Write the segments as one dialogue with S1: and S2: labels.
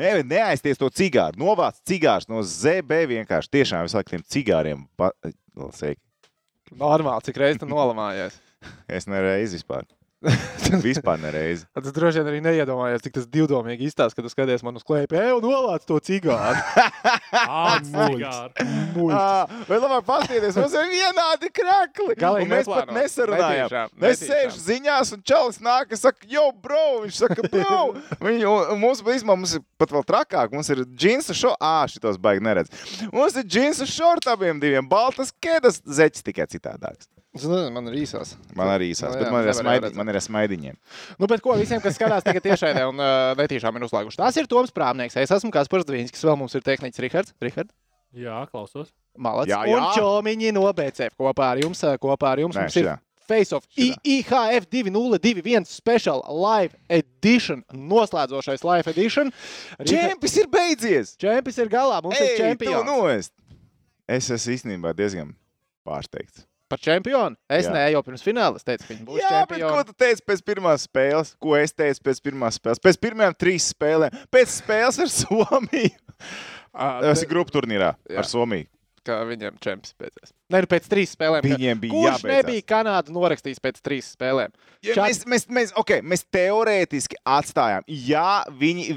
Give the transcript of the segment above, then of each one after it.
S1: Ne, neaizties to cigāru. Novāc cigārus no ZB vienkārši. Tiešām tiem cigāriem. Pa...
S2: Normāli, cik reizes tu nolamājies.
S1: Es nereizi vispār. Vispār nereizi.
S2: Tas droši vien arī neiedomājies, cik tas divdomīgi izstāsta, kad skaties man uz klēpī. Ej, un nolāc to cigāru.
S3: Cigāri.
S1: Ah, Vai labāk paskatieties, mums ir vienādi krakli.
S2: Galīgi
S1: mēs pat
S2: neplānots.
S1: nesarunājām. Es sēžu ziņās, un čalis nāk, un saka, jo, bro, viņš saka, bro. Viņi, un, mums, īstenībā, mums ir pat vēl trakāk. Mums ir džinsa šo, ā, šitos baigi neredz. Mums ir džinsa šorti abiem diviem, baltas kēdas, zeķis tikai citādāks.
S2: Zinu, Man ir īsās.
S1: Man arī īsās,
S2: Nu
S1: bet
S2: jā,
S1: man ir, smaidi, man ir smaidiņiem.
S2: Nu, bet ko visiem, kas skatās tagad tiešraidē un uh, netīšām ir uzlāguši? Tas ir Toms Prāmnieks. Es esmu Kaspars Dvīnskis, vēl mums ir tehniķis Rihards. Richard?
S3: Jā, klausos.
S2: Malacis.
S1: Jā,
S2: Un
S1: jā.
S2: Čomiņi no BCF kopā ar jums. Kopā ar jums
S1: Nē,
S2: mums ir
S1: šitā.
S2: Face-off
S1: Šitā.
S2: IHF 2021 Special Live Edition. Noslēdzošais Live Edition.
S1: Čempis ir beidzies!
S2: Čempis ir galā. Mums
S1: Ej,
S2: ir
S1: tu
S2: čempions.
S1: Es esmu īstenībā diezgan pārsteigts.
S2: Par čempionu. Es
S1: Jā.
S2: ne jau pirms fināla es teicu, ka viņi būs
S1: Jā, bet ko
S2: čempioni.
S1: tu teici pēc pirmās spēles? Ko es teicu pēc pirmās spēles? Pēc pirmajām trīs spēlēm. Pēc spēles ar Somiju. Tas ir grupu turnīrā
S2: Jā.
S1: ar Somiju.
S2: Kā viņiem čempions beidzās. Nē, nu pēc trīs spēlēm.
S1: Viņiem bija
S2: Kurš
S1: jābeidzās.
S2: nebija Kanādu norakstījis pēc trīs spēlēm?
S1: Ja
S2: Čat-
S1: mēs, mēs, mēs, okay, mēs teorētiski atstājām, ja viņi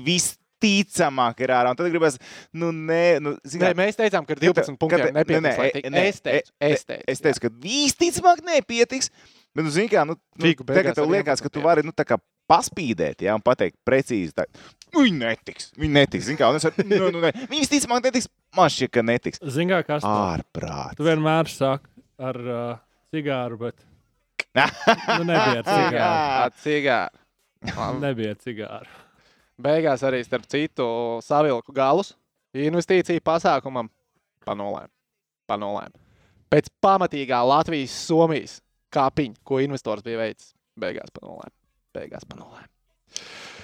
S1: visticamāk ir ārā. un Tad gribēs, nu, nē, nu, zin
S2: Nē,
S1: kā,
S2: mēs teicām, ka ar
S1: Kad-
S2: 12 punktiem nepietiks.
S1: nē,
S2: lai
S1: nē,
S2: tik-
S1: nē,
S2: Es teicu, es teicu.
S1: es teicu, ka visticamāk nepietiks. Bet, nu, zini, kā, nu, nu,
S2: beigās
S1: tagad tev liekas, ka tu
S2: 11
S1: vari, nu, tā kā paspīdēt, jā, un pateikt precīzi, tā, viņi netiks, viņi netiks, zini, kā, un es varu, nu, nu, ne, viņi visticamāk netiks, man šķiet, ka netiks.
S3: Zini, kā kas
S1: Ārprāt.
S3: Tu vienmēr saki ar uh, cigāru, bet nu, nebija ar cigāru.
S2: Cigāri.
S3: Nebija ar cigāru.
S2: Beigās arī, starp citu, savilku galus investīciju pasākumam pa nulēm. Pa nulēm. Pēc pamatīgā Latvijas-Somijas kāpiņa, ko investors bija veicis, beigās pa nulēm. Beigās pa nulēm.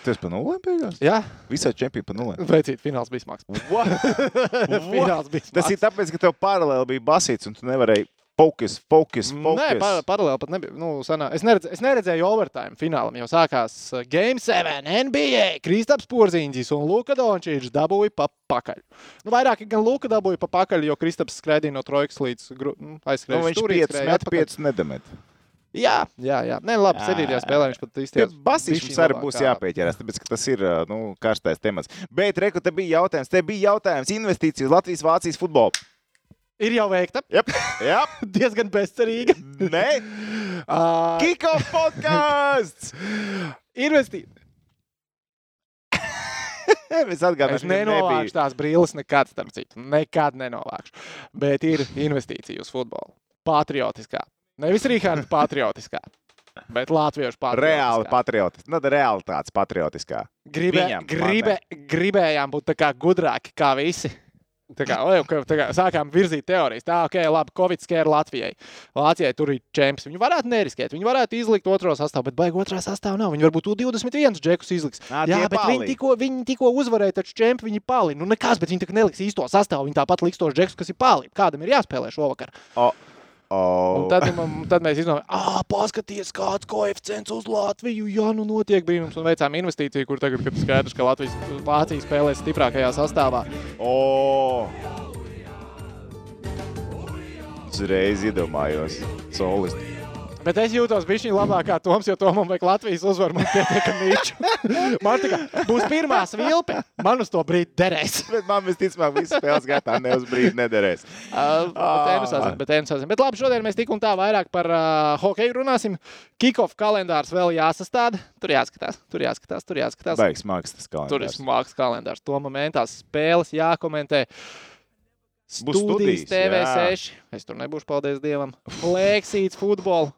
S1: Tas pa nulēm beigās?
S2: Jā,
S1: Visā čempioni pa nulēm.
S2: veicīt, fināls bija smags. fināls bija smags.
S1: Tas ir tāpēc, ka tev paralēli bija basīts, un tu nevarēji fokus, fokus,
S2: Nē,
S1: fokus.
S2: par, paralēli pat nebija. Nu, sanā, es, neredz, es neredzēju overtime finālam, jo sākās uh, Game 7 NBA. Kristaps Porziņģis un Luka Dončīčs dabūja pa pakaļ. Nu, vairāk gan Luka dabūja pa pakaļ, jo Kristaps skraidīja no trojkas līdz nu,
S1: Nu,
S2: aizskrēja.
S1: viņš
S2: stūrī,
S1: 5
S2: skrēja
S1: met,
S2: atpakaļ.
S1: 5 nedamet.
S2: Jā, jā, jā. Nē, labi,
S1: Jā.
S2: sedītajā spēlē viņš pat
S1: basīši mums arī būs jāpieķerās, tāpēc, ka tas ir ā, nu, karstais temats. Bet, reku, te bija jautājums, te bija jautājums investīcijas Latvijas-Vācijas futbolu.
S2: Ir jau veikta.
S1: Jep, jā,
S2: Diezgan bezcerīga.
S1: nē,
S2: Uh,
S1: Kiko podkāsts!
S2: Investīt.
S1: Mēs atgādājam,
S2: Es nenovākšu tās brīles nekad, starp citu. Nekad nenovākšu. Bet ir investīcija uz futbolu. Patriotiskā. Nevis Rīgārda patriotiskā, bet Latviešu patriotiskā.
S1: Reāli patriotiski. Nu, realitātes patriotiskā.
S2: Gribē,
S1: viņam,
S2: gribē, gribējām būt tā kā gudrāki kā visi. Tā kā, tā kā sākām virzīt teorijas. Tā, ok, labi, Covid skēra Latvijai. Latvijai tur ir čempions. Viņi varētu neriskēt. Viņi varētu izlikt otro sastāvu, bet baigi otrā sastāvā nav. Viņi varbūt 21 džekus izliks.
S1: Ā,
S2: Jā, bet viņi
S1: pali.
S2: tikko, viņi tikko uzvarēja, taču čempioni viņi pali. Nu, nekas, bet viņi tā neliks īsto sastāvu. Viņi tāpat liks tos džekus, kas ir pali. Kādam ir jāspēlē šovakar. Un
S1: Oh.
S2: Tad, man, tad mēs izdomājām, ah, paskatieties, kāds koeficients uz Latviju. Jā, nu notiek brīnums. Un veicām investīciju, kur tagad, kad skaidrs, ka Latvijas Vācija spēlēs stiprākajā sastāvā.
S1: O! Uzreiz iedomājos, solis.
S2: Bet es jūtos bišķiņ labāk kā Toms, jo Tomam vajag Latvijas uzvaru. Man pietiek mīču. Man kā būs pirmā svilpe. Man uz to brīdi derēs.
S1: Bet man visticamāk, visas spēles gaitā ne uz brīdi nederēs.
S2: Uh,
S1: Ah.
S2: bet, ensazim. bet labi, šodien mēs tik un tā vairāk par uh, hokeju runāsim. Kickoff kalendārs vēl jāsastāda. Tur jāskatās, tur jāskatās, tur jāskatās.
S1: Baigs mākslas tas
S2: Tur ir
S1: kalendārs.
S2: smags kalendārs. To momentā spēles jākomentē.
S1: Būs
S2: Studijas
S1: studijas,
S2: TV6. Es tur nebūšu, paldies Dievam. Leksīts, futbols.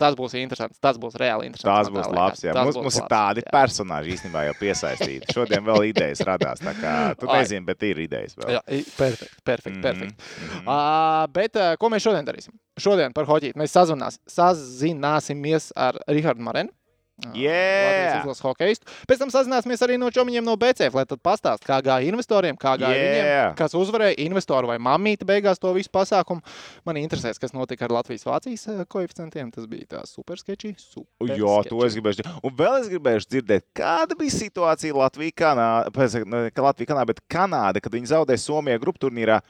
S2: Tas būs interesants. Tas būs reāli interesants. Man
S1: būs labs. Jā.
S2: Tas
S1: Mums,
S2: būs
S1: mums ir
S2: labs,
S1: tādi
S2: jā.
S1: personāļi īstenībā jau piesaistīti. Šodien vēl idejas radās. Kā tu
S2: Ai.
S1: nezini, bet ir idejas vēl.
S2: Jā, i- perfekti, perfekti.
S1: Mhm,
S2: perfekti.
S1: mhm.
S2: Uh, bet uh, ko mēs šodien darīsim? Šodien par hoķīti mēs sazvanās, sazināsimies ar Rahardu Marenu. Ā,
S1: Yeah!
S2: Izlases hokeistu. Pēc tam sazināsimies arī no čomiņiem no BCF, lai tad pastāst, kā gāja investoriem, kā gāja
S1: Yeah!
S2: viņiem, kas uzvarēja investoru vai mamīti beigās to visu pasākumu. Man interesēs, kas notika ar Latvijas-Vācijas ā, koeficientiem. Tas bija tā super sketčī. Super
S1: Jā, to es gribēju. Un vēl es gribēju dzirdēt, kāda bija situācija Latvijā-Kanādā, ka Latvija, Kanāda, bet Kanāda, kad viņi zaudēja Somijā grupu turnīrā,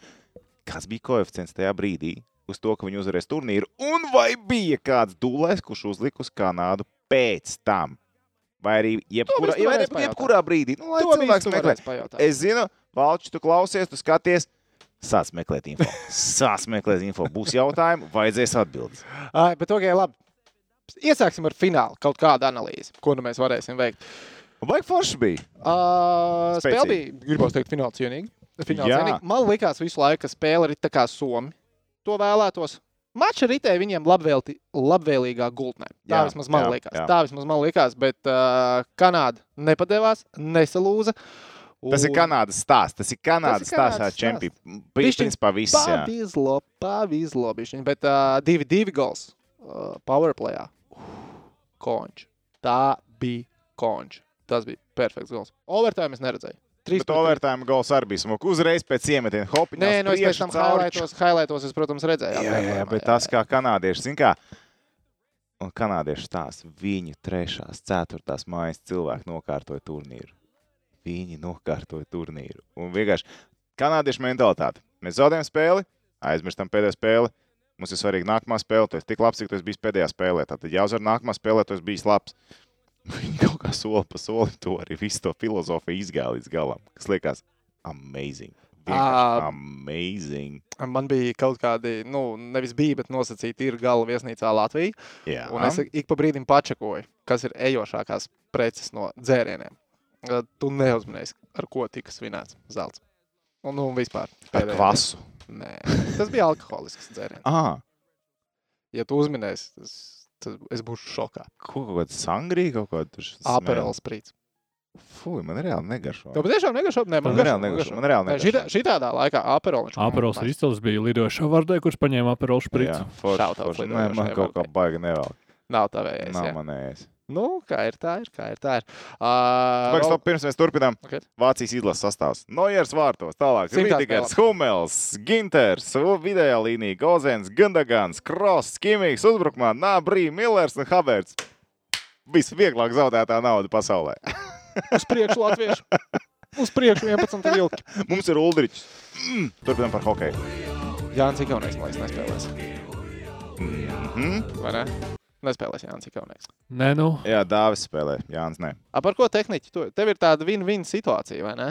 S1: kāds bija koeficients tajā brīdī uz to, ka viņi uzvarēs turnīru, un vai bija kāds dulēs, kurš uzlika uz Kanādu pēc tam? Vai arī jebkurā, vai arī jebkurā brīdī? Nu, lai
S2: To
S1: cilvēks meklē. Es zinu, Valčs, tu klausies, tu skaties. Sāc meklēt info. Sāc meklēt info. Būs jautājumi, vajadzēs atbildēt.
S2: Ai, bet ok, labi. Iesāksim ar finālu, kaut kādu analīzi, ko nu mēs varēsim veikt.
S1: Vai forši bija?
S2: Uh, spēle bija, gribētu teikt,
S1: Jā.
S2: cienīga. Man liekas, visu laiku, spēle ir tā kā Somi. To vēlētos. Mača ritēja viņiem labvēlti, labvēlīgā gultnē. Tā
S1: Jā,
S2: vismaz man
S1: jā,
S2: liekas.
S1: jā.
S2: Tā vismaz man liekas, bet uh, Kanāda nepadevās, nesalūza.
S1: Tas ir
S2: Un
S1: Kanādas stāsts. Tas ir Kanādas
S2: Tas ir Kanādas
S1: stāsts.
S2: Bišķiņ
S1: Principā viss.
S2: Pavizlo, pavizlo bišķiņ, bet uh, divi, divi gols uh, powerplayā. Konč. Tā bija konč. Tas bija perfekts gols. Overtime es neredzēju. Trīs
S1: Bet
S2: pret trīs.
S1: overtime gols arī bija smuka. Uzreiz pēc iemetiena hopiņa.
S2: Nē, nu es pēc tam highlightos, highlightos es, protams, redzēju.
S1: Jā, jā, jā, bet tas kā kanādieši, zin kā, un kanādieši stāsta, viņu trešās, ceturtās mājas cilvēki nokārtoja turnīru. Viņi nokārtoja turnīru. Un vienkārši kanādiešu mentalitāte. Mēs zaudējam spēli, aizmirstam pēdējo spēli. Mums ir svarīgi nākamā spēle. Tu esi tik labs, cik tu esi bijis pēdējā spēlē. Tad jāuzvar nākamā spēlē, tu esi bijis labs. Viņi kaut kā soli pa solim to arī visu to filozofiju izgāja līdz galam. Kas liekas amazing.
S2: Ā,
S1: amazing.
S2: Man bija kaut kādi, nu, nevis bija, bet nosacīti ir gala viesnīcā Latvijā.
S1: Jā,
S2: Un es ik pa brīdim pačakoju, kas ir ejošākās preces no dzērieniem. Uh, Tu neuzminēsi, ar ko tika svinēts zelts. Un, nu, vispār.
S1: ar
S2: pēdējā-
S1: kvasu.
S2: Nē, tas bija alkoholisks dzēriens.
S1: Ah,
S2: Ja tu uzminēsi, tas, tad es būšu šokā.
S1: ko kaut kāda sangrija, kaut kāda tur
S2: Aperols sprīts.
S1: Fui, man reāli negaršo.
S2: Tev patiešām negašo? Nē, man
S1: Man reāli negaršo. Man reāli
S2: Nē, šitā,
S1: negaršo.
S2: šitādā laikā aperols.
S3: Aperols izcils, bija lidošā vardē, kurš paņēma aperols
S1: Jā,
S3: špricu.
S1: forši, forši. Nē, man kaut kā baigi nevēl.
S2: Nav tā vējais.
S1: Nav
S2: jā.
S1: manējais.
S2: Nu, kā ir tā, ir, kā ir tā. Ir. Uh,
S1: Pagaidām, stop, pirms mēs turpinām.
S2: Okay.
S1: Vācijas izlases sastāvs. Noiers vārtos, tālāk. Rīdīgers, Hummels, Ginters, vidējā līnija, Gozens, Gundagans, Kross, Kimīgs, uzbrukumā, Nābrī, Millers un Haverts. Visvieglāk zaudētā nauda pasaulē.
S2: Uz priekšu latviešu. Uz priekšu 11 vilki.
S1: Mums ir Uldričs. Mm, turpinām par hokeju.
S2: Jānis Ikaunieks, man liekas, nespēlēs.
S1: Mhm.
S2: Vai ne? Nespēlēs Jānis Ikaunieks.
S3: Nē, nu,
S1: Jā, Dāvis spēlē. Jānis, nē.
S2: A, par ko tehniķi? Tu, tev ir tāda win-win situācija, vai ne?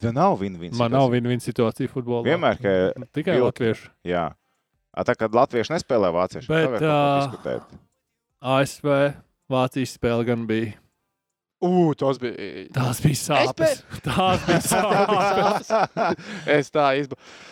S1: Tā nav win-win.
S3: man nav viena situācija futbolā.
S1: Vienmēr, ka
S3: Tikai
S1: vilki.
S3: latviešu.
S1: Jā. A, tā kā latvieši nespēlē vācieši,
S3: Bet,
S1: diskutēt.
S3: ASV Vācijas spēle gan bija.
S2: Ugh, tas bija.
S3: Tās bija sāpes. Tās bija sāpes.
S2: es tā izbūvēju.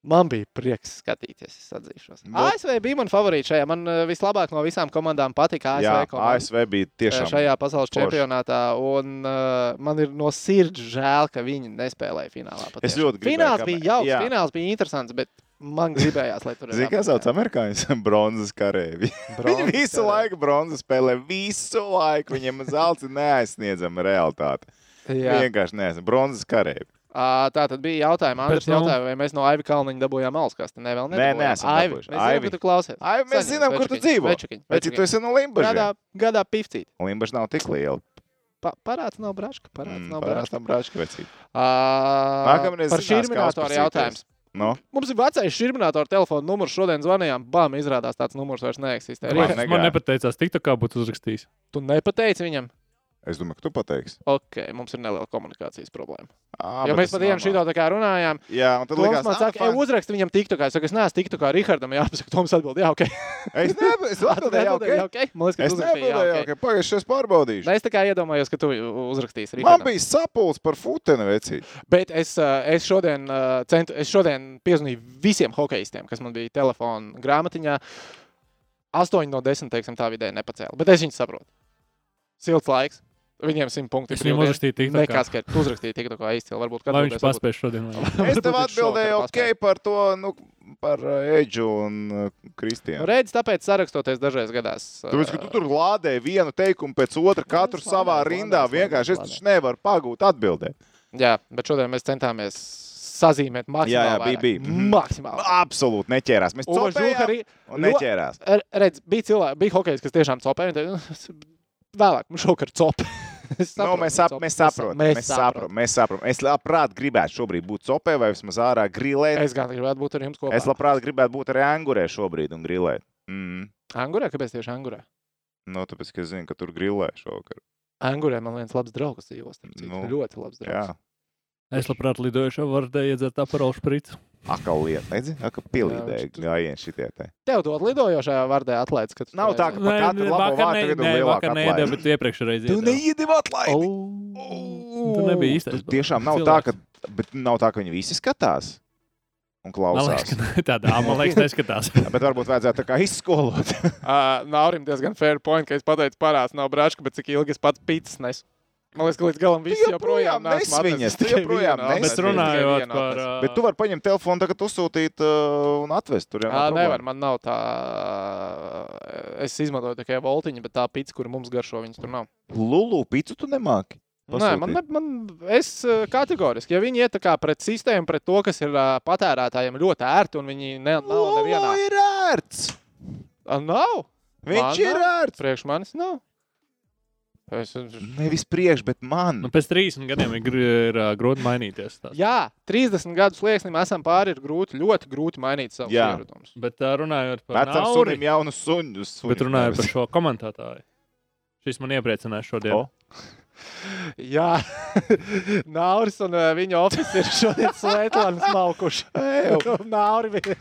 S2: Man bija prieks skatīties, es atzīšos.
S1: Nu-
S2: ASV bija man favorīts šajā. Man eh, vislabāk no visām komandām patika ASV.
S1: Jā,
S2: komanda.
S1: ASV bija tiešām.
S2: šajā pasaules
S1: forši.
S2: čempionātā. Un, uh, man ir no sirds žēl, ka viņi nespēlēja finālā.
S1: Es
S2: patiešām.
S1: ļoti gribēju,
S2: Fināls bija jauks,
S1: jā.
S2: fināls bija interesants, bet man gribējās, lai tur
S1: Zini, kā sauc amerikāņus? Bronzas karēvi. Viņi visu laiku bronzas spēlē, visu laiku. Viņiem zelts ir neaizsniedzama realitāte.
S2: Jā.
S1: Vienkārši neesmu bronzas karēvi.
S2: Ā, Tā tad bija jautājums. Andris
S3: nu-
S2: jautāja, vai mēs no Aivi Kalniņa dabūjām alskastu. Nē, vēl
S1: Nē, neesam
S2: Aivi, mēs zinām,
S1: Aivi.
S2: ka tu klausies.
S1: Ai, mēs
S2: Saņemies,
S1: zinām, kur tu dzīvo.
S2: večukiņ,
S1: cik tu esi no Limbaģa?
S2: Gadā, gadā pifcīt.
S1: Limbaģa nav tik liela.
S2: Pa, parāds nav braška. Parāds
S1: Mm,
S2: nav
S1: parāds
S2: braška.
S1: braška, vecīt.
S2: Ā,
S1: Nākamreiz
S2: Par
S1: uzprasīties.
S2: jautājums.
S1: No?
S2: Mums ir vecais šīrminātoru telefona numurs. Šodien zvanījām. Bām, izrādās tāds numurs vairs neeksistē.
S1: Man
S3: Man nepateicās, tik tā kā būtu uzrakstījis.
S2: tu nepateici viņam?
S1: Es domāju, ka tu pateiksi.
S2: Ok, mums ir neliela komunikācijas problēma.
S1: À,
S2: Jo mēs pat
S1: normāli.
S2: šito tā kā runājām.
S1: Jā, un tad
S2: Toms
S1: likās,
S2: man
S1: "Ā,
S2: saka,
S1: fine."
S2: ej, uzraksti viņam tiktu, kā es saku, es neesmu tiktu kā Rihardam, jāpasaka, Toms atbild, jā, ok.
S1: Es nebu- es atbildēju, jā, ok.
S2: jā, ok. Man liekas, ka
S1: Es neatbildēju,
S2: ok.
S1: ka pagājušajā pārbaudīšu.
S2: Nē, Es tā kā iedomājos, ka tu uzrakstīsi
S1: Man
S2: Rihardam.
S1: bija sapulcs par futeni, vecīt.
S2: Bet es, ā, es šodien, ā, centu, es šodien piezvanīju visiem hokeistiem, kas man bija telefona grāmatiņā. 8 no 10, teiksim, tā vidē nepacēla. Bet es viņus saprotu. Silts laiks. Viņiem 100 punkti.
S3: Viņam uzrakstīju tik kā.
S2: Nekas, ka tu uzrakstīji tik tā kā izcili. Varbūt,
S3: Lai viņš
S2: atbildēs, varbūt-
S3: paspēj šodien.
S1: Es tev atbildēju, ok,
S2: paspēja.
S1: par to. Nu, par uh, Edžu un uh, Kristiānu.
S2: Redz, tāpēc sarakstoties dažreiz gadās.
S1: Tāpēc, ka tu tur lādēji vienu teikumu pēc otra, katru
S2: es
S1: savā
S2: lādēju,
S1: rindā.
S2: lādēju,
S1: Vienkārši es taču nevaru pagūt atbildēt.
S2: Jā, bet šodien mēs centāmies sazīmēt maksimāli.
S1: Jā, jā, bija, bija. Mhm.
S2: Maksimāli.
S1: Absolūti neķērās. Mēs copējām
S2: arī.
S1: neķērās.
S2: Redz, bija cilvēki, bija hokejs, kas tiešām copēja. "Nu, Vēlāk, mums šokar cop. Es
S1: Nu,
S2: saprotu,
S1: mēs, sap, mēs saprotam,
S2: Mēs
S1: saprotam. Mēs saprotam. Es labprāt gribētu šobrīd būt copē vai vismaz ārā grilēt.
S2: Es gan gribētu būt ar jums kopā.
S1: Es labprāt gribētu būt arī angurē šobrīd un grilēt. Mm.
S2: Angurē, kāpēc tieši Angurē?
S1: Nu, tāpēc, ka es zinu, ka tur grilē šovakar.
S2: Angurē man viens labs draugs dzīvo.
S1: Nu,
S2: ļoti labs draugs.
S1: Jā,
S3: Es labprāt lidoju šo vardē iedzert aparolu špricu.
S1: Akal lieta. Redzi, akal pielīdēja
S2: Jā,
S1: gājienu šitie te.
S2: Tev dot lidojošajā vardē atlaides, kad tu
S1: Nav tā, ka- Pa katru labo
S3: vakar ne-
S1: tagad ir
S3: nē,
S1: lielāka
S3: vakar
S1: atlaide.
S3: neiedevu, bet iepriekšreiz
S1: Tu
S3: iedevu.
S1: neiedevi atlaidi!
S3: Tu nebija īstais
S1: Tu tiešām nav tā, ka, bet nav tā, ka viņi visi skatās un
S3: Man liekas,
S1: klausās.
S3: ka ne- tā dāma, man liekas, neskatās.
S1: Bet varbūt vajadzētu tā kā izskolot.
S2: Uh, Naurim diezgan fair point, ka es pateicu, parāds nav brāčka, bet cik ilgi es pats pīcis nes. Man liekas, ka līdz galam viss
S1: joprojām nes
S2: atnesis
S1: viņas, joprojām
S2: vienu
S1: nes
S2: atnesu,
S3: Bet runājot
S2: vienu
S3: par. ā,
S1: Bet tu vari paņemt telefonu, tagad uzsūtīt uh, un atvest tur. jau nav
S2: Ā,
S1: problēma.
S2: nevar, man nav tā. Es izmantoju tikai voltiņu, bet tā pizza, kur mums garšo, viņas tur nav.
S1: Lulu picu tu nemāki.
S2: Nē, man, ne, man es kategoriski, ja viņi iet pret sistēmu, pret to, kas ir ā, patērētājiem ļoti ērti, un viņi ne, nav
S1: Lulu
S2: nevienā.
S1: ir ērts.
S2: A, Nav!
S1: Viņš
S2: Man
S1: ir
S2: nav.
S1: ērts.
S2: Priekš manis nav. Es,
S1: Nevis priekš, bet man.
S3: Nu, pēc 30 gadiem ir, ir ā, grūti mainīties. tās.
S2: jā, 30 gadu slieksnim esam pāri, ir grūti, ļoti grūti mainīt savus
S1: Jā.
S2: ieradumus.
S3: Bet ā, runājot par
S1: Vecam
S3: Nauri,
S1: sunim jaunu suņu. suņu
S3: bet runājot par šo komentētāju. Šis man iepriecināja šodien.
S1: O.
S2: Jā, Nauris un uh, viņa oficiāli ir šodien Svetlana smalkuši. Nauri bija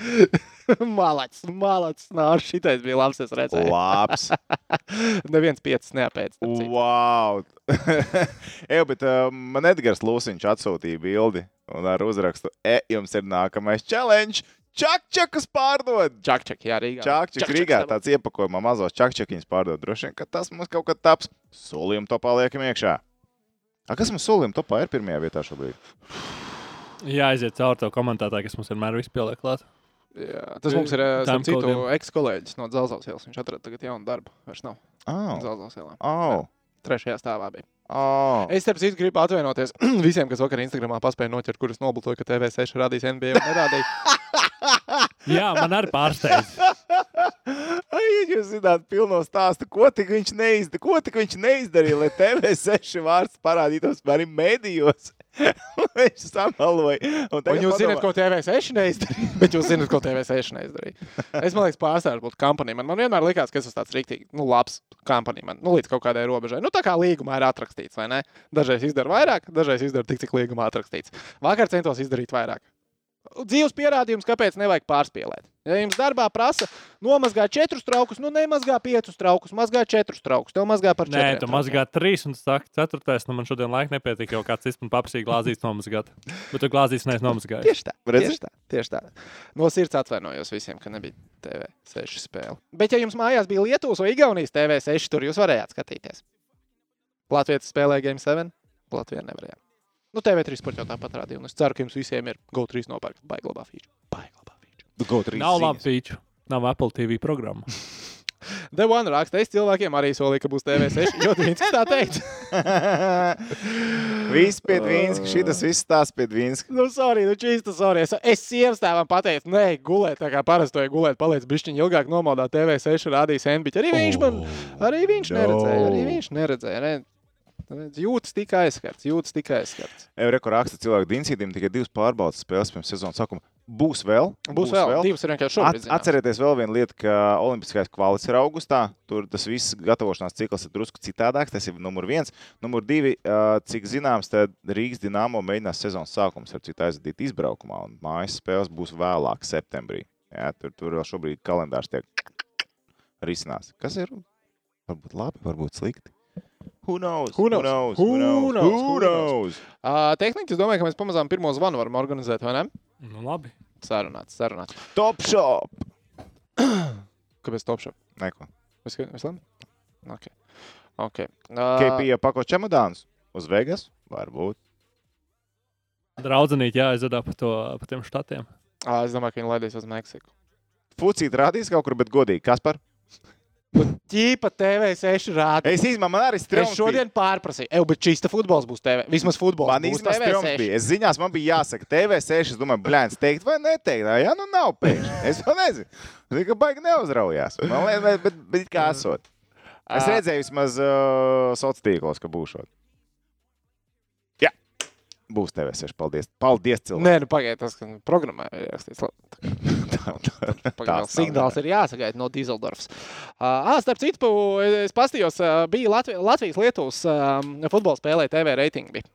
S2: malacis, malacis. Nauris šitais bija labs, es redzēju.
S1: Labs.
S2: Neviens piecas neapēc.
S1: Wow! Ej, bet uh, man Edgars Lūsiņš atsūtīja bildi un ar uzrakstu, e, jums ir nākamais challenge. Čakčakas pārdod!
S2: Čakčak, jā, Rīgā.
S1: Čakčak
S2: Čakčak
S1: Rīgā tāds iepakojumā mazos čakčakiņus pārdod. Droši vien, ka tas mums kaut kad taps. Solījuma topā liekam iekšā. A, kas mums solījuma topā ir pirmajā vietā šobrīd?
S3: Jā, aiziet cauri to komentētāju, kas mums vienmēr viss pieliek klāt.
S2: Jā, tas mums ir uh, starp citu
S3: Timecodiem.
S2: ekskolēģis no Dzelzceļa ielas. Viņš atrada tagad jaunu darbu. Vairs nav
S1: Oh,
S2: Dzelzceļa ielā.
S1: oh,
S2: Trešajā stāvā bija.
S1: oh.
S2: Es, starp citu, gribu atvainoties visiem, kas vakar Instagramā paspēja noķert, kurus nobloķēja, ka TV6 radīs NBA un nerādīja.
S3: Jā, man arī pārsteidz.
S1: Ai, jūs zināt, pilno stāstu, ko tik viņš neizdarīja, ko tik viņš neizdarīja, lai TV6 vārds parādītos arī medijos. viņš samaloja. Un
S2: Un jūs
S1: padomā-
S2: zināt, ko TV6 neizdarīja. Bet jūs zināt, ko TV6 neizdarīja. Es domāju, ka pārstāvju būtu kampanija. Man, man vienmēr likās, ka es esmu tāds rīktīgi, nu, labs kampanija. Man, nu, līdz kaut kādai robežai. Nu, tā kā līgumā ir atrakstīts, vai ne? Dažreiz izdara vairāk, dažreiz izdara tik, cik līgumā atrakstīts. Vakar centos izdarīt vairāk. Dzīves pierādījums, kāpēc nevajag pārspīlēt. Ja jums darbā prasa nomazgāt četrus traukus, nu nemazgā piecus traukus, mazgā četrus traukus. Tev mazgā par
S3: Nē,
S2: četriem.
S3: tu
S2: traukiem.
S3: mazgā trīs un saka, ceturtais. Nu, man šodien laika nepietika, jo kāds cits man paprasīja glāzīs nomazgāt. Bet tu glāzīs neesi nomazgājis.
S2: Tieši tā.
S1: Redzi?
S2: Tieši tā, tieši tā. No sirds atvainojos visiem, ka nebija TV6 spēle. Bet, ja jums mājās bija Lietuvas vai Igaunijas TV6, tur jūs varējāt skatīties. Latvijas spēlēja Game 7, Latvijā nevarēja. Nu, TV3 sports jau tāpat rādīja, un es ceru, ka jums visiem ir GO3 nopērkt. Baiglabā feature. Baiglabā feature.
S1: Go trīs
S3: Nav
S1: ziņas.
S3: labi feature. Nav Apple TV programma.
S2: The One raksta, es cilvēkiem arī solīju, ka būs TV6, jo viņš tā teica.
S1: Viss pie Dvīnska, šitas viss tās pie Dvīnska.
S2: Nu, sorry, nu, čīsta, sorry. Es, es sievas tēvam pateicu, nē, gulēt, tā kā parasti to gulēt, paliec bišķiņ ilgāk nomodā TV6 rādīs NBC. Arī viņš man, arī viņš neredzēja, arī viņš neredzēja. Ne? Jūtas tikai aizskarts, jūtas tikai aizskarts.
S1: Eureka raksta cilvēku Dinsītam tikai divas pārbaudas spēles pirms sezonas sākuma. Būs vēl?
S2: Būs, vēl, vēl. divas ir vienkārši šobrīd.
S1: At, atcerieties vēl vienu lietu, ka Olimpiskais kvalis ir augustā. Tur tas viss gatavošanās cikls ir drusku citādāks. Tas ir numur viens. Numur divi, cik zināms, tad Rīgas dīnāmo mēģinās sezonas sākums ar citu aizdīt izbraukumā. Un mājas spēles būs vēlāk, septembrī. Jā, tur, tur vēl šobrīd kalendārs tiek risinās. Kas ir? Varbūt labi, varbūt slikti. Who knows?
S2: Who knows?
S1: Who knows?
S2: Who
S1: Who knows?
S2: knows?
S1: Who knows?
S2: Uh, Tehniski, es domāju, ka mēs pamazām pirmo zvanu varam organizēt, vai ne?
S3: Nu, labi.
S2: Sarunāts, sarunāts.
S1: Top shop!
S2: Kāpēc top shop?
S1: Neko.
S2: Mēs skatāmies, ok. okay. Uh,
S1: KP pako čemodāns uz Vegas? Varbūt.
S3: Draudzenīt jāizvedā par, to, par tiem štatiem.
S2: Ā, Es domāju, ka viņi laidīs uz Meksiku.
S1: Fucīt rādīs kaut kur, bet godīgi. Kas par?
S2: Ķīpa TV6 rāda.
S1: Es īstenībā man arī
S2: Es
S1: strīds.
S2: šodien pārprasīju, Eju, bet šīs futbols būs TV. Vismaz futbols
S1: Man īstenībā strīds bija. Es ziņās man bija jāsaka, TV6. Es domāju, blēņas, teikt vai neteikt. Jā, nu nav pēkšņi. Es vēl nezinu. Zinu, ka baigi neuzraujās. Man liekas, bet, bet, bet kā esot. Es
S2: Ā.
S1: redzēju vismaz uh, sociālos tīklos, ka būšot. Būs TV6. Paldies. Paldies, cilvēki.
S2: Nē, nu pagaidiet, tas programmā ir ierakstīts.
S1: Tā, tā, tās nav
S2: signāls ir jāsagaida no Dīzeldorfas. Uh, starp citu, es pastījos, uh, bija Latvi Latvijas-Lietuvas um, futbola spēlē TV reitingi. bija.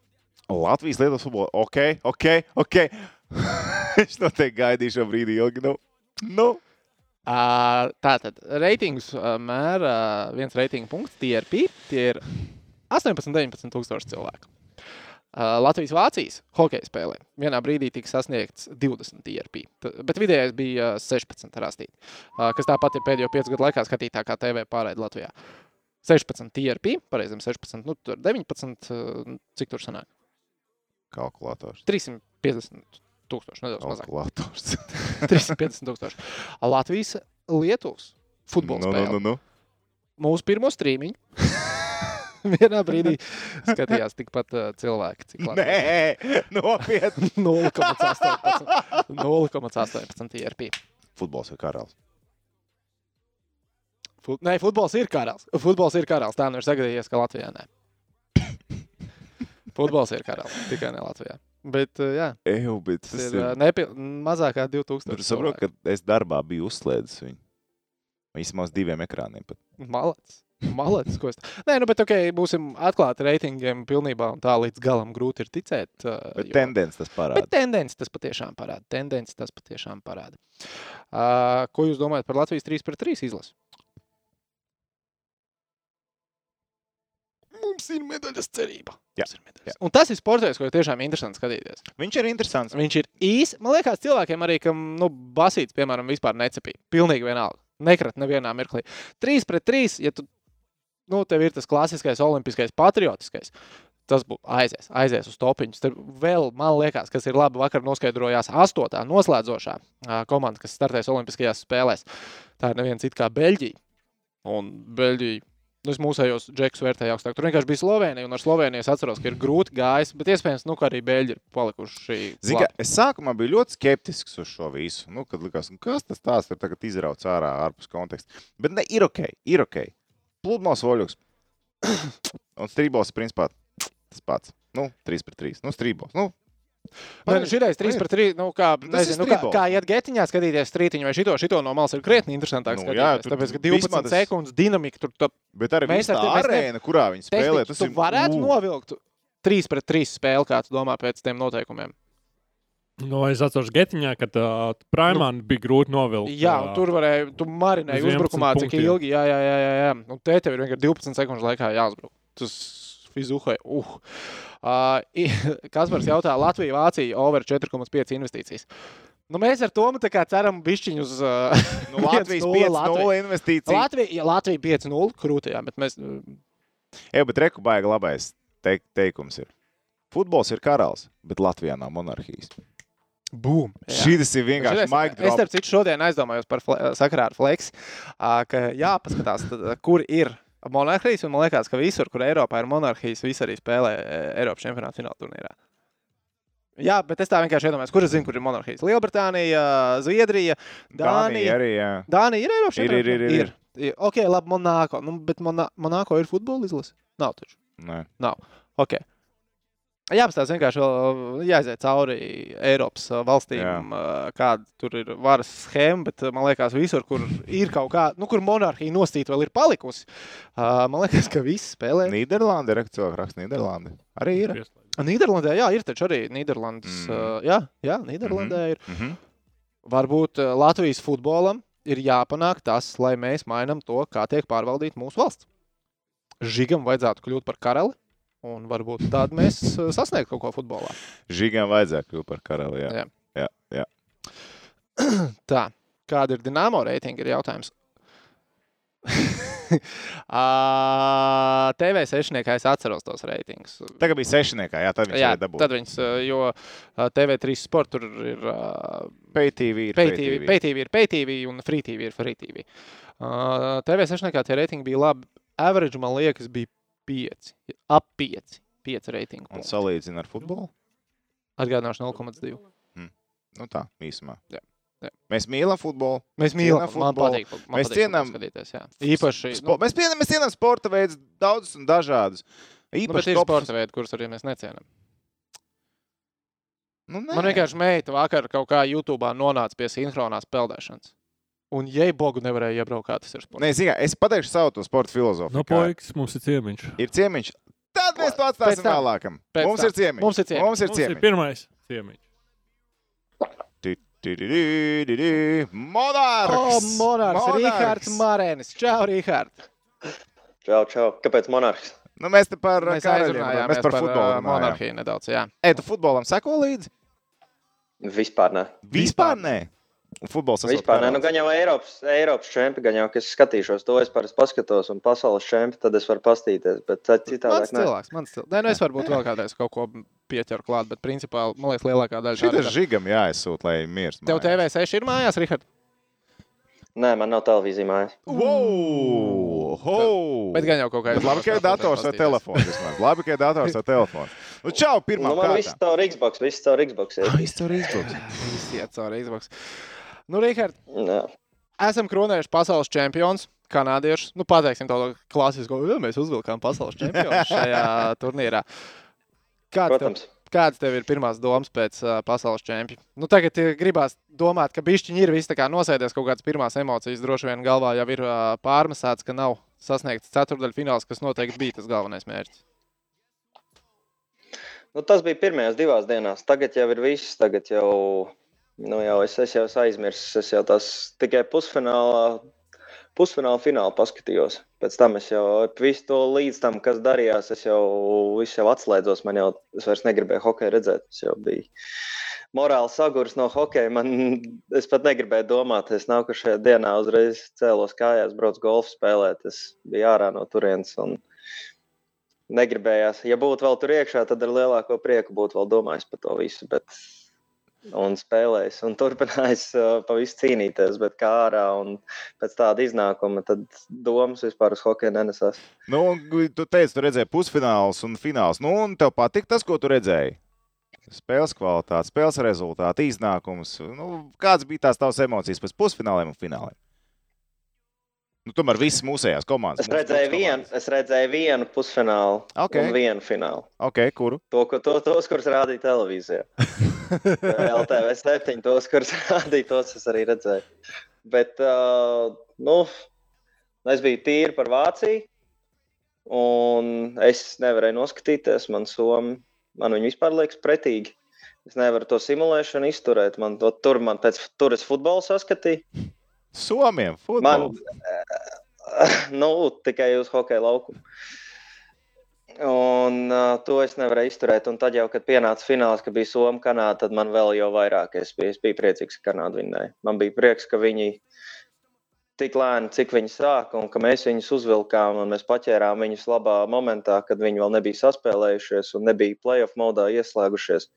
S1: Latvijas Lietuvas futbola. Ok, ok, ok. es noteikti gaidīju šo brīdi ilgi. Nu, nu.
S2: Uh, tātad reitingus mēra uh, viens reitingu punkts, TRP. Tie ir 18, 19 tūkstoši cilvēku. Uh, Latvijas-Vācijas hokeja spēlē vienā brīdī tika sasniegts 20 TRP, T- bet vidējais bija uh, 16 rastīt, uh, kas tāpat ir pēdējo piecu gadu laikā skatītākā TV pārraide Latvijā. 16 TRP, pareizam 16, nu tur 19, uh, cik tur sanāk?
S1: Kalkulators.
S2: 350 tūkstoši, nedaudz mazāk.
S1: Kalkulators.
S2: 350 tūkstoši. Latvijas, Lietuvas futbola
S1: nu,
S2: spēle.
S1: nu, nu, nu.
S2: mūsu pirmo strīmiņu. Vienā brīdī skatījās tikpat uh, cilvēki, cik labi.
S1: Nē, nopietni.
S2: 0,18 0,18 IRP.
S1: Futbols ir karalis.
S2: Fu Nē, futbols ir karalis. Futbols ir karalis. Tā nu ir sagadījies, ka Latvijā nē. Futbols ir karalis, tikai ne Latvijā. Bet, jā,
S1: Eju, bet
S2: tas ir
S1: ir.
S2: nepil... mazāk kā 2000.
S1: Nu, Tu saproti, ka es darbā biju uzslēdzis viņu. Vismaz diviem ekrāniem. Pat.
S2: Malets, ko es. Nē, nu, bet ok, būsim atklāti reitingiem pilnībā un tā līdz galam grūti ir ticēt.
S1: Bet
S2: jo-
S1: tendence tas
S2: Bet
S1: parāda.
S2: tendence tas patiešām parāda. Tendence tas patiešām parāda. Uh, ko jūs domājat par Latvijas 3 pret 3 izlasi? Mums ir medaļas cerība.
S1: Jā,
S2: ir medaļas. Un tas ir sports, ko tiešām interesanti skatīties.
S1: Viņš ir interesants.
S2: Viņš ir īs. Man liekas, cilvēkiem arī, kam nu, basīts, piemēram, vispār necepīja. Pilnīgi vienalga. Nekrat nevienā mirklī. 3 pret 3, ja tu, nu, tev ir tas klasiskais, olimpiskais, patriotiskais. Tas būtu aizies, aizies uz topiņu. Tur vēl, man liekas, kas ir labi. Vakar noskaidrojās astotā noslēdzošā komanda, kas startēs Olimpiskajās spēlēs. Tā ir neviens cits kā Beļģija. Un Beļģija. Nu, es mūsējos džekus vērtēju augstāk. Tur vienkārši bija Slovenija, un ar Sloveniju es atceros, ka ir grūti gājis. Bet iespējams, nu, ka arī Beļģi ir palikuši.
S1: Zini, es sākumā biju ļoti skeptisks uz šo visu. Nu, kad likās, nu, kas tas tāds ir tagad izrauts ārā ārpus konteksta. Bet ne, ir ok, ir ok. Pludmales oļuks. Un strībols, principā, tas pats. Nu, 3 pret 3. Nu, strībols. Nu,
S2: Nē, nu, šitais 3 pret 3. Nu, kā,
S1: ir
S2: nezinu, nu, kā, kā iet getiņā skatīties strītiņu vai šito, šito no malas ir krietni interesantāk.
S1: Nu,
S2: Nu,
S1: jā, tur-
S2: tāpēc, ka
S1: tur
S2: 12
S1: vismaz tas-
S2: sekundes dinamika tur tā
S1: bet arī
S2: Mēs
S1: tā arēna, kurā viņi spēlē, tas
S2: tu
S1: ir.
S2: varētu
S1: ū.
S2: novilkt 3 pret 3 spēli, kā tu domā pēc tiem noteikumiem.
S3: Nu, es atceros, Getiņā, kad uh, Primāna nu, bija grūti novilkt.
S2: Jā, un tur varēja, tu marinēji
S3: uz 11
S2: uzbrukumā, cik
S3: punktiem.
S2: ilgi. Jā, jā, jā. jā, jā. Un te tev ir vienkārši 12 sekundžu laikā jāuzbruk. Tas fizuhai. Uh. Uh, Kaspars jautā, Latvija, Vācija, over 4,5 investīcijas. Nu, mēs ar to tā ceram bišķiņu uz uh,
S1: Nu, Latvijas
S2: 5:0
S1: 5-0 investīcija.
S2: Latvija, jā, Latvija 5-0 krūtajā, bet mēs.
S1: Jā, bet reku baigi labais teik, teikums ir. Futbols ir karalis, bet Latvijā nav monarhijas.
S2: Bum!
S1: Šis ir vienkārši maigs.
S2: Es starp citu šodien aizdomājos par sakarā ar Flex, ka jāpaskatās, tad, kur ir monarhijas. un Man liekas, ka visur, kur Eiropā ir monarhijas, visi arī spēlē Eiropas čempionāta fināla turnīrā. Jā, bet es tā vienkārši iedomājos, kur es zinu, kur ir monarhijas. Lielbritānija, Zviedrija, Dānija.
S1: Dānija arī. Jā.
S2: Dānija ir Eiropas
S1: Ir, ir, ir, ir,
S2: čempionāta? ir. Ok, labi, Monako. Nu, bet Mona- Monako ir futbola izlase? Nav taču.
S1: Nē.
S2: Okay. Jā, tas vienkārši jāiziet cauri Eiropas valstīm,
S1: Jā.
S2: kāda tur ir varas schēma. Bet man liekas, visur, kur ir kaut kāda, nu, kur monarhija nostīta vēl ir palikusi, man liekas, ka visi spēlē.
S1: Nīderlanda ir cilvēks raksts Nīderlanda. Arī ir.
S2: Nīderlandē, jā, ir taču arī Nīderlandes.
S1: Mm.
S2: Jā, jā, Nīderlandē mm -hmm. ir.
S1: Mm -hmm.
S2: Varbūt Latvijas futbolam ir jāpanāk tas, lai mēs mainām to, kā tiek pārvaldīta mūsu valsts. Žigam vajadzētu kļūt par karali. Un varbūt tādā mēs ā, sasniegtu kaut ko futbolā.
S1: Žigām vajadzēja kļūt par karali. Jā.
S2: Jā.
S1: Jā, jā.
S2: Tā, kāda ir dīnāmo reitinga? Ir jautājums. TV sešniekā es atceros tos reitingus.
S1: Tagad bija sešniekā, jā, tad viņš
S2: Jā,
S1: dabūja.
S2: tad viņas, jo uh, TV3 sports tur ir
S1: PayTV ir
S2: PayTV,
S1: PayTV.
S2: PayTV ir PayTV un FreeTV ir FreeTV. TV sešniekā tie reitingi bija labi. Average, man liekas, bija 5, ap 5. 5 reitingu.
S1: Un
S2: punkti.
S1: salīdzina ar futbolu.
S2: Atgādināšu 0,2.
S1: Nu tā, īsumā.
S2: Jā, jā.
S1: Mēs mīlam futbolu.
S2: Mēs mīlam,
S1: futbolu.
S2: patīk. Man
S1: Mēs cienām-.
S2: Īpaši.
S1: Spo mēs cienām, mēs cienām sporta veidus, daudzus un dažādus.
S2: Nu,
S1: Īpaši
S2: ir
S1: top-
S2: sporta veidi, kurus arī mēs necienām.
S1: Nu, nē.
S2: Man vienkārši meita vakar kaut kā YouTube nonāca pie sinhronās peldēšanas. Un, ja bogu nevarēja iebraukt, kā tas ir sports.
S1: Nē, zini, es pateikšu savu to sporta filozofiju.
S3: No puikas mums ir ciemiņš.
S1: Ir ciemiņš. Tad mēs to atstāsim vēlākam.
S2: Pēc
S1: Mums ir ciemiņš.
S2: Mums ir ciemiņš.
S1: Mums ir
S3: Mums ir
S1: ciemiņš.
S3: pirmais ciemiņš.
S1: Ti-ti-ti-ti-ti.
S2: O,
S1: Monarhs!
S2: monarhs, Rīgards Marēnis. Čau, Rīgārd!
S4: Čau, čau. Kāpēc monarhs?
S1: Nu, mēs te par
S2: Mēs aizrunājāmies
S1: mēs par
S2: par
S1: futbolu
S2: uh, monarhiju nedaudz. Jā.
S1: Ej, tu futbolam seko līdzi?
S4: Vispār nē.
S1: Vispār nē. Un futbols esot
S4: Vispār nē. Nu, gan jau Eiropas, Eiropas čempi, gan jau, kas skatīšos, to es parasti paskatos, un pasaules čempi, tad es varu pastīties. Bet citādi
S2: cilvēks, mans cilvēks. Nē, nu es varbūt vēl kādreiz kaut ko pieķeru klāt, bet principā, man liekas, lielākā daļa tā
S1: Šitas
S2: ir.
S1: žigam jāizsūt, lai mirst.
S2: Tev
S1: mājās.
S2: TV6 ir mājās, Rihard?
S4: Nē, man nav televīzija mājās.
S1: Wow! Ho!
S2: Bet gan jau kaut kā
S1: Bet Labi, ka ir dators vai telefons. vismaz. Labi, ka ir dators vai telefons. Nu, čau, pirmā
S4: Nu, man viss
S1: kārta.
S4: caur Xbox, viss caur Xbox.
S1: Ah,
S4: iet.
S1: viss caur Xbox.
S2: Iet caur Xbox. Nu,
S4: Jā.
S2: esam kronējuši pasaules čempions. Kanādiešus, nu, pateiksim tādu klasisko, jo mēs uzvilkām pasaules čempionu šajā turnīrā. Kāds tev,
S4: Protams.
S2: kāds tev ir pirmās domas pēc uh, pasaules čempiona? Nu, tagad uh, gribās domāt, ka bišķiņi ir viss tā kā nosēdies kaut kādas pirmās emocijas. Droši vien galvā jau ir uh, pārmesēts, ka nav sasniegts ceturdaļfināls, kas noteikti bija tas galvenais mērķis.
S4: Nu, tas bija pirmajās divās dienās. Tagad jau ir viss. Tagad jau, nu, jau es, es jau esmu aizmirsis. Es jau tās tikai pusfinālā, pusfinālā finālā paskatījos. Pēc tam es jau visu to līdz tam, kas darījās, es jau, visu jau atslēdzos. Man jau es vairs negribēju hokeju redzēt. Es jau biju morāli sagurs no hokeja. Man, es pat negribēju domāt. Es nākošajā dienā uzreiz cēlos kājās, braucu golfu spēlēt. Es biju ārā no turienes. Un, negribējās. Ja būtu vēl tur iekšā, tad ar lielāko prieku būtu vēl domājis par to visu. Bet... Un spēlējis, un turpinājis uh, pa visu cīnīties, bet kā ārā un pēc tāda iznākuma, tad domas vispār uz hokeju nenesās.
S1: Nu, tu teici, tu redzēji pusfināls un fināls. Nu, un tev patīk tas, ko tu redzēji? Spēles kvalitāte, spēles rezultāti, iznākums. Nu, kādas bija tās tavas emocijas pēc pusfināliem un fināliem? Nu, tomēr visas mūsējās komandas.
S4: Es redzēju, vienu, es redzēju vienu pusfinālu
S1: Ok.
S4: un vienu finālu.
S1: Ok, kuru?
S4: To, ko, to, tos, kurus rādīja televīzijā. LTV 7, tos, kurus rādīja, tos es arī redzēju. Bet, uh, nu, es biju tīri par Vāciju, un es nevarēju noskatīties. Man, somi, man viņi vispār liekas pretīgi. Es nevaru to simulēšanu izturēt. Man, to, tur man pēc tur es futbolu saskatīju.
S1: Somiem,
S4: Man,
S1: futbols.
S4: nu, tikai uz hokeja laukumu. Un uh, to es nevarēju izturēt. Un tad, jau, kad pienāca fināls, kad bija Somija, Kanāda, tad man vēl jau vairāk es biju, es biju priecīgs, ka Kanāda vinnēja. Man bija prieks, ka viņi tik lēni, cik viņi sāka, un ka mēs viņus uzvilkām un mēs paķērām viņus labā momentā, kad viņi vēl nebija saspēlējušies un nebija playoff modā ieslēgušies.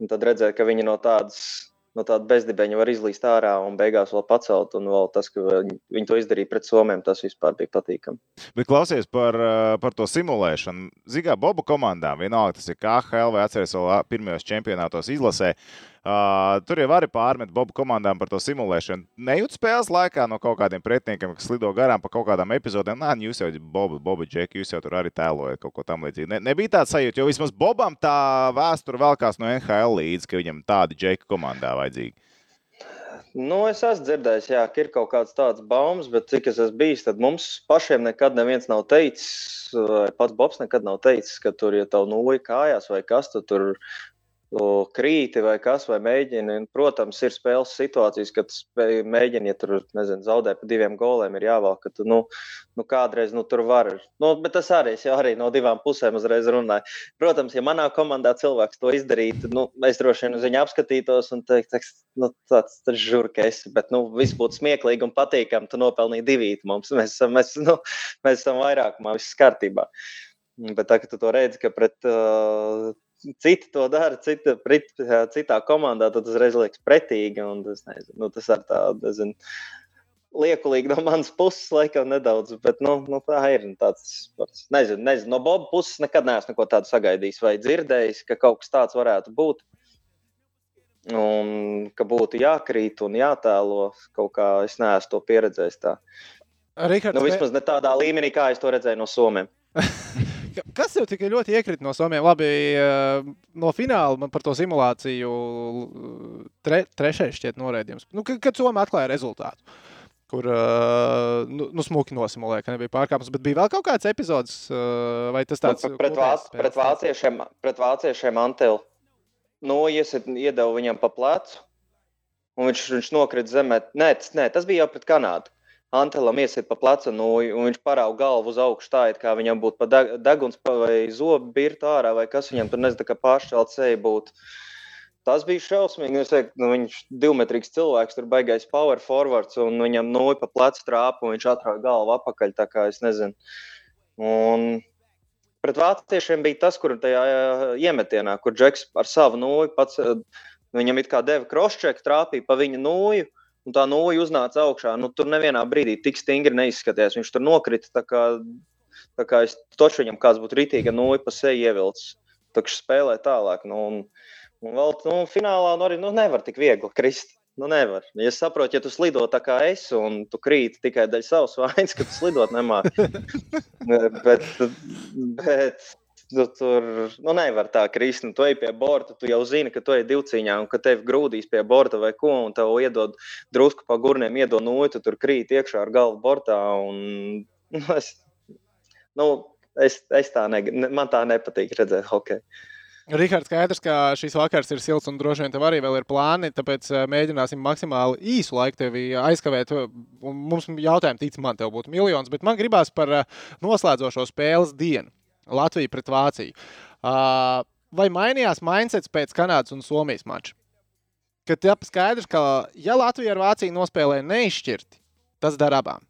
S4: Un tad redzēt, ka viņi no tādas no tāda bezdibeņa var izlīst ārā un beigās vēl pacelt. Un vēl tas, ka viņi, to izdarīja pret somiem, tas vispār bija patīkami.
S1: Bet klausies par, uh, par to simulēšanu. Zinām, Bobu komandām, vienalga tas ir KHL vai atceries vēl pirmajos čempionātos izlasē. Uh, tur jau arī pārmet Bobu komandām par to simulēšanu. Nejūt spēles laikā no kaut kādiem pretiniekiem, kas lido garām pa kaut kādām epizodēm. Nē, nu, jūs jau, Bobu, Bobu Džeki, jūs jau tur arī tēlojat kaut ko tam līdzīgu. Ne, nebija tāds sajūta, jo vismaz Bobam tā vēsture velkās no NHL līdzi, ka viņam tādi Džeki komandā vajadzīgi.
S4: Nu, es esmu dzirdējis, jā, ka ir kaut kāds tāds baumas, bet cik es esmu bijis, tad mums pašiem nekad neviens nav teicis, vai pats Bobs nekad nav teicis, ka tur, ja tev nūja kājās vai kas, tu tur tu krīti vai kas, vai mēģini. Un, protams, ir spēles situācijas, kad mēģini, ja tur nezinu, zaudē pa diviem goliem, ir jāvēl, ka tu nu, nu, kādreiz nu, tur var. Nu, bet tas arī, jau arī no divām pusēm uzreiz runāju. Protams, ja manā komandā cilvēks to izdarītu, nu, es droši vien uz viņu apskatītos un teiktu, nu, tāds tas žurka esi, bet nu, viss būtu smieklīgi un patīkami. Tu nopelnīji divīt mums. Mēs mēs, nu, mēs esam vairākumā, viss kārtībā. Bet tā, ka tu to redzi, ka pret uh, citi to dara, cita, prit, citā komandā, tad tas uzreiz liekas pretīgi. Tas, nezinu, nu, tas ar tādu, liekulīgi no manas puses, laikam, nedaudz. Bet nu, nu, tā ir nu, tāds sports. Nezinu, nezinu, no Boba puses nekad neesmu neko tādu sagaidījis vai dzirdējis, ka kaut kas tāds varētu būt. Un ka būtu jākrīt un jātēlo kaut kā, es neesmu to pieredzējis. Tā.
S2: Rihards,
S4: nu, vismaz ne tādā līmenī, kā es to redzēju no Somiem.
S2: Kas tev tik ļoti iekrita no Somijas? Labi, eh, no fināla man par to simulāciju tre, trešais šķiet noraidījums. Nu, kad Somija atklāja rezultātu. Kur uh, nu, nu, smuki nosimulēja, ka nebija pārkāpums. Bet bija vēl kaut kāds epizodes, uh, vai tas tāds
S4: nu, - pret, vāc, pret vāciešiem, pret vāciešiem Antēlu. Nu, iesit, iedeva viņam pa plecu, un viņš, viņš nokrita zemē. Nē, tas, nē, tas bija jau pret Kanādu. Antelam iesiet pa plecu, nu, un viņš parauga galvu uz augšu, tā it kā viņam būtu pa deguns vai zobu birtu ārā, vai kas viņam tur nezinu, kā pāršķelt seju būtu. Tas bija šausmīgi. Es teiktu, nu, viņš ir divmetrīgs cilvēks, tur baigais power forwards, un viņam nūja pa plecu trāpu, un viņš atrauga galvu apakaļ, tā kā es nezinu. Un pret vāciešiem bija tas, kur tajā iemetienā, kur Džeks ar savu nūju pats, viņam it kā deva crosscheck, trāpīja pa viņa nūju un tā nūja uznāca augšā. Nu, tur nevienā brīdī tik stingri neizskatījās. Viņš tur nokrita. Tā kā, tā kā es toču viņam kāds būtu rītīga nūja pa seju ievilcis. Kā spēlē tālāk. Nu, un, un vēl nu, finālā nu, arī nu, nevar tik viegli krist. Nu, nevar. Ja saproti, ja tu slido tā kā es, un tu krīti tikai dēļ savas vainas, ka tu slidot nemāki. bet, bet tu tur nu, nevar tā krist. Nu, tu ej pie borta, tu jau zini, ka tu ej divcīņā un ka tevi grūdīs pie borta vai ko, un tev iedod drusku pa gurniem, iedod noju, tur krīt iekšā ar galvu bortā. Un, nu, es, nu, es, es tā ne, man tā nepatīk redzēt hokeju.
S2: Rihards, skaidrs, ka šis vakars ir silts un droši vien tev arī vēl ir plāni, tāpēc eh, mēģināsim maksimāli īsu laiku tevi aizkavēt. Mums jautājumi, tic man, tev būtu miljons, bet man gribās par eh, noslēdzošo spēles dienu. Latvija pret Vāciju. Uh, vai mainījās mindsets pēc Kanādas un Somijas mača? Kad ir skaidrs, ka ja Latvija ar Vāciju nospēlē neizšķirti, tas dara abām.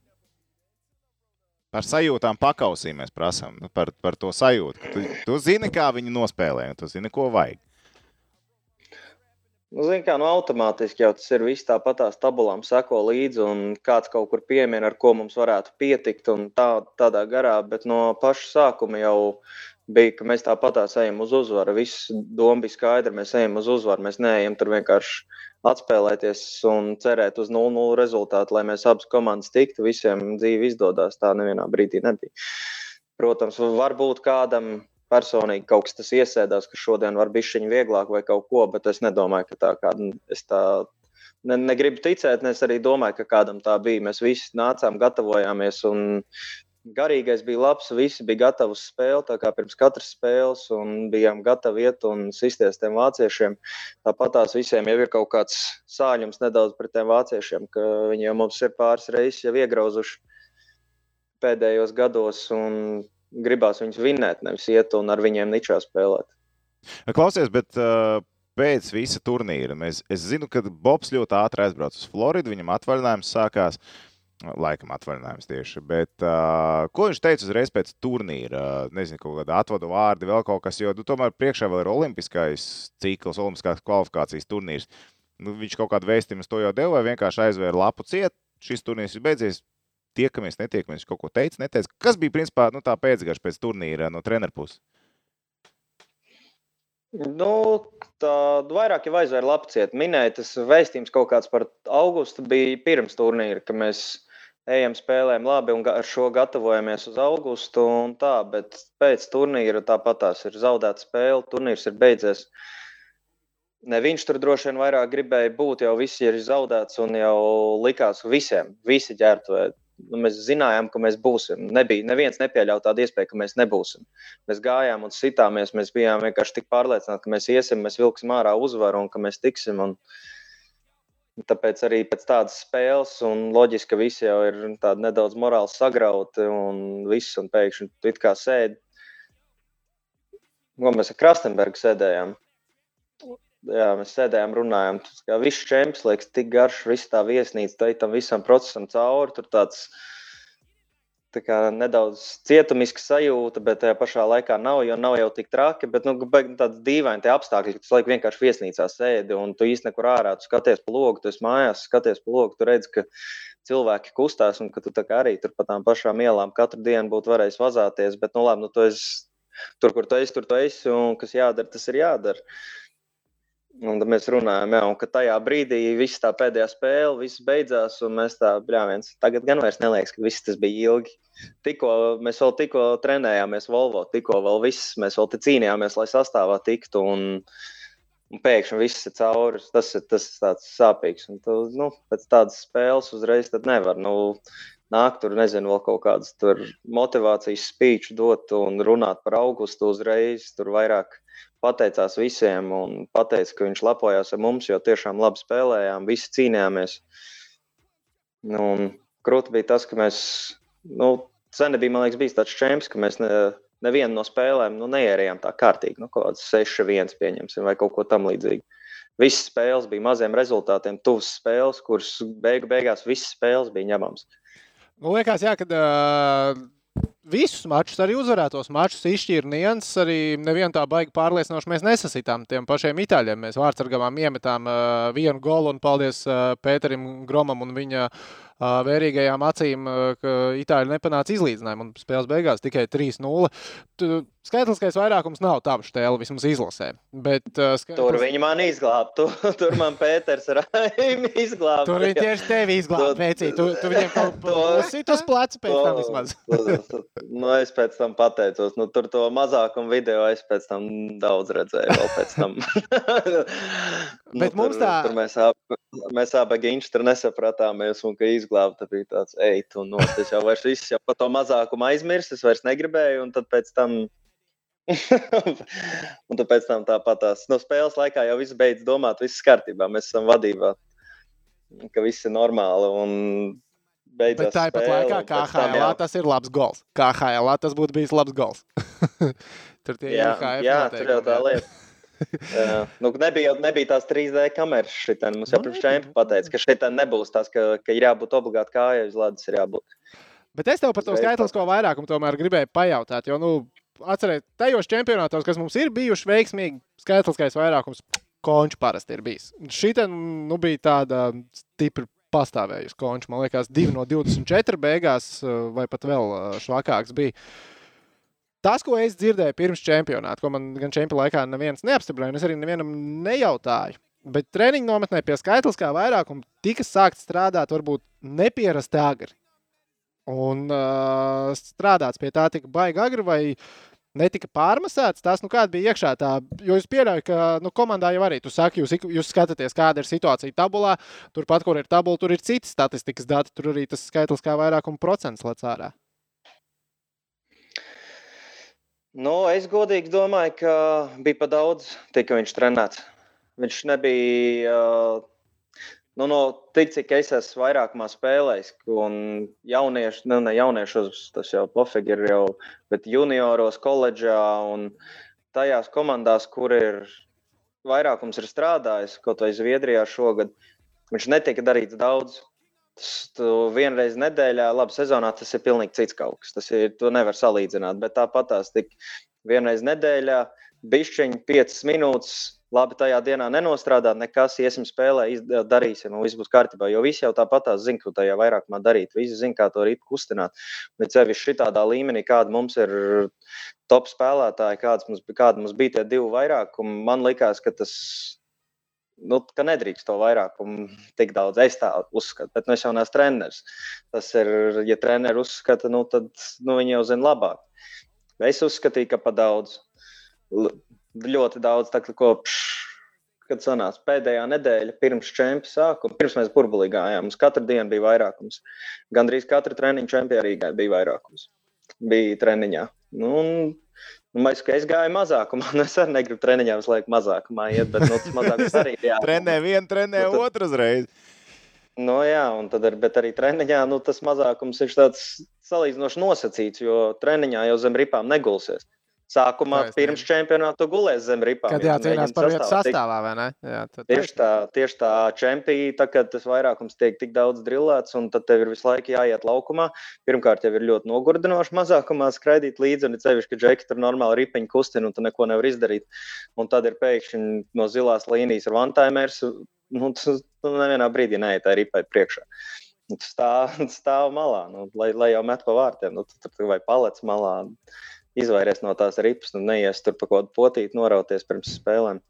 S1: Par sajūtām pakausī mēs prasām. Nu, par, par to sajūtu. Tu, tu zini, kā viņi nospēlē, un tu zini, ko vajag.
S4: Nu, Ziniet, kā nu, automātiski jau tas ir viss tāpat tās tabulām seko līdzi, un kāds kaut kur piemēra, ar ko mums varētu pietikt, un tā, tādā garā. Bet no paša sākuma jau bija, ka mēs tāpat ejam uz uzvaru. Viss doma bija skaidra, mēs ejam uz uzvaru. Mēs neejam tur vienkārši atspēlēties un cerēt uz 0-0 rezultātu, lai mēs abas komandas tiktu. Visiem dzīve izdodas. Tā nevienā brīdī nebija. Protams, varbūt kādam personīgi kaut kas tas iesēdās, ka šodien var būt šķiņķi vieglāk vai kaut ko, bet es nedomāju, ka tā kāda es tā. Ne, negribu ticēt, ne es arī domāju, ka kādam tā bija. Mēs visi nācām, gatavojāmies, un garīgais bija labs. Visi bija gatavi uz spēli, tā kā pirms katras spēles, un bijām gatavi iet un sisties tiem vāciešiem. Tāpat tās visiem jau ir kaut kāds sāņums nedaudz pret tiem vāciešiem, ka viņi jau mums ir pāris reizes iegrauzuši pēdējos gados. Un gribās viņus vinnēt, nevis iet un ar viņiem ničā spēlēt.
S1: Klausies, bet uh, pēc visa turnīra mēs, es zinu, ka Bobs ļoti ātri aizbrauca uz Floridu, viņam atvaļinājums sākās. Laikam atvaļinājums tieši. Bet, uh, ko viņš teica uzreiz pēc turnīra? Nezinu, kāda atvadu vārdi, vēl kaut kas, jo nu, tomēr priekšā vēl ir olimpiskais cikls, olimpiskās kvalifikācijas turnīrs. Nu, viņš kaut kādu vēstījumu to jau deva, vai vienkārši aizvēra lapu ciet. Šis turnīrs ir beidzies, tiekamies, netiekamies, kaut ko teica, neteica. Kas bija principā nu, tā pēcgarša pēc turnīra no treneru puses?
S4: Nu, tā vairāk jau aizvēra lapciet. Minēja tas vēstījums kaut kāds par augustu bija pirms turnīra, ka mēs ejam spēlēm labi un ar šo gatavojamies uz augustu un tā, bet pēc turnīra tāpat tās ir zaudēta spēle, turnīrs ir beidzies. Ne, viņš tur droši vien vairāk gribēja būt, jau viss ir zaudēts un jau likās visiem, visi ģērbtuvēji nu, mēs zinājām, ka mēs būsim. Nebija, neviens nepieļāva tādu iespēju, ka mēs nebūsim. Mēs gājām un sitāmies, mēs bijām vienkārši tik pārliecināti, ka mēs iesim, mēs vilksim ārā uzvaru un ka mēs tiksim. Un, Tāpēc arī pēc tādas spēles, un loģiski, ka visi jau ir nedaudz morāli sagrauti, un viss, un pēkšņi tu it kā sēdi. Ko mēs ar Krastenbergu sēdējām? Jā, mēs sēdējām, runājām. Tas kā viss čempions, liekas, tik garš, viss tā viesnīca, tā tam visam procesam cauri. Tur tāds kā, nedaudz cietumiska sajūta, bet tajā pašā laikā nav, jo nav jau tik traki. Bet nu, tāds dīvains apstākļi, ka tu laikam vienkārši viesnīcā sēdi un tu īstenībā nekur ārā, tu skaties pa logu, tu esi mājās, skaties pa logu, tu redz, ka cilvēki kustās un ka tu arī tur pa tām pašām ielām katru dienu būtu varējis vazāties. Bet, nu, labi, nu, tu esi tur, kur tu esi, tur tu esi, un kas jādara, tas ir jādara. Un tad mēs runājām, jā, ka tajā brīdī viss tā pēdējā spēle, viss beidzās, un mēs tā brāļāmies. Tagad gan vairs neliekas, ka viss tas bija ilgi. Tikko mēs vēl tikko trenējāmies Volvo, tikko vēl viss, mēs vēl cīnījāmies, lai sastāvā tiktu, un, un pēkšņi viss ir cauri. Tas ir tas tāds sāpīgs, un tu, nu, pēc tādas spēles uzreiz nevar. Nu, nāk tur, nezinu, vēl kaut kādas motivācijas spīču dot un runāt par augustu uzreiz, tur vairāk pateicās visiem un teica, ka viņš lepojās ar mums, jo tiešām labi spēlējām, visi cīnījāmies. Nu, Krūti bija tas, ka mēs, nu, sen bija, man liekas, bijis tāds čempions, ka mēs ne, nevienu no spēlēm nu, neierējām tā kārtīgi, nu, kaut kāds 6-1 pieņemsim vai kaut ko tam līdzīgu. Visas spēles bija maziem rezultātiem, tuvas spēles, kuras beigu beigās visas spēles bija ņemamas.
S2: Man liekas, jā, ka uh, visus mačus, arī uzvarētos mačus izšķīra nianses. Arī nevienu tā baigi pārliecinoši mēs nesasitām tiem pašiem itāļiem. Mēs vārdsargām iemetām uh, vienu golu un paldies uh, Pēterim Gromam un viņa vērīgajām acīm, ka itāļi nepanāca izlīdzinājumu un spēles beigās tikai 3-0. Skaitliskais vairākums nav tavs tēl, vismaz izlasē. Bet, uh, skaitlis...
S4: Tur viņi man izglāba. Tu, tur man Pēters Raimi izglāba.
S2: Tur viņi tieši tevi izglāba. Tu, tu, tu viņiem kaut ko uzsit uz pleca pēc tam vismaz.
S4: nu, es pēc tam pateicos. Nu, tur to mazākumu video es pēc tam daudz redzēju. Vēl pēc tam.
S2: nu, Bet mums tur, tā.
S4: Tur mēs abi, mēs abi ginči tur nesapratāmies un ka izglāba. Tā bija tāds, ej, tu no, es jau vairs viss jau par to mazākumu aizmirsu. Es vairs negribēju. Un tad pēc tam un tad pēc tam tāpat tās no spēles laikā jau viss beidz domāt, viss kārtībā, mēs esam vadībā, ka viss ir normāli. Un
S2: Bet tāpat laikā, kā HL, tas ir labs gols. Kā HL, tas būtu bijis labs gols. tur tie
S4: jā, ir jā, tur jau tā lieta. Jā. Nu, nebija, nebija tās 3D kameras. Šitien. Mums jau pirms čempiona pateica, ka šeit nebūs tās, ka, ka ir jābūt obligāti kājai uz ledus.
S2: Bet es tev par to skaitlisko vairākumu tomēr gribēju pajautāt. Jo, nu, atcerieties, tajos čempionātos, kas mums ir bijuši veiksmīgi, skaitliskais vairākums konču parasti ir bijis. Šī nu, bija tāda stipra pastāvējusi konču. Man liekas, 2 no 24 beigās, vai pat vēl švakāks bija. Tas, ko es dzirdēju pirms čempionāta, ko man gan čempionāta laikā neviens neapstiprināja, es arī nevienam nejautāju. Bet treniņu nometnē pie skaitliskā vairākuma tika sākt strādāt varbūt nepierasti agri. Un uh, strādāts pie tā tika baigi agri, vai netika pārmasēts. Tas, nu, kāda bija iekšā tā, jo es pieļauju, ka nu, komandā jau arī, tu saki, jūs, jūs skatāties, kāda ir situācija tabulā. Turpat, kur ir tabula, tur ir citi statistikas dati, tur arī tas skaitlis kā vairākuma procents lec ārā.
S4: Nu, es godīgi domāju, ka bija pa daudz, tika viņš trenēts. Viņš nebija nu, no tik, cik es esmu vairākumā spēlējis, un jaunieši, nu, ne jauniešos, tas jau pofīgi ir jau, bet junioros, koledžā un tajās komandās, kur ir vairākums ir strādājis, kaut vai Zviedrijā šogad, viņš netika darīts daudz. Tas vienreiz nedēļā, labi, sezonā tas ir pilnīgi cits kaut kas. Tas ir, to nevar salīdzināt, bet tāpat tās tik vienreiz nedēļā, bišķiņi, 5 minūtes labi tajā dienā nenostrādāt, nekas, iesim spēlē, darīsim, un viss būs kārtībā. Jo visi jau tāpat zina, ko tajā vairākumā darīt. Visi zina, kā to rīt kustināt. Bet sevišķi šitādā līmenī, kāda mums ir top spēlētāji, kāds mums, kāda mums bija tie divi vairākumi, man likās, ka tas. Nu, ka nedrīkst to vairākumu tik daudz. Es tā uzskatu, bet nu, es jau neesmu treneris. Tas ir, ja treneris uzskata, nu, tad nu, viņi jau zina labāk. Es uzskatīju, ka pa daudz ļoti daudz, tā, kopš kad sanāca pēdējā nedēļa pirms čempionu sākuma, pirms mēs burbulī gājām. Mums katru dienu bija vairākums. Gan arī katru treniņu čempionā Rīgā bija vairākums. Bija treniņā. Nu, un, nu, mēs, es gāju mazākumā. Nu, es arī negribu treniņā visu laiku mazākumā iet, bet nu, tas mazākums arī ir jā.
S1: Trenē vienu, trenē
S4: Nu, tad-
S1: otru uzreiz.
S4: Nu, jā, un tad, ar, bet arī treniņā nu, tas mazākums ir tāds salīdzinoši nosacīts, jo treniņā jau zem ripām negulsies. Sākumā
S2: Taisnība.
S4: pirms čempionāta tu gulēsi zem ripām.
S2: Kad jācīnās par vietu
S4: sastāvā
S2: vai ne? Jā, tad
S4: Tieši tā, tieši tā čempionā, tā kad tas vairākums tiek tik daudz drillēts, un tad tev ir visu laiku jāiet laukumā. Pirmkārt, jau ir ļoti nogurdinoši mazākumā skraidīt līdzi, un ir sevišķi, ka džeki tur normāli ripiņu kustina, un tu neko nevar izdarīt. Un tad ir pēkšņi no zilās līnijas ar vantaimers, nu, tas nu, nevienā brīdī neiet tā ripai priekšā. Stāv, stāv malā, nu, lai, lai jau met pa vārtiem, nu, tu tur vai palec malā. Izvairies no tās ripas, nu, neies tur pa kaut kādu potīti norauties pirms spēlēm.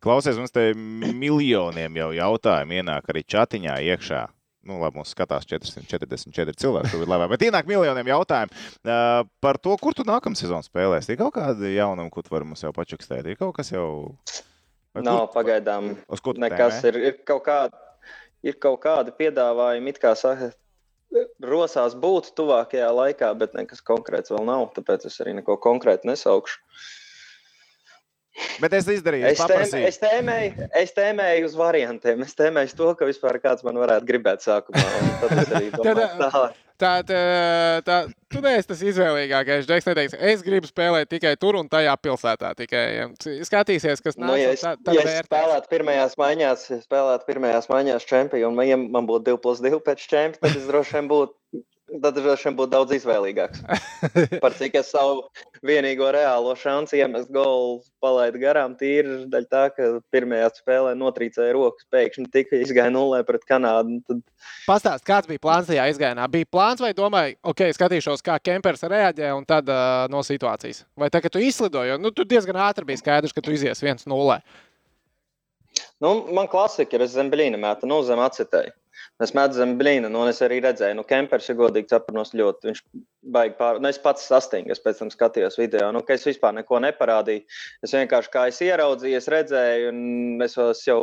S1: Klausies, mums te miljoniem jau jautājumu ienāk arī chatiņā iekšā. Nu, labi, mums skatās 444 cilvēki. Tur ir labi, bet ienāk miljoniem jautājumu uh, par to, kur tu nākamā sezonā spēlēsi. Ir kaut kāda jaunuma, ko tu vari mums jau pačukstēt. Ir kaut kas jau. Vai
S4: Nav
S1: kur-
S4: pagaidām
S1: Uz ko tu
S4: nekas.
S1: tēmē?
S4: Ir, ir, kaut kādi, ir kaut kādi piedāvājumi, it kā saka, rosās būt tuvākajā laikā, bet nekas konkrēts vēl nav. Tāpēc es arī neko konkrētu nesaukšu.
S1: Bet es izdarīju,
S4: Es,
S1: paprasīju.
S4: es, tēmēju, es tēmēju uz variantiem. Es tēmēju to, ka vispār kāds man varētu gribēt sākumā. Tad es arī domāju, tālāk.
S2: Tā, tā, tā, tu neesi tas izvēlīgākais. Džeks neteiks, es gribu spēlēt tikai tur un tajā pilsētā. Tikai skatīsies, kas nāk.
S4: Nu, ja es,
S2: tā- tad
S4: ja es
S2: vērtēs.
S4: spēlētu pirmajās maiņās, ja spēlētu pirmajās maiņās čempionu, un ja man būtu 2 plus 2 pēc čempiona, tad es droši vien būtu. Tad droši vien būtu daudz izvēlīgāks. Par cik es savu vienīgo reālo šansu iemest golu palaidu garām, tīri daļa tā, ka pirmajā spēlē notrīcēja rokas, pēkšņi tika izgāja nulē pret Kanādu. Tad
S2: Pastāst, kāds bija plāns tajā izgājienā? Bija plāns vai domāji, ok, skatīšos, kā kempers reaģē un tad uh, no situācijas? Vai tā, ka tu izlidoji, jo nu, tu diezgan ātri bija skaidrs, ka tu izies viens nulle.
S4: Nu, man klasika ir, zem blīna mēta, nu, zem acetēju. Es metu zem blīna, un es arī redzēju, nu, Kempers ir godīgi sapranos ļoti. Viņš baigi pār, nu, es pats sastingu, es pēc tam skatījos video, nu, ka es vispār neko neparādīju. Es vienkārši kā es ieraudzīju, es redzēju, un es jau,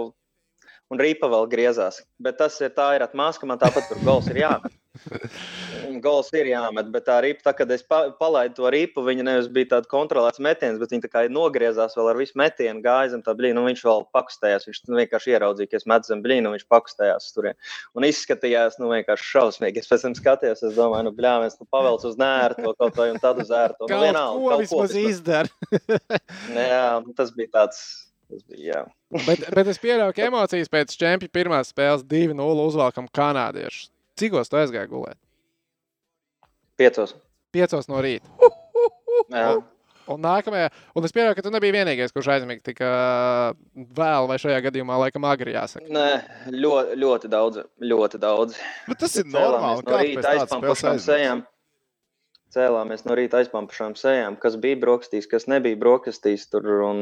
S4: un rīpa vēl griezās. Bet tas ir tā, ir atmāska, man tāpat tur gols ir jāmet. Gols ir jāmet, bet tā ripa, tā, kad es pa, palaidu to ripu, viņa nevis bija tāda kontrolēta metiens, bet viņa tā kā nogriezās vēl ar visu metienu, gāja zem tā blīna, un viņš vēl pakustējās. Viņš vienkārši ieraudzīja, ka es metu zem blīna, un viņš pakustējās tur. Un izskatījās, nu, vienkārši šausmīgi. Es pēc tam skatījos, es domāju, nu, bļā, mēs nu pavelc uz nērto kaut vai un tad uz ērto. Nu, vienalga,
S2: ko vismaz izdara.
S4: Nu, Jā, nu, tas bija tāds. Tas bija,
S2: bet, bet es pieļauju, ka emocijas pēc čempiona pirmās spēles 2-0 uzvalkam kanādiešus. Cikos tu aizgāji gulēt?
S4: Piecos.
S2: 5 no rīta.
S4: Jā.
S2: Un nākamajā, un es pieļauju, ka tu nebija vienīgais, kurš aizmiga tik vēl, vai šajā gadījumā laikam agri jāsaka.
S4: Nē, ļoti, ļoti daudz. Ļoti daudz.
S1: Bet tas ir
S4: Cēlāmies
S1: normāli.
S4: no rīta aizpampušām sejām. Cēlāmies no rīta aizpampušām sejām, kas bija brokastīs, kas nebija brokastīs. Tur un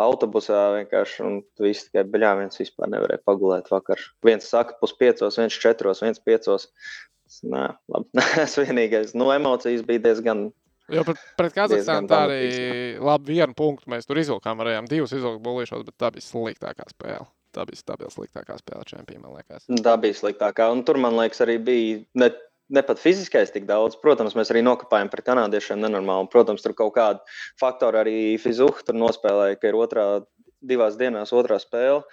S4: autobusā vienkārši un viss tikai beļā. viens vispār nevarēja pagulēt vakar. Viens saka puspiecos, viens četros, viens piecos. Nē, labi. Es vienīgais. Nu, emocijas bija diezgan.
S2: Jo pret, pret Kazahstānu tā arī labi vienu punktu mēs tur izvilkām. Varējām divus izvilkt bulīšos, bet tā bija sliktākā spēle. Tā bija stabila sliktākā spēle čempionā, man liekas.
S4: Tā bija sliktākā. Un tur, man liekas, arī bija ne, ne pat fiziskais tik daudz. Protams, mēs arī nokāpājām pret kanādiešiem nenormāli. Un, protams, tur kaut kādi faktori arī fizuha tur nospēlēja, ka ir otrā, divās dienās otrā spēle.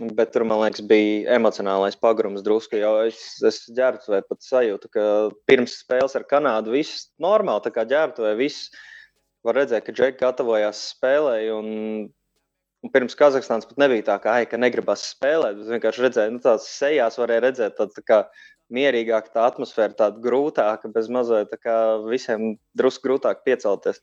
S4: Bet tur, man liekas, bija emocionālais pagrums drusku. Jau es, es ģērbtu, vai pat sajūtu, ka pirms spēles ar Kanādu viss normāli, tā kā ģērbtu, vai viss var redzēt, ka Džeki gatavojās spēlē. Un, un pirms Kazahstānas pat nebija tā, ka, ai, ka negribas spēlēt. Es vienkārši redzēju, nu, tās sejās varēja redzēt, tāda tā kā mierīgāka tā atmosfēra, tāda grūtāka, bez mazliet tā kā visiem drusku grūtāk piecelties.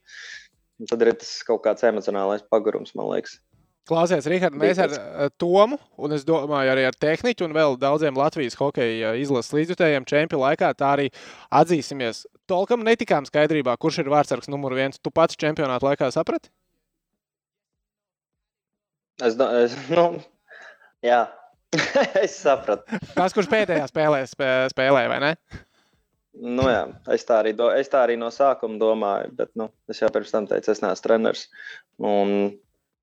S4: Un tad ir tas kaut kāds emocionālais pagrums, man liekas.
S2: Klausies, Rihard, mēs ar eh, Tomu, un es domāju, arī ar tehniku un vēl daudziem Latvijas hokeja izlases līdzjutējiem čempionu laikā, tā arī atzīsimies. Tolkam netikām skaidrībā, kurš ir vārdsargs numur viens. Tu pats čempionāta laikā saprati?
S4: Es, es, nu, jā, es sapratu.
S2: Tas, kurš pēdējā spēlē spē, spēlē, vai ne?
S4: Nu, jā, es, tā arī do, es tā arī no sākuma domāju, bet nu, es jau pirms tam teicu, es neesmu treneris. Un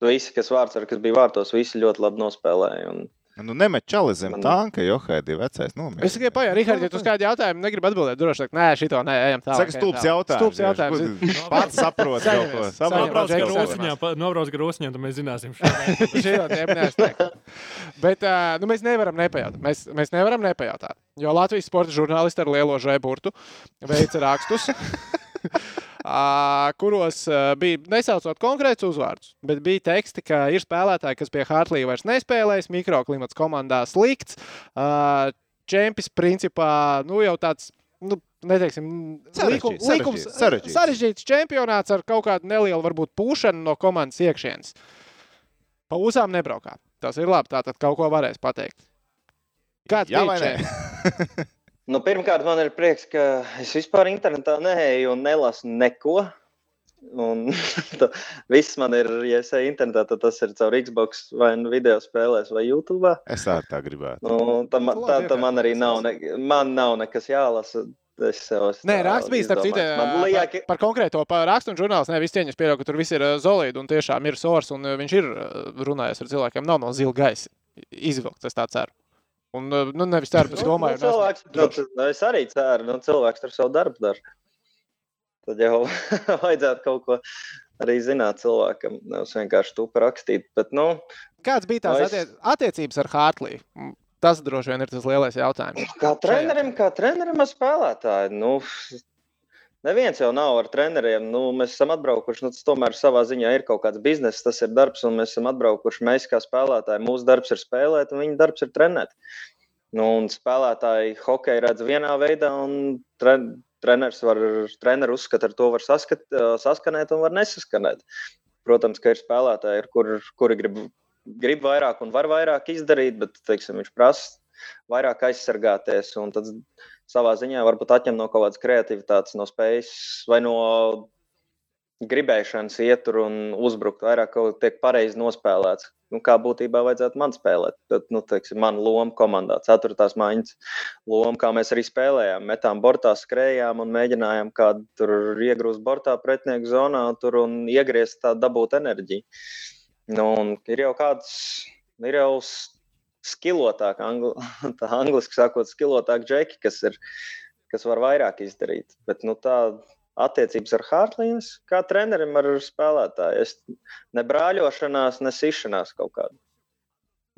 S4: visi, kas vārds kas bija vārtos, visi ļoti labi nospēlēja. Un...
S1: Nu, nemet čali zem
S4: Man-
S1: tanka, jo Haidī vecais nomierināts.
S2: Es tikai pajautāju, Rihard, ja tu uz kādu jautājumu negribi atbildēt, droši vien, nē, šito nē, ejam tālāk.
S1: Saka, stulbs jautājums.
S2: Stulbs jautājums.
S1: Pats saprot kaut ko. Saprot,
S3: pa- nobrauc grūsņā, tad mēs zināsim. šo.
S2: Šito tiem neaizteiktu. Bet uh, nu, mēs nevaram nepajautāt. Mēs, mēs nevaram nepajautāt. Jo Latvijas sporta žurnālisti ar lielo žēburtu veica rakstus, kuros bija nesaucot konkrētus uzvārdus, bet bija teksti, ka ir spēlētāji, kas pie Hartlīja vairs nespēlēs, mikroklimats komandā slikts. Čempis principā nu, jau tāds. Nu, Neteiksim,
S1: Sarežģīts,
S2: likum- likums-
S1: sarežģīts, sarežģīts.
S2: sarežģīts čempionāts ar kaut kādu nelielu, varbūt, pūšanu no komandas iekšienes. Pa uzām nebraukā. Tas ir labi. Tātad kaut ko varēs pateikt. Kāds
S1: Jā
S2: bija čempions?
S4: Nu, pirmkārt, man ir prieks, ka es vispār internetā neeju un nelasu neko. Un tā- viss man ir, ja es eju internetā, tad tas ir caur Xbox vai nu video spēlēs vai YouTube.
S1: Es arī tā gribētu.
S4: Nu, tā, man-
S2: Nu,
S4: tā, tā man arī nav, ne, man nav nekas jālasa. Es sev esmu
S2: Nē,
S4: tā
S2: raksts bija starp citu.
S4: liek,
S2: Par, par konkrēto par rakstu un žurnālistu. Nē, viss cieņas pieļauj, ka tur viss ir zolīdi un tiešām ir sors. Un viņš ir runājis ar cilvēkiem. Nav no zila gaisa izvilkts, es tā ceru. Un, ā, nu, nevis ceru, bet es domāju,
S4: nu, cilvēks, nu, t- nu, es arī ceru, nu, cilvēks ar savu darbu dara. Tad jau vajadzētu kaut ko arī zināt cilvēkam. Nevis vienkārši tu rakstīt. Bet, nu,
S2: kāds bija tās
S4: Nu, es-
S2: attie attiecības ar Hartliju? Tas droši vien ir tas lielais jautājums.
S4: kā trenerim, kā trenerim ar spēlētāju. Nu, Neviens jau nav ar treneriem. Nu, mēs esam atbraukuši. Nu, tas tomēr savā ziņā ir kaut kāds bizness, tas ir darbs, un mēs esam atbraukuši. Mēs kā spēlētāji, mūsu darbs ir spēlēt, un viņa darbs ir trenēt. Nu, un spēlētāji hokeju redz vienā veidā, un tre, treneris var, treneris uzskata, ar to var saskat, saskanēt un var nesaskanēt. Protams, ka ir spēlētāji, kur, kuri grib, grib vairāk un var vairāk izdarīt, bet teiksim, viņš prasa vairāk aizsargāties. un Tad savā ziņā varbūt atņem no kaut kādas kreativitātes, no spējas vai no gribēšanas iet tur un uzbrukt. Vairāk kaut kā tiek pareizi nospēlēts. Nu, kā būtībā vajadzētu man spēlēt. Tad, nu, teiksim, man loma komandā, ceturtās maiņas loma, kā mēs arī spēlējām. Metām bortā, skrējām un mēģinājām kādu tur iegrūst bortā pretinieku zonā tur un iegriezt tā dabūt enerģiju. Nu, ir jau kāds, ir jau skilotāk, angli, tā angliski sakot, skilotāk džeki, kas, ir, kas var vairāk izdarīt. Bet nu, tā attiecības ar Hārtlīnu, kā trenerim ar spēlētāju, es ne brāļošanās, ne sišanās kaut kādā.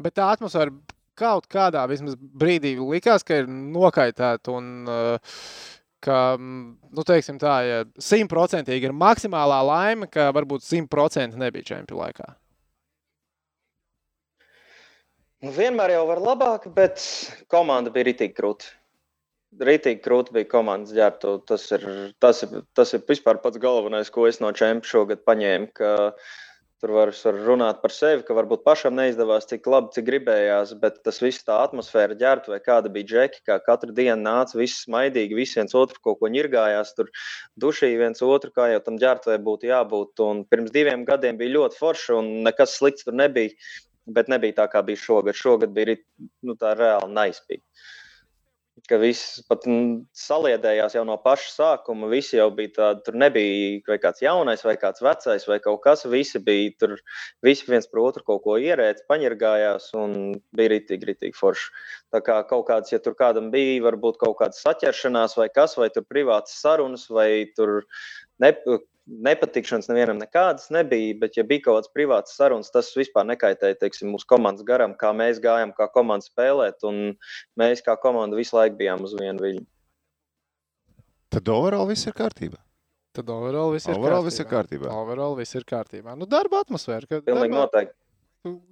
S2: Bet tā atmosfēra kaut kādā brīdī likās, ka ir nokaitēta un uh, ka, mm, nu, teiksim tā, ja simtprocentīgi ir maksimālā laime, ka varbūt simtprocentīgi nebija čempionu laikā.
S4: Nu, vienmēr jau var labāk, bet komanda bija rītīgi krūti. Rītīgi krūti bija komandas ģērbta. Tas ir, tas, ir, tas ir vispār pats galvenais, ko es no čempiona šogad paņēmu. ka Tur var, var runāt par sevi, ka varbūt pašam neizdevās tik labi, cik gribējās, bet tas viss tā atmosfēra ģērbta, vai kāda bija džeki, kā katru dienu nāca, viss smaidīgi, visi viens otru kaut ko ņirgājās, tur dušīja viens otru, kā jau tam ģērbtai būtu jābūt. Un pirms diviem gadiem bija ļoti forši, un nekas slikts tur nebija. Bet nebija tā, kā bija šogad. Šogad bija nu, tā reāli naizpīgi. Ka viss pat saliedējās jau no paša sākuma. Visi jau bija tādi, tur nebija vai kāds jaunais, vai kāds vecais, vai kaut kas. Visi bija tur, visi viens par otru kaut ko ierēdz, paņirgājās un bija ritīgi, ritīgi forši. Tā kā kaut kāds, ja tur kādam bija, varbūt kaut kāda saķeršanās vai kas, vai tur privātas sarunas, vai tur ne, nepatikšanas nevienam nekādas nebija, bet ja bija kaut kāds privāts sarunas, tas vispār nekaitēja teiksim, mūsu komandas garam, kā mēs gājām, kā komanda spēlēt, un mēs kā komanda visu laiku bijām uz vienu viļņu.
S1: Tad overall viss ir kārtībā.
S2: Tad overall viss ir
S1: Overall
S2: kārtībā.
S1: viss ir kārtībā.
S2: Overall viss ir kārtībā. Nu, darba atmosfēra. ka
S4: Pilnīgi
S2: Darbā,
S4: noteikti.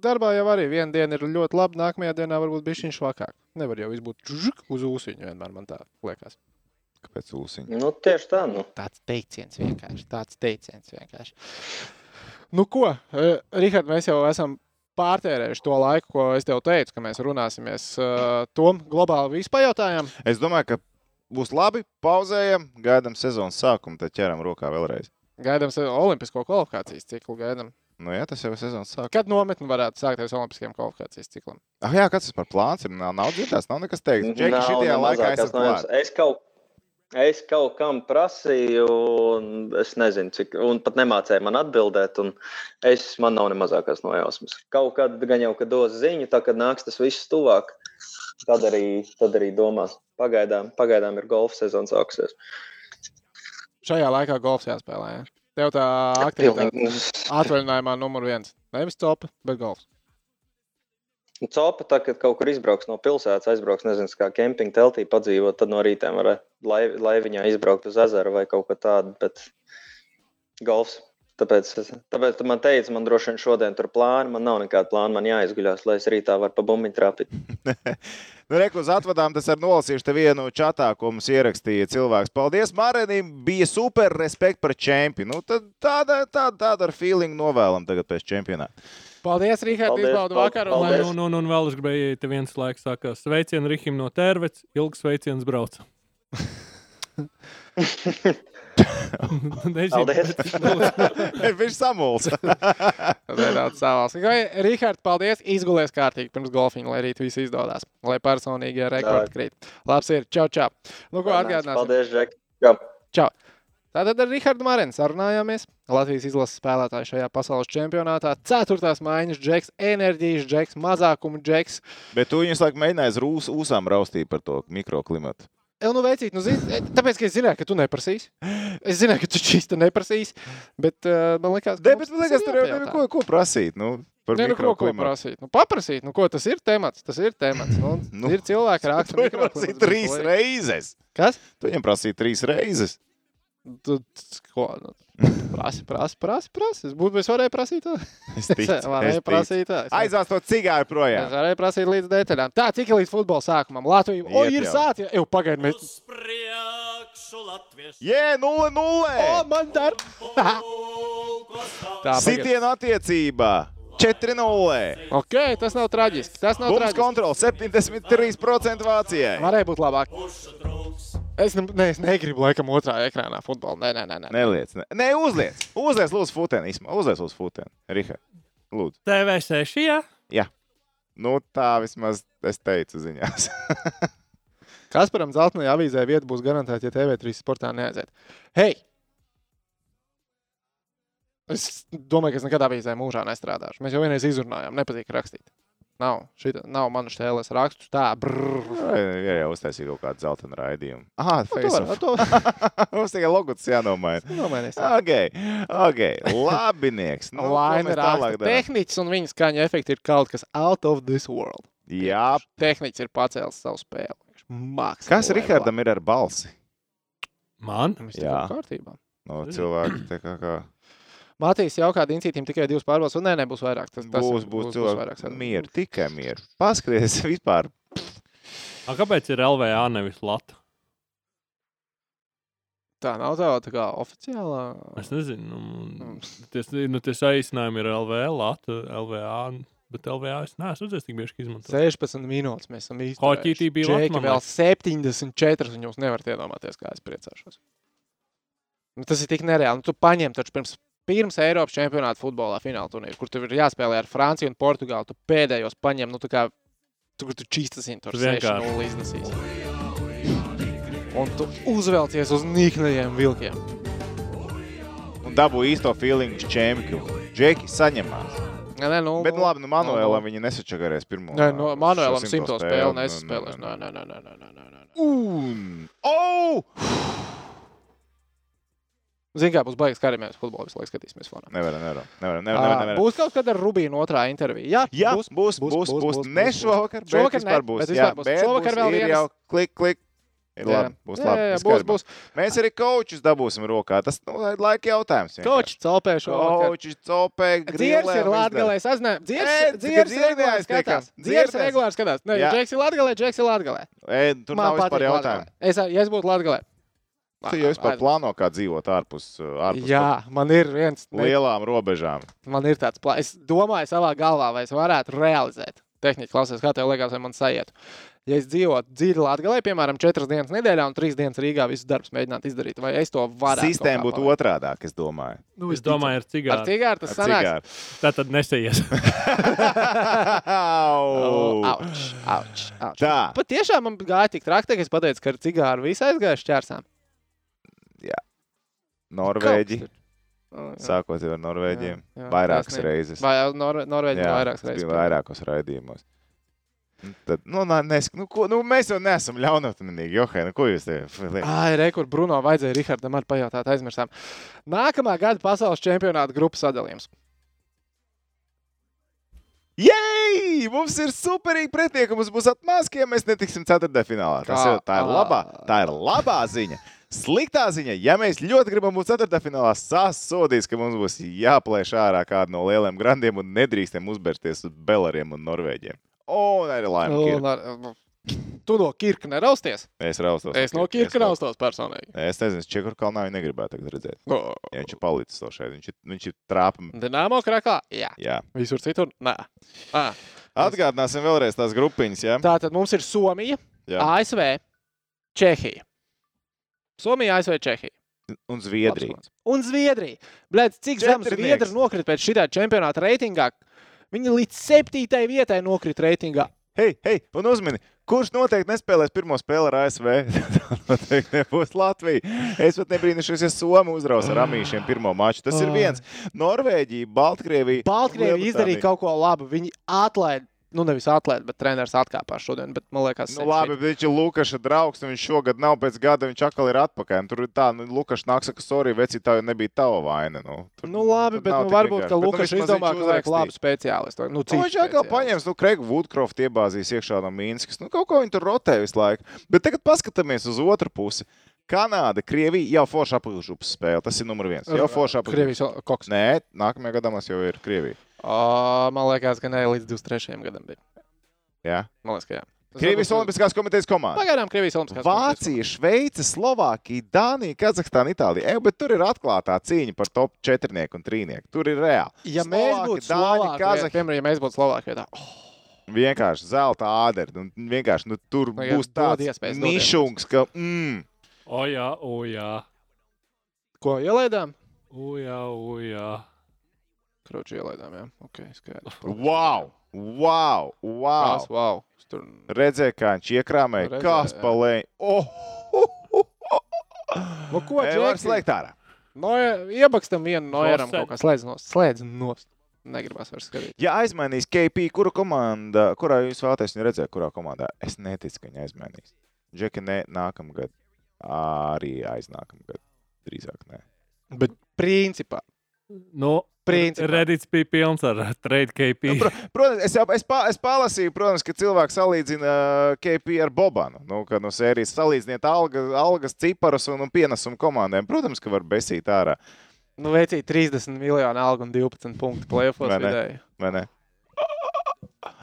S2: darbā jau arī viena diena ir ļoti laba, nākamajā dienā varbūt bija šī švakāk. Nevar jau viss būt uz ūsuņu, vienmēr man tā liekas.
S1: Kāpēc ūsiņi?
S4: Nu, tieši tā. Nu.
S2: Tāds teiciens vienkārši. Tāds teiciens vienkārši. Nu, ko, eh, Rihard, mēs jau esam pārtērējuši to laiku, ko es tev teicu, ka mēs runāsimies. Uh, Tom globāli visu pajautājām.
S1: Es domāju, ka būs labi. Pauzējam, gaidām sezonas sākumu, tad ķeram rokā vēlreiz.
S2: Gaidām se- olimpisko kvalifikācijas ciklu. Gaidām.
S1: Nu, jā, tas jau ir sezonas sākums.
S2: Kad nometni varētu sākties olimpiskajam kvalifikācijas ciklam?
S1: Ah, jā, kas tas par plāns ir? Nav, nav dzirdēts, nav nekas teiks. Džeki,
S4: ne
S1: laikā esat klāt.
S4: Es kaut, Es kaut kam prasīju, un es nezinu, cik, un pat nemācīju man atbildēt. un Es man nav ne mazākās nojausmas. Kaut kad gan jau, kad dos ziņu, tā kad nāks tas viss tuvāk, tad arī, tad arī domās. Pagaidām, pagaidām ir golfa sezona sākusies.
S2: Šajā laikā golfs jāspēlē. Ja? Tev tā aktivitāte atvaļinājumā numur viens. Nevis topa, bet golfs.
S4: Un Copa, tā, kad kaut kur izbrauks no pilsētas, aizbrauks, nezinu, kā kempinga teltī padzīvot, tad no rīta var lai- laiviņā izbraukt uz ezeru vai kaut ko tādu. Bet golfs. Tāpēc, tāpēc man teici, man droši vien šodien tur plāni, man nav nekāda plāna, man jāizguļās, lai es rītā varu pa bumbiņu trāpīt.
S1: Nu, Reku uz atvadām, tas ar nolasīšu te vienu čatā, ko mums ierakstīja cilvēks. Paldies, Marenim, bija super respekt par čempionu. Nu, tad tāda, tāda, tāda ar feeling novēlam tagad pēc čempionāta.
S2: Paldies, Rīgārd,
S4: Paldies,
S2: izbaudu vakaru. lai-
S3: Un, un, un vēl es gribēju, te viens laiks saka, sveicienu Rihim no Tērvets, ilgs sveiciens brauc.
S4: Paldies.
S1: Viņš
S2: ir tāds savāls. Rīgārd, paldies. Izgulies kārtīgi pirms golfiņa, lai rīt viss izdodas. Lai personīgie rekordi krīt. Labs ir. Čau, čau. Nu, ko atgādināsim?
S4: Paldies, Džek. Jā.
S2: Čau. Tātad ar Rahardu Marinu sarunājāmies. Latvijas izlases spēlētāji šajā pasaules čempionātā. Ceturtās maiņas džeks, enerģijas džeks, mazākuma džeks.
S1: Bet tu viņus laikam mēģināji uz ūsām raustīt par to mikroklimatu.
S2: Eu, nu, veicīt, nu, zin, tāpēc, ka es zināju, ka tu neprasīsi. Es zināju, ka tu šīs te neprasīsi. Bet uh, man liekas, ka mums
S1: bet man liekas,
S2: ir
S1: tur jau nevar ko, ko prasīt. Nu, par
S2: Nē, nu, ko, ko prasīt? Nu, paprasīt, nu, ko tas ir temats. Tas ir temats. Nu,
S1: Nu.
S2: Ir cilvēki, kas
S1: Tu viņam prasīji trīs
S2: reizes.
S1: reizes.
S2: Kas?
S1: Tu viņam prasīji trīs reizes.
S2: Ko? Nu, prasi, prasi, prasi, prasi. Es būtu, es varēju prasīt to.
S1: Es ticu.
S2: Es varēju
S1: es
S2: prasīt to. Es
S1: Aizvāc to cigāru
S2: Es
S1: projām.
S2: varēju prasīt līdz detaļām. Tā, cik līdz futbola sākumam. Latvija o, ir sācis. Jau pagaidiet, mēs.
S1: Jē, 0-0.
S2: O, man dar. Tā.
S1: Sitienu attiecībā 4-0.
S2: Ok, tas nav traģiski. Tas nav
S1: Bums
S2: traģiski.
S1: kontrols 73% Vācijai.
S2: Varēja būt labāk. Es, ne, ne, es negribu laikam otrā ekrānā futbolu. Nē, nē, nē. nē.
S1: Neliec. Ne, ne uzliec. Uzliec, lūdzu, futeni. Īsumā. Uzliec uz futeni. Rihard. Lūdzu.
S3: TV6, jā.
S1: Nu, tā vismaz es teicu ziņās.
S2: Kasparam Zeltnē avīzē vieta būs garantēta, ja TV3 sportā neaiziet. Hei! Es domāju, ka es nekad avīzē mūžā nestrādāšu. Mēs jau vienreiz izrunājām, nepatīk rakstīt. Nav, šita, nav manas tēles rakstu tā, brrr.
S1: Jā, jau uztaisīja kaut kādu zeltainu raidījumu. Ah, Facebook.
S2: to
S1: Mums tikai logots jānomaina.
S2: nomainīs.
S1: Ok, ok. Labinieks. Nu,
S2: Laina
S1: tālāk?
S2: Tehniķis un viņa skaņa efekti ir kaut kas out of this world.
S1: Jā.
S2: Tehniķis ir pacēlis savu spēli. Mākslinieks.
S1: Kas Rihardam ir ar balsi?
S3: Man?
S2: Viņš
S1: Jā.
S2: ir kārtībā.
S1: No cilvēki tā kā, kā
S2: Matīs jau kādā iniciatīvā tikai divas pārbaudas, un nē, nebūs vairāk. Tas, tas
S1: būs, būs cilvēki. Mieru, tikai mieru. Paskaties vispār.
S3: A, kāpēc ir LVA nevis Latvija?
S2: Tā nav tā, tā kā oficiālā.
S3: Es nezinu. Nu,
S2: Mm.
S3: tie, nu, tie saīsinājumi ir LVA, Latvija, LVA. Bet LVA es neesmu redzējis tik bieži izmantot.
S2: 16 minūtes mēs esam īstenībā.
S3: Hoķītī bija Latma,
S2: vēl
S3: man
S2: 74, un jūs nevarat iedomāties, kā es priecāšos. Nu, tas ir tik nereāli. Nu, tu paņem taču pirms, pirms Eiropas čempionāta futbolā fināla turnīra, kur tev ir jāspēlē ar Franciju un Portugālu. Tu pēdējos paņem, nu, tā kā tu, tur čīstas tur
S3: vienkārši.
S2: 6-0 iznesīs. Un tu uzvelcies uz nīknajiem vilkiem.
S1: Un dabū īsto feeling uz čempionu. Džeki saņemās.
S2: Nē, nē, nu,
S1: Bet, nu, labi, nu, Manuēlam
S2: nu.
S1: viņi nesačakarēs pirmo.
S2: Nē, no
S1: šo
S2: Manuēlam
S1: simto
S2: spēli
S1: nu,
S2: nespēlēs.
S1: nu,
S2: Nē,
S1: nu,
S2: nē, nē, nē, nē, nē, nē, nē.
S1: Un! Oh!
S2: Zini, kā būs baigs karimēs futbolu, visu laiku skatīsimies fonā.
S1: Nevaram, nevaram. nevaram, nevaram, nevaram.
S2: Būs kaut kad ar Rubīnu otrā intervija. Jā,
S1: Jā, būs, būs, būs, būs, būs, būs. Ne šovakar, bet
S2: Šovakar
S1: vispār
S2: ne,
S1: būs. Jā,
S2: būs. Šovakar vēl
S1: ir
S2: vienas-
S1: jau klik, klik. Ir
S2: Jā.
S1: labi, būs
S2: Jā,
S1: labi.
S2: jā,
S1: viss
S2: būs, būs.
S1: Mēs arī kočus dabūsim rokā. Tas nu, ir laika jautājums.
S2: Kočs celpē šo.
S1: Kočus, copē,
S2: Dziers ir Latgalē,
S1: Ē,
S2: dziers, dziers regulāri skatās. Dziers regulāri skatās.
S1: Jā.
S2: Džeks ir Latgalē, Džeks ir Latgalē.
S1: Tur nav vispār jautājumu.
S2: Es, ja es būtu Latgalē.
S1: Tu jau vispār plāno, kā dzīvot ārpus, uh, ārpus
S2: Jā, man ir viens.
S1: pat lielām robežām.
S2: Man ir tāds plāns. Es domāju savā galvā, vai es varētu realizēt. Tehniski klausies, kā tev liekas, vai man sajietu. Ja es dzīvotu dziļi Latvijā, piemēram, četras dienas nedēļā un trīs dienas Rīgā, visu darbs mēģināt izdarīt, vai es to varētu?
S1: Sistēma būtu otrādāk, es domāju.
S2: Nu,
S3: Es domāju, ar
S2: Ar
S3: cigāru.
S2: cigāru tas
S1: Ar
S2: sanāks.
S1: cigāru.
S3: Tā tad nesējies.
S1: Au!
S2: Auč, auč, auč.
S1: Tā.
S2: Pat tiešām man gāja tik trakti, ka es pateicu, ka ar cigāru visu aizgāju šķērsām.
S1: Norvēģi,
S2: Oh, jā.
S1: sākot jau ar Norvēģiem,
S2: Jā, jā,
S1: vairākas
S2: taisnība.
S1: reizes.
S2: Vai jau Norve Norvēģi
S1: Jā,
S2: vairākas reizes?
S1: bija vairākos raidījumos. Nu, Tad, nu, nes, nu, ko, nu, mēs jau neesam ļaunprātīgi. Johē, nu, ko jūs te liekat?
S2: Ai, re, kur Bruno vajadzēja Rihardam arī pajautāt, aizmirsām. Nākamā gada pasaules čempionāta grupas sadalījums.
S1: Jej! Mums ir superīgi pretinieki. Mums būs atmāski, ja mēs netiksim ceturtajā finālā. Tas
S2: Kā?
S1: ir, tā, ir labā, tā ir labā ziņa. Sliktā ziņa, ja mēs ļoti gribam būt ceturtajā sasodīs, ka mums būs jāplēš ārā kādu no lieliem grandiem un nedrīkstam uzbērsties uz Belariem un Norvēģiem. Laimīgi.
S2: Un
S1: Ir.
S2: ar- Tu no Kirka nerausties?
S1: Es raustos.
S2: Es no Kirka raustos personīgi.
S1: Es nezinu, Čekur kalnā viņa negribētu redzēt.
S2: No.
S1: Ja viņš ir palicis to šeit. Viņš viņš ir trāpam.
S2: Dienāmo krakā? Jā.
S1: Jā.
S2: Visur citur? Nē. À.
S1: Atgādināsim vēlreiz tās grupiņas. Ja?
S2: Tātad mums ir Somija,
S1: Jā.
S2: ASV, Čehija. Somija, ASV, Čehija.
S1: Un Zviedrija.
S2: Un Zviedrija. Bļēc, cik zems
S1: Četrnieks.
S2: Zviedri nokrita pēc šī čempionāta reitingā? Viņi līdz septītajai vietai nokrita reitingā.
S1: Hei, hei, un uzmini, kurš noteikti nespēlēs pirmo spēli ar ASV? Tā noteikti nebūs Latvija. Es pat nebrīnīšos, ja Somija uzraus ar amīšiem pirmo maču. Tas ir viens. Norvēģija, Baltkrievija.
S2: Baltkrievija izdarīja kaut ko labu. Viņi atlaida, nu nevis atlaida, bet treneris atkāpās šodien. Bet, man liekas,
S1: Nu, labi, bet viņš ir Lukaša draugs, un viņš šogad nav pēc gada, viņš atkal ir atpakaļ. Un Tur ir tā, nu, Lukašs nāk, saka, sorry, veci, tā jau nebija tava vaina. Nu, tur,
S2: Nu, labi,
S1: tur
S2: bet nu, varbūt, ka.
S1: Bet, nu,
S2: izdomā, ka vajag labu speciālistu. Nu,
S1: Nu, viņš atkal paņems, nu, Kreigu Woodcroft iebāzīs iekšā no Mīnskas. Nu, kaut ko viņi tur rotē visu laiku. Bet tagad paskatāmies uz otru pusi. Kanāda, Krievija jau forši apgūšupas spēle. Tas ir numur viens. Jau forši apgūšupas.
S2: Krievijas koks.
S1: Nē, nākamajā gadā mums jau ir Krievija.
S2: O, man liekas, ka ne līdz 23. gadam bija.
S1: Jā.
S2: Man liekas, ka jā.
S1: Krievijas Olimpiskās komitejas komanda.
S2: Pagaidām Krievijas Olimpiskās komitejas.
S1: Vācija, Šveice, Slovākija, Dānija, Kazahstāna, Itālija. E, bet tur ir atklātā cīņa par top 4 un 3. Tur ir reāli.
S2: Ja mēs
S1: Slovāki,
S2: būtu
S1: Dāņi,
S2: Slovākija,
S1: Kazahi.
S2: piemēram, ja mēs būtu Slovākijā, tad oh,
S1: Vienkārši zelta āderi. un Vienkārši nu, tur
S2: Tagad
S1: būs tāds mišungs, ka. Mm,
S3: O, jā, o, jā.
S2: ko ielaidām?
S3: O, jā, o, jā.
S2: Kroči ielaidām, jā. Ok, skaidrs.
S1: wow! Wow! wow.
S2: Kas, wow. Tur...
S1: Redzēju, kā viņš iekrāmēja. Kas palēja? Oh,
S2: Nu, ko,
S1: Ei, var slēgt ārā.
S2: No, iebakstam vienu no ieram
S3: Offset.
S2: kaut kā slēdz nost. Slēdz nost. Negribas vairs skatīt.
S1: Ja aizmainīs KP, kura komanda, kurā jūs vēlaties viņu redzēt, kurā komandā, es neticu, ka viņi aizmainīs. Džeki, ne nākamgad, arī aiznākamgad. Drīzāk nē.
S2: Bet principā.
S3: Nu,
S2: Principā.
S3: Redīts bija pilns ar trade KP.
S1: Nu, pro, protams, es, jau, es, pā, es palasīju, protams, ka cilvēks salīdzina uh, KP ar Bobanu. Nu, kad no sērijas salīdziniet alga, algas, ciparus un, un pienesumu komandiem. Protams, ka var besīt ārā.
S2: Nu, veicīja 30 miljonu algu un 12 punktu
S1: ne?
S2: vidēji.
S1: vai ne?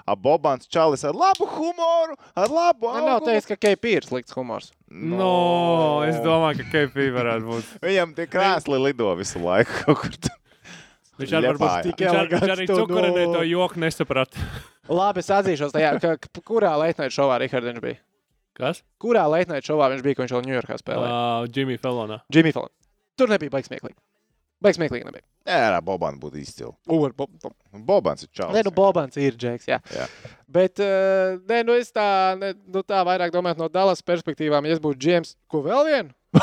S1: A Bobans Čalis ar labu humoru, ar labu
S2: Man nav
S1: augumu.
S2: teiks, ka KP ir slikts humors.
S3: No, es domāju, ka KP varētu būt.
S1: Viņam tie krēsli lido visu laiku kaut kur. tur.
S3: Viņš arī, varbūt, viņš ar, cukurinē
S2: no-
S3: to joku nesaprata.
S2: Labi, es atzīšos, tajā, ka, ka, kurā leitnaita šovā Rihards viņš bija.
S3: Kas?
S2: Kurā leitnaita šovā viņš bija, kad viņš vēl Ņujorkā spēlēja?
S3: Uh, Jimmy Fallonā.
S2: Jimmy Fallon. Tur nebija baigs smieklīgi. Baigs smieklīgi nebija.
S1: Jā, jā Bobans būtu izcils.
S2: Bo, bo.
S1: Bobans ir Čalis.
S2: Nē, nu, Bobans ir Džeks, jā.
S1: Jā.
S2: Bet, uh, nē, nu, es tā, ne, nu, tā vairāk domāju no Dallas perspektīvām. Ja es būtu Džems, ko vēl vienu?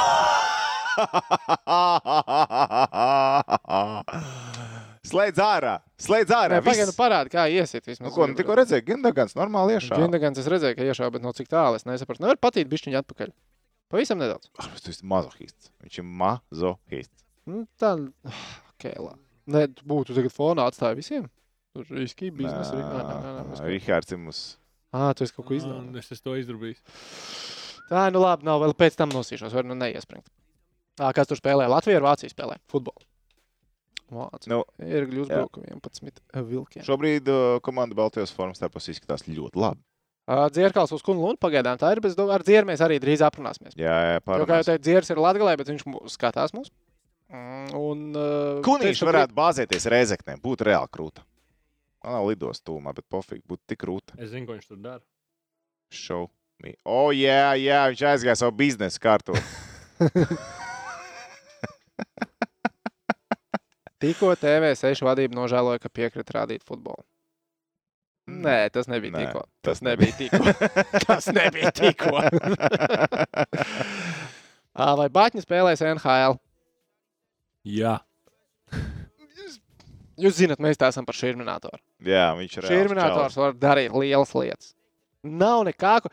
S1: Slēdz ārā! Slēdz ārā!
S2: Nē, pagaidi, nu, parādi, kā iesit.
S1: Nu, ko, nu, tikko redzēju, Gindagans normāli iešā.
S2: Gindagans es redzēju, ka iešā, bet no cik tālu es nesapratu. Nevar patīt bišķiņu atpakaļ. Pavisam nedaudz.
S1: Ah, Tu esi mazohists. Viņš ir mazohists.
S2: Nu, tā, ok, labi. Nē, tu būtu tagad fonā atstāja visiem. Tur riski biznesa. Nē, nē, nē.
S1: Rihards ir mums.
S2: Ā, tu esi kaut ko izdarījis.
S3: Un Es esmu to izdarījis.
S2: Tā, nu labi, nav vēl pēc tam nosīšos, var nu neiespringt. Tā, kas tur spēlē? Latvija ar Vāciju spēlē futbolu. Vācija.
S1: Nu,
S2: Ir gļus
S1: jā.
S2: brauka 11 vilkiem.
S1: šobrīd uh, komanda Baltijas formas starpos izskatās ļoti labi.
S2: Ā, Dzierkals uz kunu lunu pagaidām. Tā ir, es domāju, ar dzieru mēs arī drīz aprunāsimies.
S1: Jā, jā
S2: Jo, kā jau
S1: pārāk.
S2: teicu, dzieras ir Latgalē, bet viņš mū- skatās mūs. Mm, Un, uh,
S1: Kunīši
S2: tieši
S1: varētu bāzēties Reizeknē, būtu reāli krūta. Man nav lidos tūmā, bet pofīgi būtu tik krūta.
S3: Es zinu, ko viņš tur dara.
S1: Show me. O, jā, jā, viņš aizgāja savu biznesu kārtu.
S2: Tikko TV6 vadība nožēloja, ka piekrita rādīt futbolu. Nē, tas nebija
S1: Nē,
S2: tikko.
S1: tas
S2: Tas nebija tikko. Tas nebija tikko. Vai Batņi spēlēs NHL?
S3: Jā.
S2: Jūs zināt, mēs tā esam par šīrminātoru.
S1: Jā, viņš ir.
S2: Šīrminators var darīt lielas lietas. Nav nekā, ko,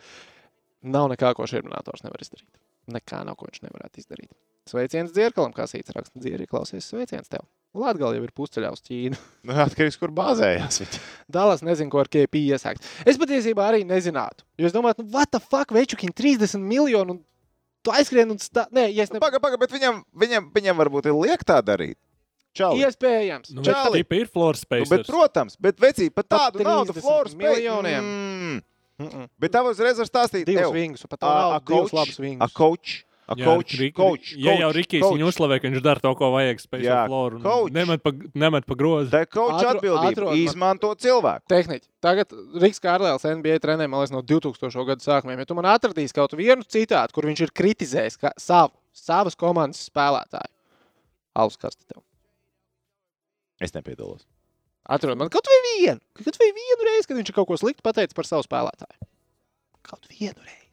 S2: nav nekā, ko šīrminators nevar izdarīt. Nekā nav, ko viņš nevarētu izdarīt. Sveiciens dzirkalam, kā sīts raksta dzirkali, klausies, sveiciens tev. Latgal jau ir pusceļā uz Ķīnu.
S1: Nu, atkarīgs, kur bāzējās. Viņš.
S2: Dallas nezinu, ko ar KP iesākt. Es patiesībā arī nezinātu. Jo es domāju, nu, what the fuck, večukiņ 30 miljonu un tu aizskrien un stā... Nē, ja es ne...
S1: Pagaid, pagaid, bet viņam, viņam, viņam varbūt ir liek tā darīt. Čau.
S2: Iespējams.
S3: Nu,
S2: Bet
S3: bet ir floor
S1: Nu,
S3: space.
S1: bet, protams, bet vecī, pat
S2: Pat
S1: tādu naudu
S2: 30
S1: floor space-
S2: miljoniem.
S1: Mm.
S2: Mm-mm.
S1: Bet tev uzreiz var stāstīt,
S2: Divas
S1: ev,
S2: vingus, un pat
S1: a-
S2: tā
S1: a
S2: nav divas
S1: coach,
S2: labas
S1: A
S2: vingus.
S1: coach, a coach, coach,
S3: Ja jau
S1: coach,
S3: Rikijs
S1: coach.
S3: viņu uzslavē, ka viņš dara to, ko vajag,
S1: Jā,
S3: floor.
S1: coach.
S3: Nemet pa, nemet pa grozu.
S1: Tā ir coach atbildība.
S2: atrod man-
S1: Izmanto cilvēku.
S2: Tehniķi. Tagad Riks Kārlēls NBA trenē, man liekas, no 2000. gada sākumiem. Ja tu man atradīsi kaut vienu citātu, kur viņš ir kritizējis ka savu, savas komandas spēlētāju, alus kasti tev.
S1: Es nepiedalos.
S2: Atrod man kaut vai vienu, kaut vai vienu reizi, kad viņš ir kaut ko sliktu pateicis par savu spēlētāju. Kaut vienu reizi.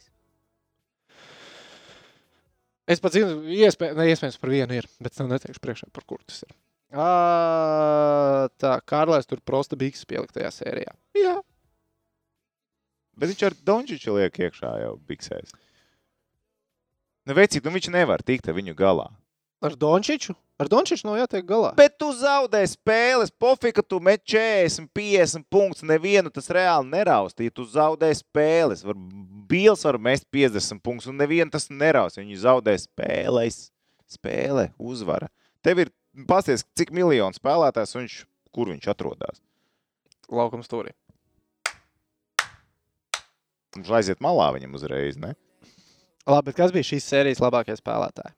S2: Es pat zinu, iespēj, ne, iespējams, par vienu ir, bet es neteikšu priekšā, par kur tas ir. Ā, tā, Kārlēs tur prosta biks pielikt tajā sērijā.
S1: Jā. Bet viņš ar Dončiču liek iekšā jau biksēs. Nu, vecīt, nu viņš nevar tikt ar viņu galā.
S2: Ar Dončiču? Ar Dončiču nav jātiek galā.
S1: Bet tu zaudē spēles, pofika, tu met 40, 50 punktus. Nevienu tas reāli neraustīja. Tu zaudē spēles. Var, Bils var mest 50 punktus, un nevienu tas neraustīja. Viņi zaudē spēles. Spēle, uzvara. Tev ir, pasties, cik miljonu spēlētājs viņš, kur viņš atrodas.
S2: Laukums stūrī.
S1: Viņš aiziet malā viņam uzreiz, ne?
S2: Labi, bet kas bija šīs sērijas labākie spēlētāji?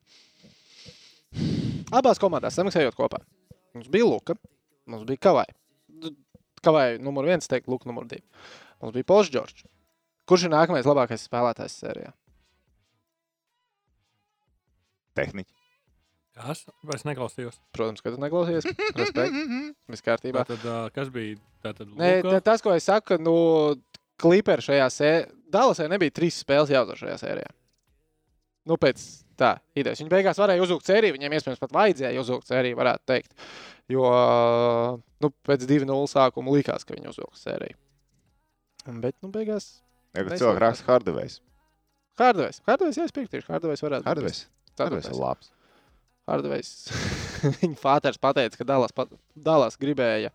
S2: Abās komandās samaksājot kopā. Mums bija Luka, mums bija Kavai. Kavai numur viens, teikt, Luka numur divi. Mums bija Pols Džordžs. Kurš ir nākamais labākais spēlētājs sērijā?
S1: Tehniķi.
S3: Kas? Es neklausījos.
S2: Protams, ka tu neklausies. Respekt. Viss kārtībā.
S3: Tātad, ā, kas bija? Tātad,
S2: Nē, tas, ko es saku, ka nu, Clipper šajā sērijā, Dallasē nebija trīs spēles jāuzvar šajā sērijā. Nu, pēc tā idejas. Viņi beigās varēja uzvilkt sēriju, viņiem iespējams pat vajadzēja uzvilkt sēriju, varētu teikt. Jo nu, pēc 2-0 sākuma likās, ka viņi uzvilks sēriju. Bet, nu, beigās
S1: cilvēki
S2: vēl-
S1: raksta Hardavejs.
S2: Hardvejs. Hardvejs, jā, es piekritīšu. Hardvejs varētu būt
S1: Hardavejs. Hardavejs ir labs.
S2: Hardvejs. Viņa fāters pateica, ka Dallas, pat, Dallas gribēja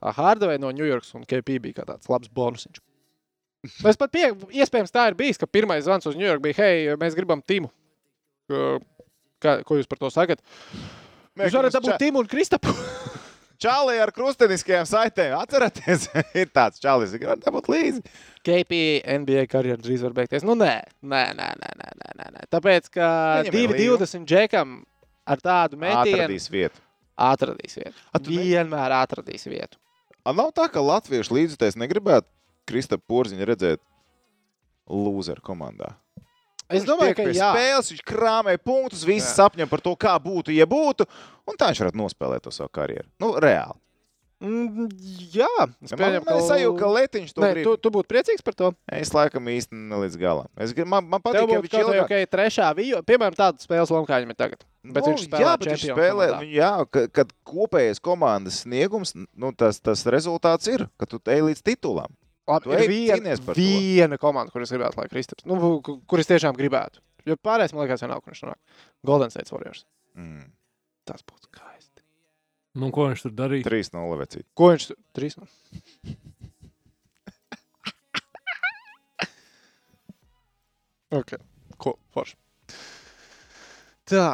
S2: Hardveju no Ņujorkas un KP bija kā tāds labs bonusiņš. Es pat pie, iespējams tā ir bijis, ka pirmais zvans uz Ņujorku bija, hei, mēs gribam Timu. Kā, ko jūs par to sakat? Mēs jūs varat dabūt ča... Timu un Kristapu.
S1: čāli ar krustveidniskajām saitēm. Atcerieties, ir tāds čālis, kas var dabūt līdzi.
S2: KP NBA karjeras drīz var beigties. Nu, nē, nē, nē, nē, nē, nē, nē. Tāpēc, ka 2,20 džekam ar tādu metienu
S1: atradīs vietu.
S2: Atradīs vietu.
S1: Atradīs.
S2: Vienmēr atradīs vietu.
S1: A, nav tā, ka latviešu līdzekļus negribētu Kristapam Porziņu redzēt loseru komandā.
S2: Es domāju, ka jā.
S1: spēles, viņš krāmē punktus, visi
S2: Jā.
S1: sapņo par to, kā būtu, ja būtu. Un tā viņš varētu nospēlēt to savu karjeru. Nu, reāli.
S2: Mm, jā, es
S1: man ir sajūta, ka Letiņš to grib.
S2: tu, tu būtu priecīgs par to.
S1: Es laikam īsti ne līdz galam. Es man, man patīk, ka viņš
S2: kaut
S1: ilgāk...
S2: okay, trešā vijā, piemēram, tāda spēles loma, kā viņam ir tagad. Bet viņš spēlē
S1: jā, bet viņš spēlē,
S2: komandā.
S1: nu, jā, kad, kad kopējais komandas sniegums, nu, tas, tas rezultāts ir, ka tu ej līdz titulam.
S2: Labi, ir viena, viena komanda, kuras gribētu, lai Kristaps, nu, ku- kuras tiešām gribētu. Jo pārējais, man liekas, vienalga, kurš nāk. Golden State Warriors.
S1: Mm.
S2: Tas būtu skaisti.
S3: Nu, ko viņš tur darīja?
S1: 3-0 vecīt.
S2: Ko viņš tur? Trīs. nu? ok, ko? Forši. Tā.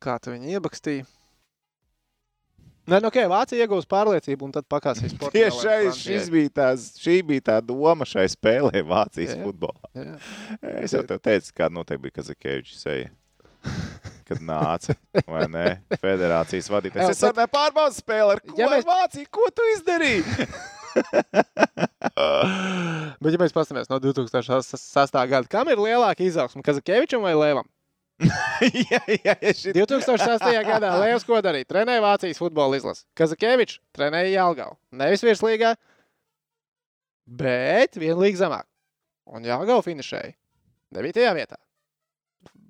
S2: Kā tu viņu iebakstīji? Nē, nu, ok, Vācija iegūs pārliecību un tad pakāsīs.
S1: Tieši šai, šis bija tās, šī bija tā doma šai spēlē Vācijas
S2: Jā, jā.
S1: futbolā.
S2: Jā.
S1: Es jau tev teicu, kāda noteikti bija Kazakēviča seja. Kad nāca, vai ne? Federācijas vadītājs.
S2: Jā,
S1: Es arī nepārbaudu spēli ar ko
S2: Ja mēs-.
S1: Vāciju. Ko tu izdarīji?
S2: Bet, ja mēs paskatāmies no 2006. gada, kam ir lielāka izaugsme? Kazakēvičam vai Lēvam?
S1: jā, jā, šit...
S2: 2006. gadā Lēvs ko darīja? Trenēja Vācijas futbola izlasi. Kazakēvičs trenēja Jālgavu. Nevis virslīgā, bet vienlīgi zemāk. Un Jālgava finišēja 9. vietā.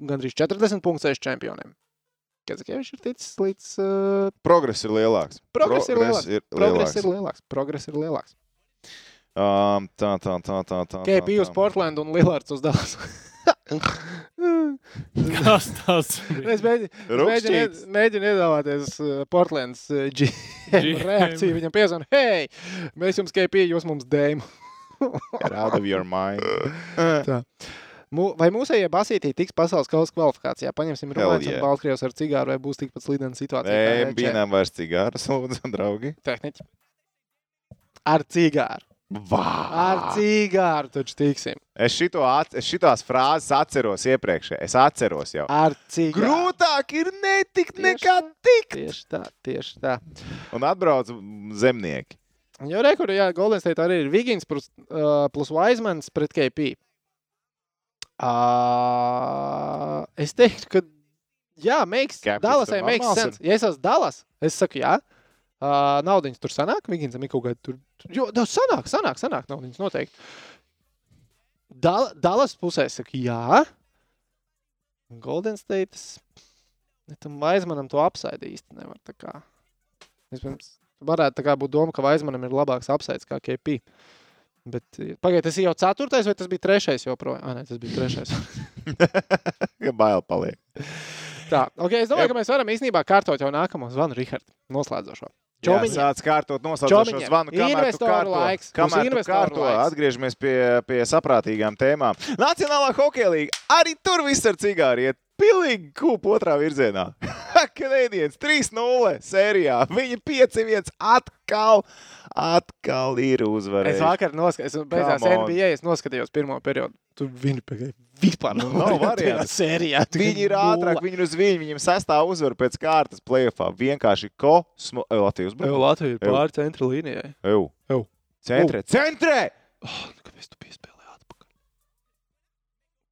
S2: gandrīz 40 punktus aiz čempioniem. Kazakievičs ir ticis līdz. Uh,
S1: Progress ir lielāks.
S2: progress ir lielāks.
S1: ir
S2: Progress
S1: lielāks.
S2: ir lielāks. Progress ir lielāks.
S1: Um, tā, tā, tā, tā, tā.
S2: KP uz. Portlandu un Lillards uz Dallas.
S3: Kas tas bija?
S2: es mēģinu, mēģinu, mēģinu iedomāties uh, Portlands uh, GM reakciju. Viņam piezvanīja, hei, mēs jums KP, jūs mums dēmu.
S1: Get out of your mind.
S2: Mu- Vai mūsējie basītī tiks pasaules kausa kvalifikācijā? Paņemsim Rumānijas
S1: yeah.
S2: un Baltkrievs ar cigāru, vai būs tikpat slidena situācija? kā
S1: Nē, bijām vairs cigāras, lūdzu, draugi.
S2: Tehniķi. Ar cigāru. Ar
S1: Vā!
S2: cigāru taču tiksim.
S1: Es, šito, es šitās frāzes atceros iepriekš. Es atceros jau.
S2: Ar cigāru.
S1: Grūtāk ir netikt
S2: Tieši
S1: nekā tikt.
S2: Tieši tā, tieši tā.
S1: Un atbrauc zemnieki.
S2: Jo rekurā, jā, Golden State arī ir Vigins plus, uh, plus Wisemans pret KP. Uh, es teiktu, ka jā, makes, Dallasai makes sense. Ja es esmu Dallas, es saku jā. Uh, naudiņas tur sanāk, Viginsam ir kaut kāda tur. Jo, no, sanāk, sanāk, sanāk, naudiņas noteikti. Dal Dallas pusē saka jā. Golden State. Tam Vaismanam to apsaidi īsti nevar. tā kā. Vispirms, varētu tā kā būt doma, ka Vaismanam ir labāks apsaids kā KP. Bet, pagaidiet, tas ir jau ceturtais, vai tas bija trešais joprojām? Ah, nē, tas bija trešais.
S1: Ka bail paliek.
S2: Tā, okay, es domāju, ka mēs varam īstenībā kārtot jau nākamo zvanu, Rihard, noslēdzošo.
S1: Jā,
S2: Čomiņa.
S1: sāc kārtot noslēdzošo zvanu. Kamēr tu
S2: Investoru
S1: kārto,
S2: laiks.
S1: Kamēr tu
S2: investoru
S1: kārto
S2: laiks.
S1: atgriežamies pie, pie saprātīgām tēmām. Nacionālā hokeja līga. Arī tur viss ar cigāru iet. Pilnīgi kūp otrā virzienā. Kanēdienas 3-0 sērijā. Viņi 5-1 atkal, atkal ir
S2: Es
S1: uzvarējuši.
S2: vakar noskatījos,
S1: on.
S2: NBA es noskatījos pirmo periodu. Tur viņi pagaidīja vispār
S1: Nu, nav variantu.
S2: Sērijā.
S1: Viņi ir ātrāk, viņi ir uz viņu. Viņam sastāv uzvaru pēc kārtas plēfā. Vienkārši kosmo. Ej, Latvijas
S2: Eju,
S1: uzbrukums.
S2: Latvija ir
S1: Eju.
S2: pāri centra līnijai.
S1: Eju.
S2: Eju.
S1: Centrē, centrē!
S2: Oh, nu, kāpēc tu piespēlēji atpakaļ?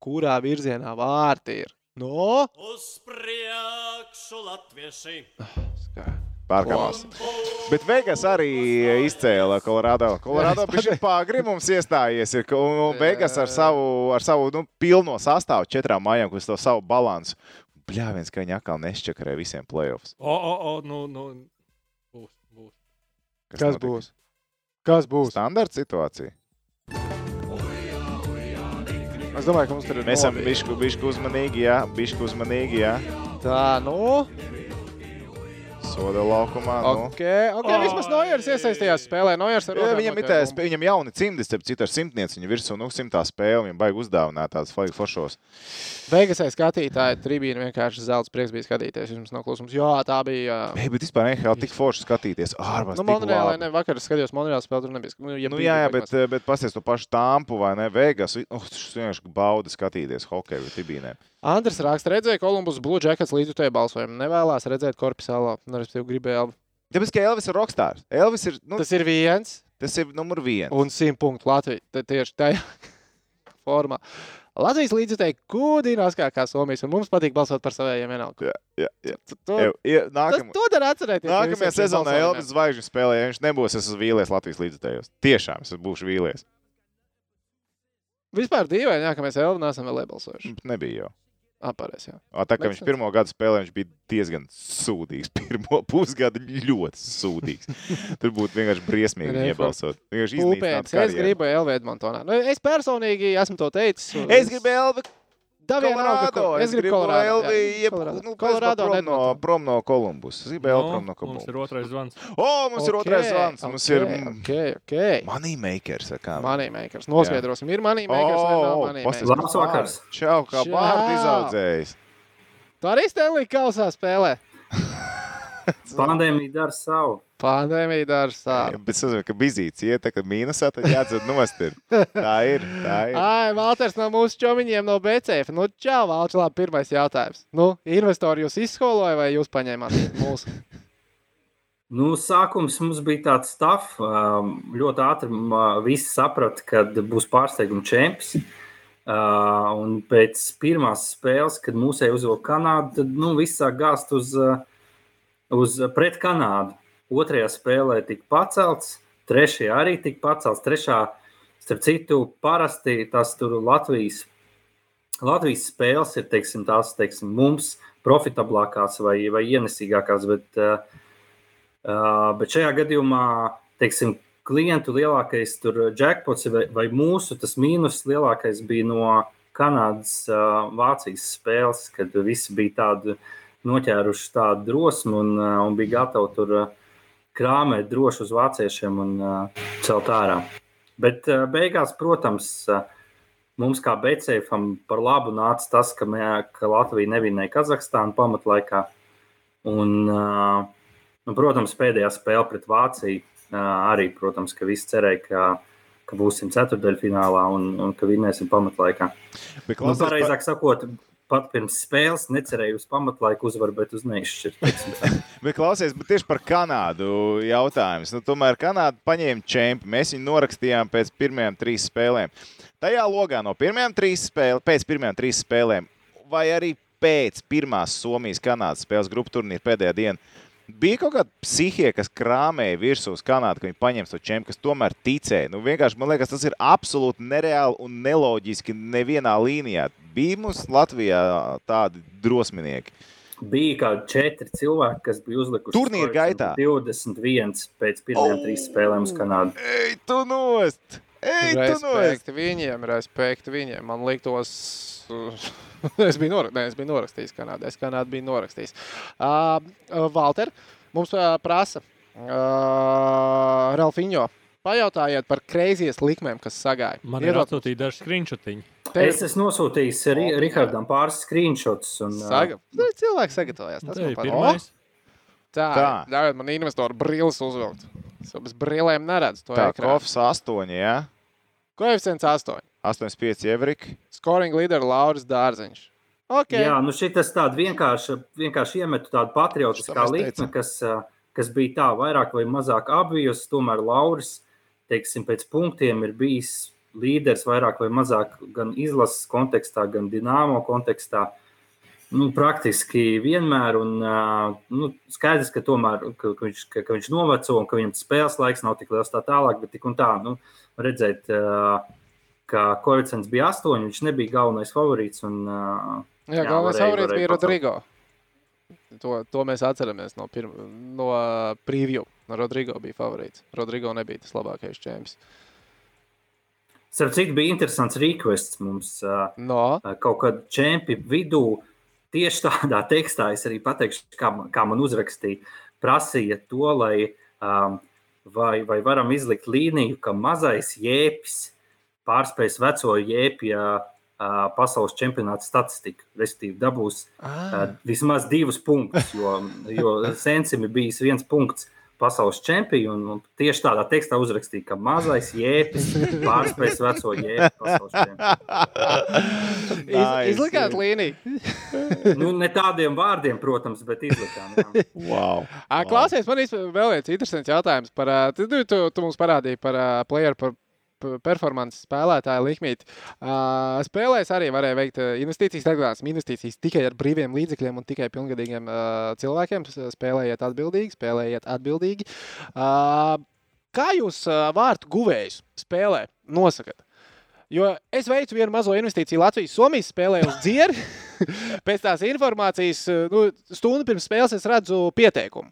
S2: Kurā virzienā vārti ir? No?
S5: Uz priekšu latvieši!
S1: Pārkāpās. Bet Vegas arī izcēla Colorado. Colorado
S2: Jā, es
S1: bija pāri mums iestājies. Ir, un, Vegas ar savu, ar savu nu, pilno sastāvu četrām mājām, kas to savu balansu. Bļāviens, ka viņi atkal nešķakarē visiem playoffs.
S3: O, o, o, nu, nu. Būs, būs.
S2: Kas
S1: notika?
S2: būs? Kas būs?
S1: Standarta situācija.
S2: Es domāju, ka mums tur ir.
S1: Mēs esam bišķi uzmanīgi, jā, bišķi uzmanīgi, jā.
S2: Tā, nu.
S1: Soda laukumā. Nu.
S2: Ok, ok. Vismaz Nojers iesaistījās spēlē. Nojers ar
S1: Jā, viņam
S2: noķēra
S1: tāds, viņam jauni cimdi, starp citu, ar simtnieci. Viņa virsū, nu, simtā spēle, viņam baigi uzdāvināt tādas flagi foršos.
S2: Vegasai skatītāji tribīna vienkārši zelta prieks bija skatīties. Jums nav klusums. Jā, tā bija.
S1: Ei, bet vispār NHL tik forši skatīties. Ārpus
S2: Nu, Monreālē, ne, vakar skatījos Monreālā spēli, tur nebija. Nu, ja
S1: Nu, jā, jā, bet, bet pasies to pašu tampu vai ne? Vegas. Oh, tas vienkārši bauda skatīties hokeju tribīnēm.
S2: Andris raksta, redzēja Kolumbus Blue Jackets līdzjutēju balsojumu. Nevēlās redzēt Korpusālā. Nu, es tev gribēju.
S1: Tāpēc, ka Elvis ir rockstārs. Elvis ir, nu, tas,
S2: ir viens
S1: tas ir numur viens.
S2: un simt punktu Latvijā. Tieši tajā formā. Latvijas līdzjutēji kūdinās kā, kā Somijas, un mums patīk balsot par saviem vienalga.
S1: Jā, jā, jā. Ie,
S2: Tas
S1: nākam,
S2: to dara atcerēties.
S1: nākamajā sezonā. Elvis zvaigžņu spēlē. Ja viņš nebūs, es esmu vīlies Latvijas līdzekļos. Tiešām es būšu vīlies.
S2: Vispār dīvaini, jā, ka mēs Elvis neesam vēl iebalsojuši.
S1: Nebija jau.
S2: Apārēs, jā.
S1: O, Tā viņš pirmo gadu spēlēja, viņš bija diezgan sūdīgs. Pirmo pusgadu ļoti sūdīgs. Tur būtu vienkārši briesmīgi iebalsot.
S2: Pūpēns.
S1: iznīcināt
S2: Es gribu Elvis Edmontonā. Nu, es personīgi esmu to teicis. un
S1: Es gribu Elvi
S2: Tā vienalga,
S1: Kolorādo.
S2: ko-
S1: Es gribu
S2: Kolorādo.
S1: Elvi jeb-
S2: Kolorādo.
S1: nu,
S2: Kolorādo
S1: prom no, prom no Kolumbus. Es gribu Elvi prom no
S3: Nu, mums ir
S1: Kolumbus.
S3: otrais zvans.
S1: O, mums ir otrais zvans. Mums ir
S2: Ok, ok.
S1: moneymakers. vai kā?
S2: Moneymakers. Noskaidrosim, ir moneymakers vai nav
S1: O,
S2: moneymakers.
S1: pasties,
S6: Labs vakars.
S1: Čau, kā
S2: Čau.
S1: bārdi izaudzējis.
S2: Tu arī Stanley kausā spēlē.
S6: Pandēmija dara savu.
S2: Pandēmija dara savu.
S1: Bet es saprotu, ka bizīts iet, tā, kad mīnusā, tad jādzird nost. ir. Tā ir. Tā ir.
S2: Ai, Valters no mūsu čomiņiem no BCF. Nu, čau, Valters, labi, pirmais jautājums. Nu, investori jūs izskoloja vai jūs paņēmāt mūsu?
S6: Nu, sākums mums bija tāds stāvs. Ļoti ātri um, visi saprata, ka būs pārsteiguma čempions. Uh, un pēc pirmās spēles, kad mūsēji uzvilka Kanādu, tad nu, viss sāk gāzt uz, uh, uz pret Kanādu. Otrajā spēlē tika pacelts, trešajā arī tika pacelts. Trešā, starp citu, parasti tas tur Latvijas Latvijas spēles ir teiksim, tās teiksim, mums profitablākās vai, vai ienesīgākās, bet, uh, bet šajā gadījumā teiksim, klientu lielākais jackpots vai, vai mūsu mīnus lielākais bija no Kanādas, uh, Vācijas spēles, kad visi bija tādi noķēruši tādu drosmi un, uh, un bija gatavi tur uh, krāmēt droši uz vāciešiem un uh, celt ārā. Bet uh, beigās, protams, uh, mums kā Becēfam par labu nāca tas, ka, mē, ka Latvija nevinēja Kazahstānu pamatlaikā. Un, uh, un, protams, pēdējā spēle pret Vāciju uh, arī, protams, ka visi cerēja, ka, ka būsim ceturdaļfinālā un, un ka vinnēsim pamatlaikā. Bet, nu, pareizāk sakot, pat pirms spēles necerēju uz pamatlaiku uzvaru, bet uz neizšķirtu.
S1: bet klausies, bet tieši par Kanādu jautājums. Nu, tomēr Kanāda paņēma čempionu. Mēs viņu norakstījām pēc pirmajām trīs spēlēm. Tajā logā no pirmajām trīs spēlēm, pēc pirmajām trīs spēlēm, vai arī pēc pirmās Somijas-Kanādas spēles grupu turnīra pēdējā dienā, bija kaut kāda psihija, kas krāmēja virsū uz Kanādu, ka viņi paņems to čempionu, kas tomēr ticēja. Nu, vienkārši man liekas, tas ir absolūti nereāli un neloģiski nevienā līnijā. Bija mums Latvijā tādi drosminieki.
S6: Bija kaut kādi četri cilvēki, kas bija uzlikuši
S1: turnīra gaitā.
S6: 21 pēc pirmajām oh, trīs spēlēm uz Kanādu.
S1: Ej, tu nost! Ej, tu nost!
S2: Viņiem, respekti viņiem. Man liktos, es, biju nor... Nē, es biju norakstījis Kanādā. Es Kanādu biju norakstījis. Uh, Valter, mums uh, prasa uh, Ralfiņo. Pajautājiet par kreizijas likmēm, kas sagāja.
S3: Man ir atsūtīti daži screenshotiņi.
S6: Te... Es esmu nosūtījis arī Rihardam pāris screenshots. Un,
S2: Saga... uh... Cilvēks sagatavojās. Tas man patīk. Tā, tā. ļaujiet man investoru brilles uzvilkt. Es bez brillēm neredzu to.
S1: Tā, kofs 8, jā. Ja?
S2: Koeficients 8.
S1: 85 Evrika.
S2: Scoring leader Lauris Dārziņš.
S6: Okay. Jā, nu šis tāds vienkārši, vienkārši iemetu tādu patriotiskā likme, kas, kas bija tā vairāk vai mazāk apvijus. Tomēr Lauris, teiksim, pēc punktiem ir bijis līderis vairāk vai mazāk gan izlases kontekstā, gan dināmo kontekstā. Nu, praktiski vienmēr, un nu, skaidrs, ka, tomēr, ka, ka, viņš, ka, ka viņš noveco un ka viņam spēles laiks nav tik liels tā tālāk, bet tik un tā, nu, redzēt, ka koeficients bija astoņi, viņš nebija galvenais favorīts. Un,
S2: jā, jā, galvenais favorīts bija Rodrigo. To, to mēs atceramies no, pirma, no preview. Rodrigo bija favorīts. Rodrigo nebija tas labākais čempions.
S6: Starp citu, bija interesants requests mums.
S2: No.
S6: Kaut kad čempionu vidū, tieši tādā tekstā, es arī pateikšu, kā, kā man uzrakstīja, prasīja to, lai um, vai, vai varam izlikt līniju, ka mazais jēpis pārspēs veco jēpja uh, pasaules čempionāta statistiku, respektīvi dabūs uh, vismaz divus punktus, jo, jo Sensim ir bijis viens punkts pasaules čempionu. Un tieši tādā tekstā uzrakstīja, ka mazais jēpis pārspēs veco jēpju pasaules čempionu.
S2: Iz, izlikāt līniju.
S6: nu, ne tādiem vārdiem, protams, bet izlikām. Jā.
S1: Wow.
S2: Klausies, man ir vēl viens interesants jautājums. Par, tu, tu, tu mums parādīji par playeru, par performances spēlētāja likmīti. Uh, spēlēs arī varēja veikt investīcijas, atgādās investīcijas tikai ar brīviem līdzekļiem un tikai pilngadīgiem uh, cilvēkiem. Spēlējiet atbildīgi, spēlējiet atbildīgi. Uh, kā jūs vārtu guvējus spēlē nosakat? Jo es veicu vienu mazo investīciju Latvijas-Somijas spēlē uz dzieri. Pēc tās informācijas, nu, stundu pirms spēles es redzu pieteikumu.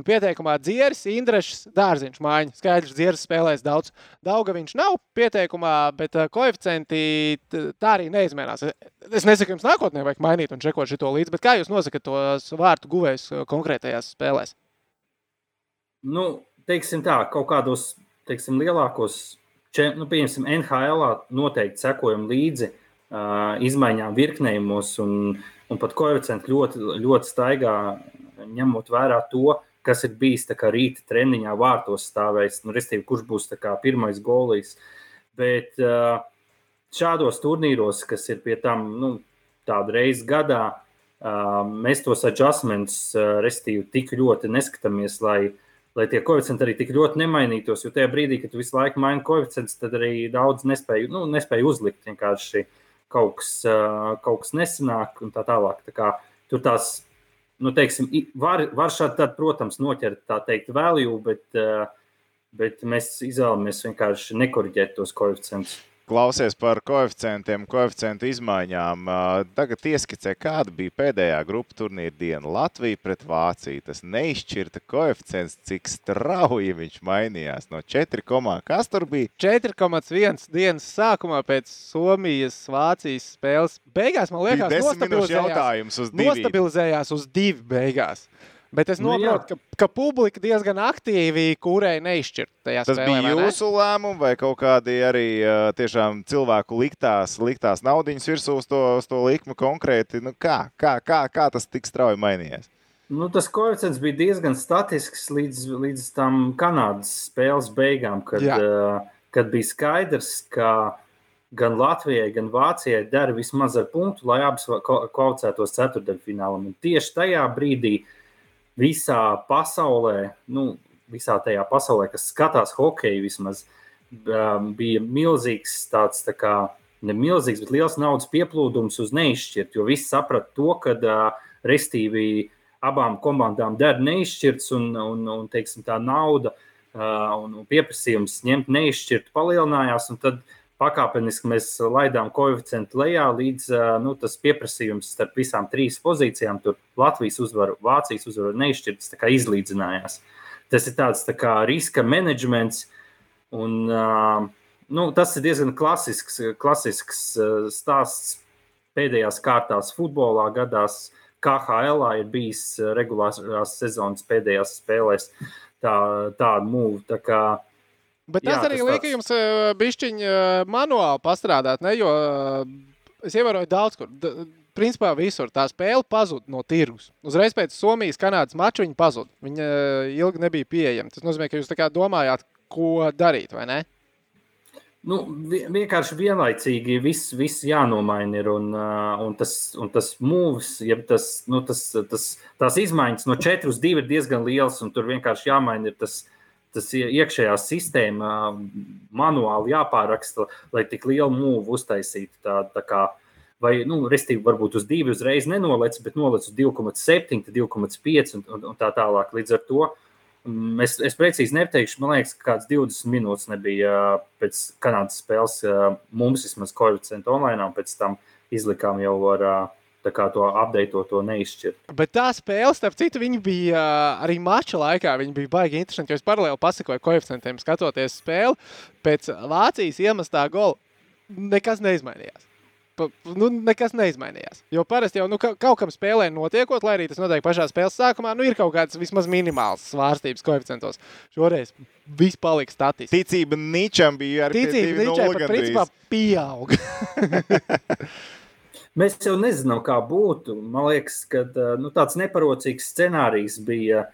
S2: Un pieteikumā dzieris, Indrešs, dārziņš mājiņa. Skaidrs, dzieris spēlēs daudz. Dauga viņš nav pieteikumā, bet uh, koeficienti tā arī neizmērās. Es nesaku, jums nākotnē vajag mainīt un čekot šo līdzi, bet kā jūs nosakat tos vārtu guvējus uh, konkrētajās spēlēs?
S6: Nu, teiksim tā, kaut kādos teiksim, lielākos, nu, pieņemsim, NHL noteikti sekojam līdzi uh, izmaiņām virknējumos un, un pat koeficienti ļoti, ļoti staigā ņemot vērā to, kas ir bijis rīta treniņā, vārtos stāvējis, nu, restīvi, kurš būs pirmais golījis. Bet šādos turnīros, kas ir pie tam nu, tādu reizi gadā, mēs tos adjustments, restīvi, tik ļoti neskatāmies, lai, lai tie koeficienti arī tik ļoti nemainītos. Jo tajā brīdī, kad tu visu laiku maini koeficientus, tad arī daudz nespēju, nu, nespēju uzlikt. Vienkārši kaut kas, kaut kas nesanāk un tā tālāk. Tā kā, tur tās nu, teiksim, var, var šādi, tad, protams, noķert tā teikt value, bet, eh, bet mēs izvēlamies vienkārši nekoriģēt tos koeficientus.
S1: Klausies par koeficientiem, koeficientu izmaiņām. Tagad ieskicē, kāda bija pēdējā grupu turnīra diena. Latvija pret Vāciju. Tas neizšķirta koeficients, cik strauji viņš mainījās. No 4, komā. kas tur bija?
S2: 4,1 dienas sākumā pēc Somijas-Vācijas spēles. Beigās, man
S1: Bija
S2: liekas,
S1: 10 minūšu
S2: nostabilizējās, nostabilizējās uz divu beigās. Bet es
S6: Nu,
S2: saprotu, ka, ka publika diezgan aktīvi kūrēja neizšķirt tajā
S1: Tas
S2: spēlē.
S1: bija
S2: vai ne?
S1: jūsu lēmums, vai kaut kādi arī tiešām cilvēku liktās, liktās naudiņas virsū uz to, uz to likmu konkrēti? Nu, kā, kā, kā, kā tas tik strauji mainījās?
S6: Nu, tas koeficients bija diezgan statisks līdz, līdz tam Kanādas spēles beigām, kad,
S2: Jā.
S6: uh, kad bija skaidrs, ka gan Latvijai, gan Vācijai dara vismaz ar punktu, lai abas kvalificētos ceturdaļfinālam. Un tieši tajā brīdī visā pasaulē, nu, visā tajā pasaulē, kas skatās hokeju, vismaz um, bija milzīgs tāds tā kā. Ne milzīgs, bet liels naudas pieplūdums uz neizšķirt, jo visi saprata to, ka uh, restīvi abām komandām der neizšķirts, un, un, un teiksim, tā nauda uh, un pieprasījums ņemt neizšķirtu palielinājās. Tad pakāpeniski mēs laidām koeficientu lejā, līdz nu, tas pieprasījums starp visām trīs pozīcijām, tur Latvijas uzvaru, Vācijas uzvaru un neizšķirts, tā kā izlīdzinājās. Tas ir tāds tā kā riska menedžments. Un, nu, tas ir diezgan klasisks, klasisks stāsts pēdējās kārtās futbolā gadās. KHL ir bijis regulārās sezonas pēdējās spēlēs tā, tāda mūva. Tā
S2: Bet
S6: Jā,
S2: tas arī
S6: tas
S2: lika
S6: tāds-
S2: jums bišķiņu manuāli pastrādāt, ne? jo eh, es ievēroju daudz kur. Principā visur tā spēle pazuda no tirgus. Uzreiz pēc Somijas-Canādas mača viņa pazuda. Viņa ilgi nebija pieejama. Tas nozīmē, ka jūs domājāt, ko darīt, vai ne?
S6: nu, vi- vienkārši vienlaicīgi viss, viss jānomaina. Ir, un, uh, un tas, un tas mūvis, jeb tas, nu, tas, tas, tās izmaiņas no 4 uz 2 ir diezgan liels, un tur vienkārši jāmaina ir tas. Tas ie- iekšējā sistēma manuāli jāpāraksta, lai tik lielu mūvu uztaisītu. Tā, tā kā, vai, nu, restīvi, varbūt uz divu uzreiz nenolec, bet nolec uz 2,7, tad 2,5 un, un, un tā tālāk. Līdz ar to mm, es, es precīzi neteikšu, man liekas, ka kāds 20 minūtes nebija ā, pēc Kanādas spēles ā, mums vismaz koeficientu online, un pēc tam izlikām jau ar ā, tā kā to update, to neizšķirt.
S2: Bet tā spēle, starp citu, viņi bija arī mača laikā. Viņi bija baigi interesanti. jo Es paralēli pasakoju koeficientiem, skatoties spēli. Pēc Vācijas iemestā gola nekas neizmainījās. Pa- Nu, nekas neizmainījās. Jo parasti jau nu, ka- kaut kam spēlē notiekot, lai arī tas notiek pašā spēles sākumā, nu, ir kaut kāds vismaz minimāls svārstības koeficientos. Šoreiz viss palika statistiski.
S1: Ticība Ničam bija arī
S2: Ticība Ničai pat principā pieauga.
S6: Mēs jau nezinām, kā būtu. Man liekas, ka nu, tāds neparocīgs scenārijs bija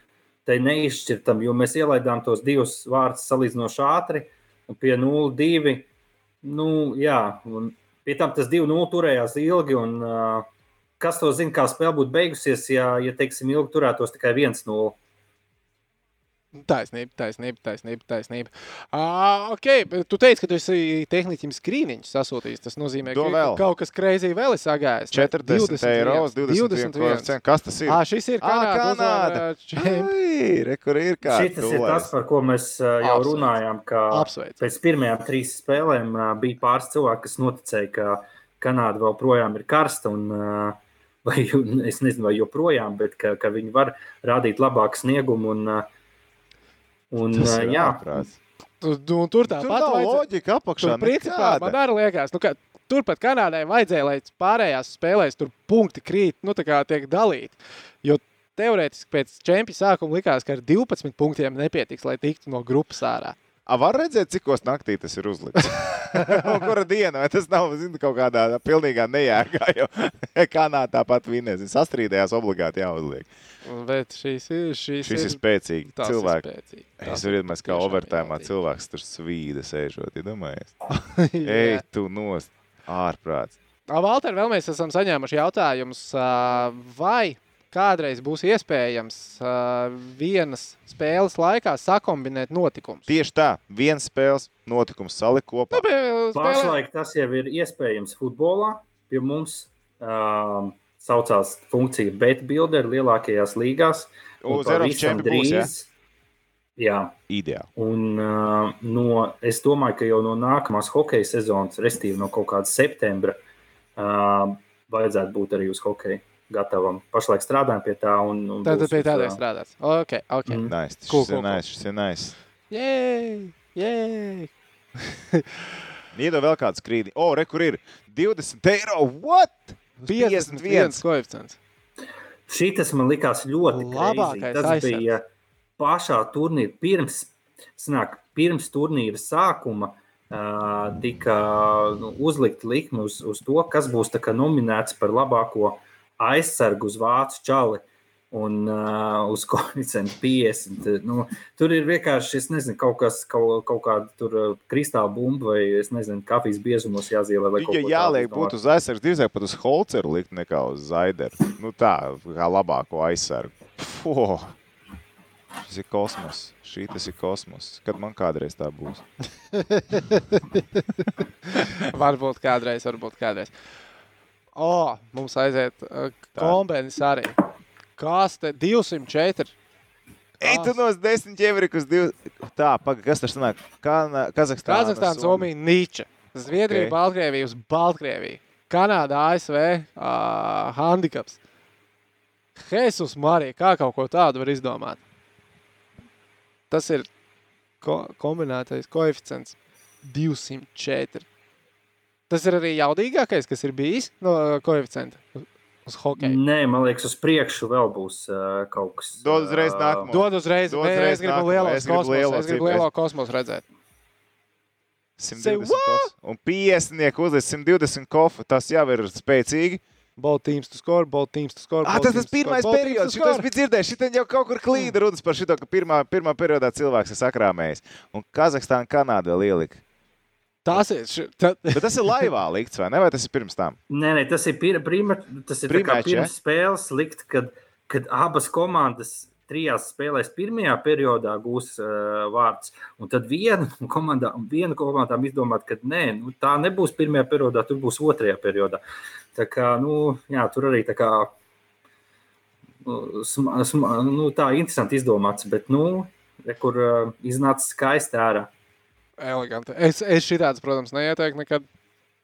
S6: te neizšķirtam, jo mēs ielaidām tos divus vārdus salīdzinoši ātri un pie 0,2. Nu, jā, un pie tam tas 2-0 turējās ilgi. Un, uh, kas to zina, kā spēle būtu beigusies, ja, ja teiksim, ilgi turētos tikai 1-0?
S2: Taisnība, taisnība, taisnība. taisnība. Uh, okay, bet tu teici, ka tu esi tehniķim skrīniņš sasūtījis. Tas nozīmē,
S1: To
S2: ka
S1: vēl.
S2: kaut kas kreizī vēl ir sagājis. ne?
S1: 40 eiro, 21 koeficients. Kas tas ir?
S2: Ā, šis ir Kanāda.
S1: Kanāda. Kur ir kā
S6: Šis ir tas, par ko mēs jau
S2: Apsveic.
S6: runājām. ka
S2: Apsveic.
S6: Pēc pirmajām trīs spēlēm bija pāris cilvēki, kas noticēja, ka Kanāda vēl projām ir karsta. Un, uh, vai, es nezinu, vai joprojām, bet ka, ka viņi var rādīt labāku sniegumu. Un, uh, un, uh, jā,
S1: ārprāts.
S2: Tu, tu, tur
S1: Tur
S2: tāpat
S1: nav
S2: vajadzēja-
S1: loģika apakšā.
S2: Tur, principā,
S1: nekāda.
S2: man arī liekas, nu, ka turpat Kanādai vajadzēja, lai pārējās spēlēs tur punkti krīt, nu, tā kā tiek dalīti. Jo teorētiski pēc čempionu sākuma likās, ka ar 12 punktiem nepietiks, lai tiktu no grupas ārā.
S1: A, var redzēt, cikos naktī tas ir uzlikts. Diena, vai tas nav zinu, kaut kādā pilnīgā nejēgā, jo Kanāda tāpat. Viņš sastrīdējās obligāti jāuzliek.
S2: Bet šīs ir. Šīs
S1: Šis ir spēcīgi
S2: tas ir
S1: cilvēki.
S2: spēcīgi.
S1: Es
S2: Tas
S1: varu
S2: ir
S1: iedomāties, kā overtājumā cilvēks tur svīda sēžot. Iedomājies,
S2: Jā.
S1: ej, tu nost, ārprāts.
S2: Valter, vēl mēs esam saņēmuši jautājumus, vai kādreiz būs iespējams ā, vienas spēles laikā sakombinēt notikumus.
S1: Tieši tā, viens spēles notikums salikt kopā.
S2: Nu, spēlē-
S6: pašlaik tas jau ir iespējams futbolā. Pie mums um, saucās funkcija bet builder lielākajās līgās. Un
S1: Uz Eiropas būs, ja?
S6: Jā,
S1: Ideāli.
S6: un uh, no, es domāju, ka jau no nākamās hokeja sezonas, respektīvi no kaut kāda septembra, uh, vajadzētu būt arī uz hokeju gatavam. Pašlaik strādājam pie tā. Un, un
S2: Tad
S6: būs
S2: pie tādā
S6: ā,
S2: strādāts. Ok, ok.
S6: Mm.
S1: Nice. Šis
S2: Cool, cool, cool.
S1: nice. Šis ir nice.
S2: Jē, jē.
S1: Iedod vēl kādu skrīdi. O, re, kur ir 20 eiro. What? Uz
S2: 51 koeficients.
S6: Šitas man likās ļoti
S2: Labākais.
S6: Tas
S2: aizsargs.
S6: bija pašā turnīra pirms, sanāk, pirms turnīra sākuma. Uh, tika nu, uzlikta likme uz, uz to, kas būs tā nominēts par labāko aizsargu uz vācu čali. Un uh, uz koeficientu 50. Nu, tur ir vienkārši nezinu, kaut, kas, kaut, kaut kāda tur, uh, kristāla bumba vai es nezinu, kafijas biezumos jāzīmē. vai kaut
S1: Ja jāliek
S6: tādu
S1: būt uz aizsargu, drīzāk pat uz Holceru likt nekā uz Zaideru. Nu tā, kā labāko aizsargu. Fo! Šis ir kosmos. Šī tas ir kosmos. Kad man kādreiz tā būs?
S2: varbūt kādreiz, varbūt kādreiz. O, mums aiziet uh, kombinācijas arī. Kas te 204?
S1: Ej, tu no 10 ķēveri uz 2. Tā, pagaidi, kas tas sanāk? Kana- Kazahstāna.
S2: Kazahstāna, Somija, Nīča. Zviedrija,
S1: Ok.
S2: okay. Baltkrievija uz Baltkrieviju. Kanāda, ASV, uh, handikaps. Jesus Marija, kā kaut ko tādu var izdomāt? Tas ir ko kombinētais koeficients 204. Tas ir arī jaudīgākais, kas ir bijis no uh, koeficienta uz, hokeju.
S6: Nē, man liekas, uz priekšu vēl būs uh, kaut kas.
S1: Dod uzreiz
S6: ā,
S1: nākamo.
S2: Dod uzreiz,
S1: Dod
S2: Dod
S1: uzreiz
S2: es gribu lielo kosmosu.
S1: lielo
S2: Es gribu lielo kosmosu redzēt.
S1: 120 kofs. Un 50 uzliek 120 kofu. Tas jau ir spēcīgi.
S2: Both teams to score, both teams to score.
S1: Ah, tas tas pirmais
S2: score,
S1: periods, šo es biju dzirdējis. Šitā jau kaut kur klīda runas par šo, ka pirmā, pirmā periodā cilvēks ir sakrāmējis. Un Kazahstāna, Kanāda vēl ielika.
S2: Tas ir. ši- ta-
S1: Bet tas ir laivā likts, vai ne? Vai tas ir pirms tam?
S6: Nē, nē, tas ir, pir, prima, tas ir tā kā
S1: Primēč, ja?
S6: pirms spēles likt, kad, kad abas komandas trijās spēlēs pirmajā periodā gūs uh, vārds. Un tad viena komanda, viena komandām izdomāt, ka nē, nu, tā nebūs pirmajā periodā, tur būs otrajā periodā. Tā kā, nu, jā, tur arī tā kā nu, sma, sma, nu, tā interesanti izdomāts, bet, nu, re, kur uh, iznāca skaisti ārā.
S2: Eleganti. Es, es šitāds, protams, neieteiktu nekad.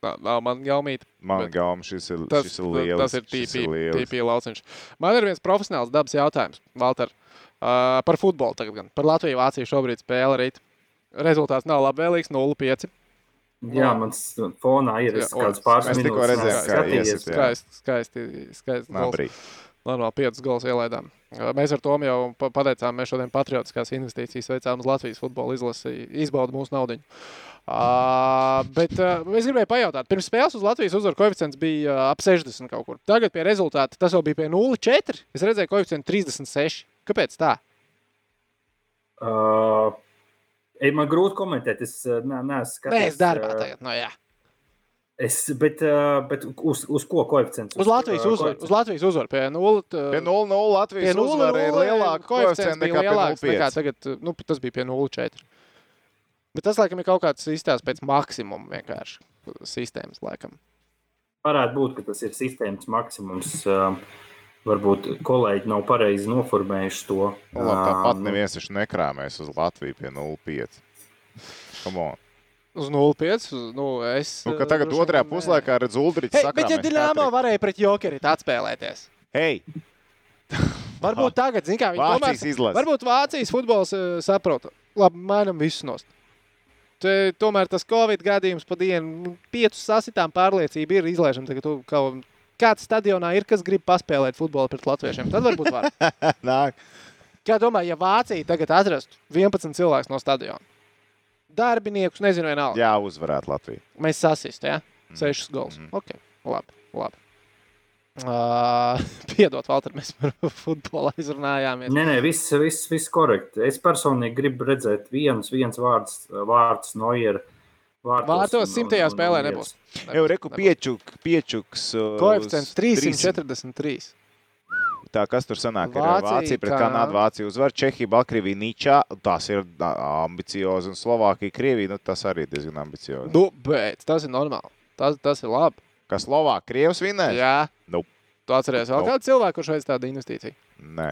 S2: Tā nav man jaumīta.
S1: Man gauma šis ir,
S2: Tas,
S1: šis ir liels.
S2: tas ir tīpī, lauciņš. Man ir viens profesionāls dabas jautājums, Valter. Uh, par futbolu tagad gan. Par Latviju Vāciju šobrīd spēle rīt. Rezultāts nav labvēlīgs, 0-5.
S6: Jā, mans fonā ir
S2: Jā,
S6: es kāds pāris
S1: tikko
S6: minūtes nav
S1: kā
S6: skatījies.
S1: iesit, jā.
S2: Skaisti, skaisti. skaisti gols.
S1: Labrīt.
S2: No 5 gols ielaidām. Mēs ar to jau pa- pateicām, mēs šodien patriotiskās investīcijas veicām uz Latvijas futbola izlasi, izbaudu mūsu naudu. Uh, bet uh, es gribēju pajautāt, pirms spēles uz Latvijas uzvaru koeficients bija uh, ap 60 kaut kur. Tagad pie rezultāta tas jau bija pie 0,4. Es redzēju, koeficientu 36. Kāpēc tā?
S6: Uh, man grūti komentēt, es ne, neesmu skatījies.
S2: Nē, es darbā tagad. No, jā.
S6: Es, bet, bet uz, uz ko koeficients?
S2: uz Latvijas uzvaru. Uz? Latvijas uzvaru pie 0.
S1: Pie 0-0 Latvijas uzvara ir lielāka koeficients nekā pie
S2: lielāks nekā
S1: 0,5.
S2: tagad. Nu, tas bija pie 0,4. Bet tas, laikam, ir kaut kāds izstāsts pēc maksimuma vienkārši sistēmas, laikam.
S6: Varētu būt, ka tas ir sistēmas maksimums. Varbūt kolēģi nav pareizi noformējuši to.
S1: Nu, Tāpat
S6: Uh,
S1: neviens taču nekrāmēs uz Latviju pie 0,5. Come on.
S2: Uz 0,5. uz- Nu, es,
S1: Nu,
S2: uh,
S1: tagad
S2: droši
S1: otrajā puslaikā redz Uldričs
S2: Hei,
S1: sakrāmēs.
S2: bet ja Dienāmo varēja pret Jokerit atspēlēties,
S1: Hei,
S2: varbūt tagad, zin kā, viņi tomēr,
S1: Vācijas izlase.
S2: varbūt Vācijas futbols uh, saprot, labi, mainam visus nost. Te, tomēr tas Covid gadījums pa dienu, nu, piecus sasitām pārliecība ir izlaišana. Tagad tu kaut kāds stadionā ir, kas grib paspēlēt futbolu pret latviešiem. Tad varbūt var.
S1: Nāk.
S2: Kā domā, ja Vācija tagad atrastu 11 cilvēkus no stadiona? Darbiniekus, nezinu, vienalga.
S1: Jā, uzvarēt Latviju.
S2: Mēs sasistu, ja? Sešus gols. Mm -hmm. Ok, labi. labi. Uh, piedod, Valter, mēs par futbolu aizrunājāmies.
S6: Nē, nē, viss, viss, viss korekti. Es personīgi gribu redzēt viens, viens vārds, vārds Noier.
S2: Vārtos simtajā spēlē nebūs.
S1: Jau reku piečuk, piečuks.
S2: Koeficients
S1: uz
S2: 343.
S1: Tā kas tur sanāk? Ir
S2: Vācija,
S1: Vācija pret. Kanādu, Vācija uzvar, Čehija, Baltkrievija, Ničā. Tas ir ambiciozi. Un Slovākija, Krievija, nu, tas arī diezgan ambiciozi.
S2: Nu, bet tas ir normāli. Tas, tas ir labi.
S1: Kas Slovākija, Krievs vinēs?
S2: Jā.
S1: Nope.
S2: Tu atceries vēl
S1: Nope.
S2: kādu cilvēku, kurš veic tādu investīciju?
S1: Nē.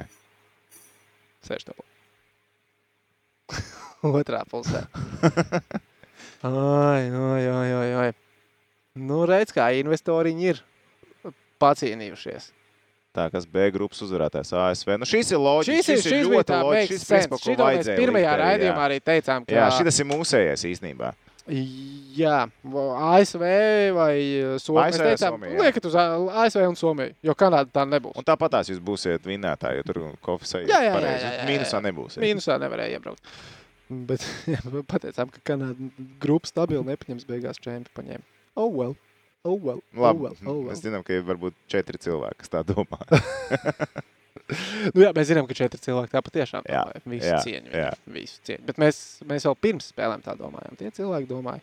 S2: Sēž tev. Otrā pusē. Ai, ai, ai, ai, ai. Nu, redz, kā investori ir pacīnījušies.
S1: Tā kas B grupas uzvarētājs ASV. Nu, šis ir loģiski.
S2: Šis ir, šis bija tā
S1: loģiski. Šis, principā, ko
S2: Šito mēs
S1: vajadzēja
S2: pirmajā
S1: likt arī,
S2: raidījumā arī teicām, ka
S1: Jā, šis ir mūsējais īstenībā.
S2: Jā, ASV vai Somija. Mēs
S1: ASV,
S2: teicām,
S1: Somija,
S2: liekat uz ASV un Somiju, jo Kanāda tā nebūs.
S1: Un tāpat tās jūs būsiet vinnētāji, jo tur kofis
S2: Jā, jā, jā, jā, jā, jā.
S1: Mīnusā nebūs.
S2: Mīnusā nevarēja iebraukt. Bet jā, pateicām, ka Kanāda grupa stabili nepaņems beigās čempionu paņēma. Oh, well. Oh, well. Oh,
S1: Labi,
S2: well. Oh, well.
S1: mēs zinām, ka ir varbūt četri cilvēki, kas tā domā.
S2: Nu, jā, mēs zinām, ka četri cilvēki tā patiešām domāja. Visu
S1: jā,
S2: cieņu.
S1: jā.
S2: Visu cieņu. Bet mēs, mēs jau pirms spēlēm tā domājām. Tie cilvēki domāja.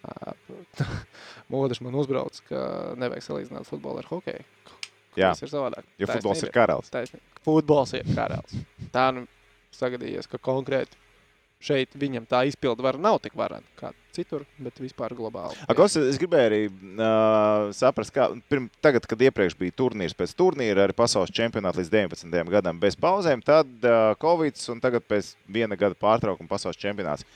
S2: Modelis man uzbrauc, ka nevajag salīdzināt futbolu ar hokeju.
S1: Jā,
S2: Tas ir savādāk.
S1: jo futbols ir
S2: Taisnība.
S1: karalis.
S2: Taisnība. Futbols ir karalis. Tā nu sagadījies, ka konkrēti šeit viņam tā izpildu vara nav tik varana kā citur, bet vispār globāli.
S1: Akos, es gribēju arī uh, saprast, kā pirm, tagad, kad iepriekš bija turnīrs pēc turnīra, arī pasaules čempionāts līdz 19. gadam bez pauzēm, tad uh, Covid un tagad pēc viena gada pārtraukuma pasaules čempionāts.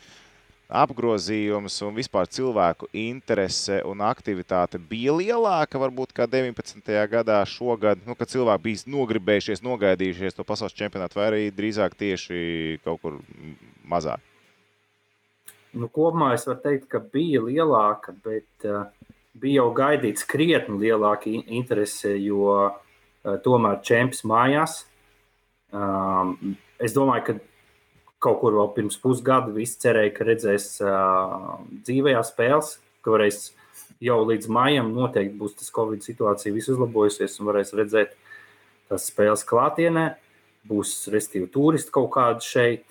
S1: Apgrozījums un vispār cilvēku interese un aktivitāte bija lielāka varbūt kā 19. gadā šogad, nu, kad cilvēki bija nogribējušies, nogaidījušies to pasaules čempionātu, vai arī drīzāk tieši kaut kur mazāk.
S6: Nu, kopumā es varu teikt, ka bija lielāka, bet uh, bija jau gaidīts krietni lielāka in- interese, jo uh, tomēr čempions mājās. Um, es domāju, ka kaut kur vēl pirms pusgada visi cerēja, ka redzēs uh, dzīvajā spēles, ka varēs jau līdz maijam noteikti būs tas Covid situācija viss uzlabojusies un varēs redzēt tās spēles klātienē. Būs restīvi turisti kaut kādi šeit.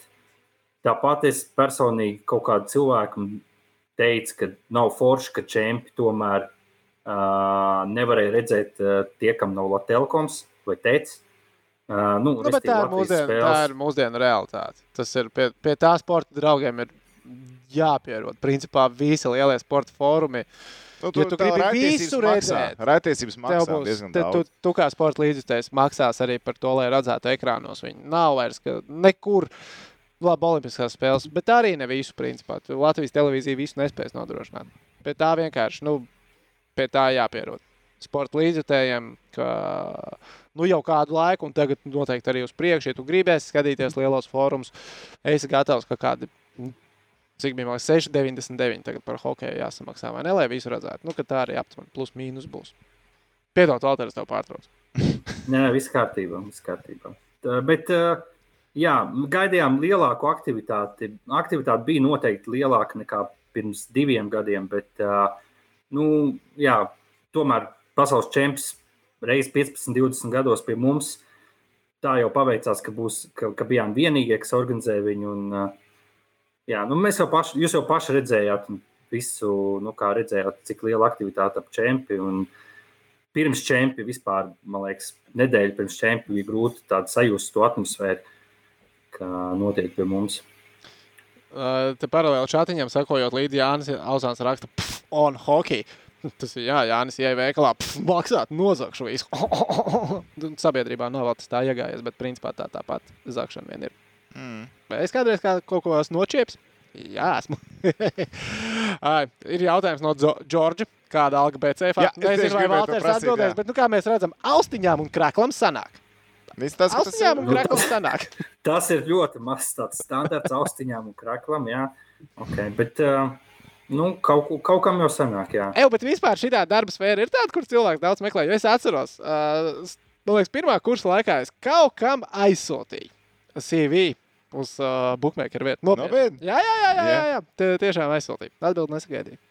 S6: Tāpat es personīgi kaut kādu cilvēku teicu, ka nav forši, ka čempi tomēr uh, nevarēja redzēt uh, tie, kam nav Latvijas vai teicis. Uh, nu,
S2: Nu, bet tā ir, mūsdienu, tā ir mūsdienu realitāte. Tas ir pie, pie tā sporta draugiem ir jāpierod. Principā visi lielie sporta fórumi.
S1: Nu,
S2: Ja tu gribi visu redzēt, Tev
S1: maksā
S2: būs,
S1: diezgan
S2: te, tu,
S1: daudz.
S2: tu kā sporta līdzjutējs maksās arī par to, lai redzētu ekrānos. Viņi nav vairs ka nekur. Labi, Olimpiskās spēles, bet arī ne visu, principā. Tu Latvijas televīzija visu nespēs nodrošināt. Pie tā vienkārši, nu, pie tā jāpierod. Sporta līdzjutējiem, ka nu, jau kādu laiku, un tagad noteikti arī uz priekšu, ja tu gribēsi skatīties lielos fórumus, esi gatavs, ka kādi, nu, cik bija, man liekas, 6,99 tagad par hokeju jāsamaksā, vai ne, lai visu redzētu. Nu, tā arī aptuveni plus mīnus būs. Piedod, Valteris, tev pārtrauc.
S6: Nē, viss kārtībā. Viss kārtībā. Tā, bet, uh, jā, gaidījām lielāku aktivitāti. Aktivitāte bija noteikti lielāka nekā pirms diviem gadiem, bet, uh, nu, jā, tomēr pasaules čempions reizes 15, 20 gados pie mums. Tā jau paveicās, ka, būs, ka, ka bijām vienīgie, kas organizēja viņu. Un, uh, jā, nu, mēs jau paši, jūs jau paši redzējāt visu, nu, kā redzējāt, cik liela aktivitāte ap čempionu pirms čempiona vispār, man liekas, nedēļa pirms čempiona bija grūti tādu sajust to atmosfēru, kā notiek pie mums.
S2: Uh, te paralēli čatiņam sakojot līdzi Jānis Ausāns raksta "Pf, on hockey. Tas ir, jā, Jānis ieja veikalā, pf, maksāt, nozagšu visu. Un Sabiedrībā nav vēl tas tā iegājies, bet principā tā tāpat zakšana vien ir.
S1: Mm.
S2: Vai es kādreiz kā kaut ko esmu nočieps? Jā, esmu. Ai, ir jautājums no Džo- Džordža. Kāda alga BC?
S1: Jā, es
S2: Nezinu, vai Valters atbildēs,
S1: jā.
S2: bet, nu, kā mēs redzam, austiņām un kraklam sanāk.
S1: Viss tas, ka tas
S2: Austiņām un
S1: ir.
S2: kraklam sanāk.
S6: Tas ir ļoti mazs tāds standarts austiņām un kraklam. Jā. Okay, bet uh, nu, kaut, kaut kam jau sanāk. Jā.
S2: Eju, bet vispār šī darba sfēra ir tāda, kur cilvēks daudz meklē. Jo es atceros, uh, man liekas, pirmā kursa laikā es kaut kam aizsūtīju CV uz uh, bookmaker vietu.
S1: Nopietni?
S2: Jā, jā, jā, jā,
S1: Jā.
S2: jā. Te, tiešām aizsūtīju. Atbildi nesagaidīju.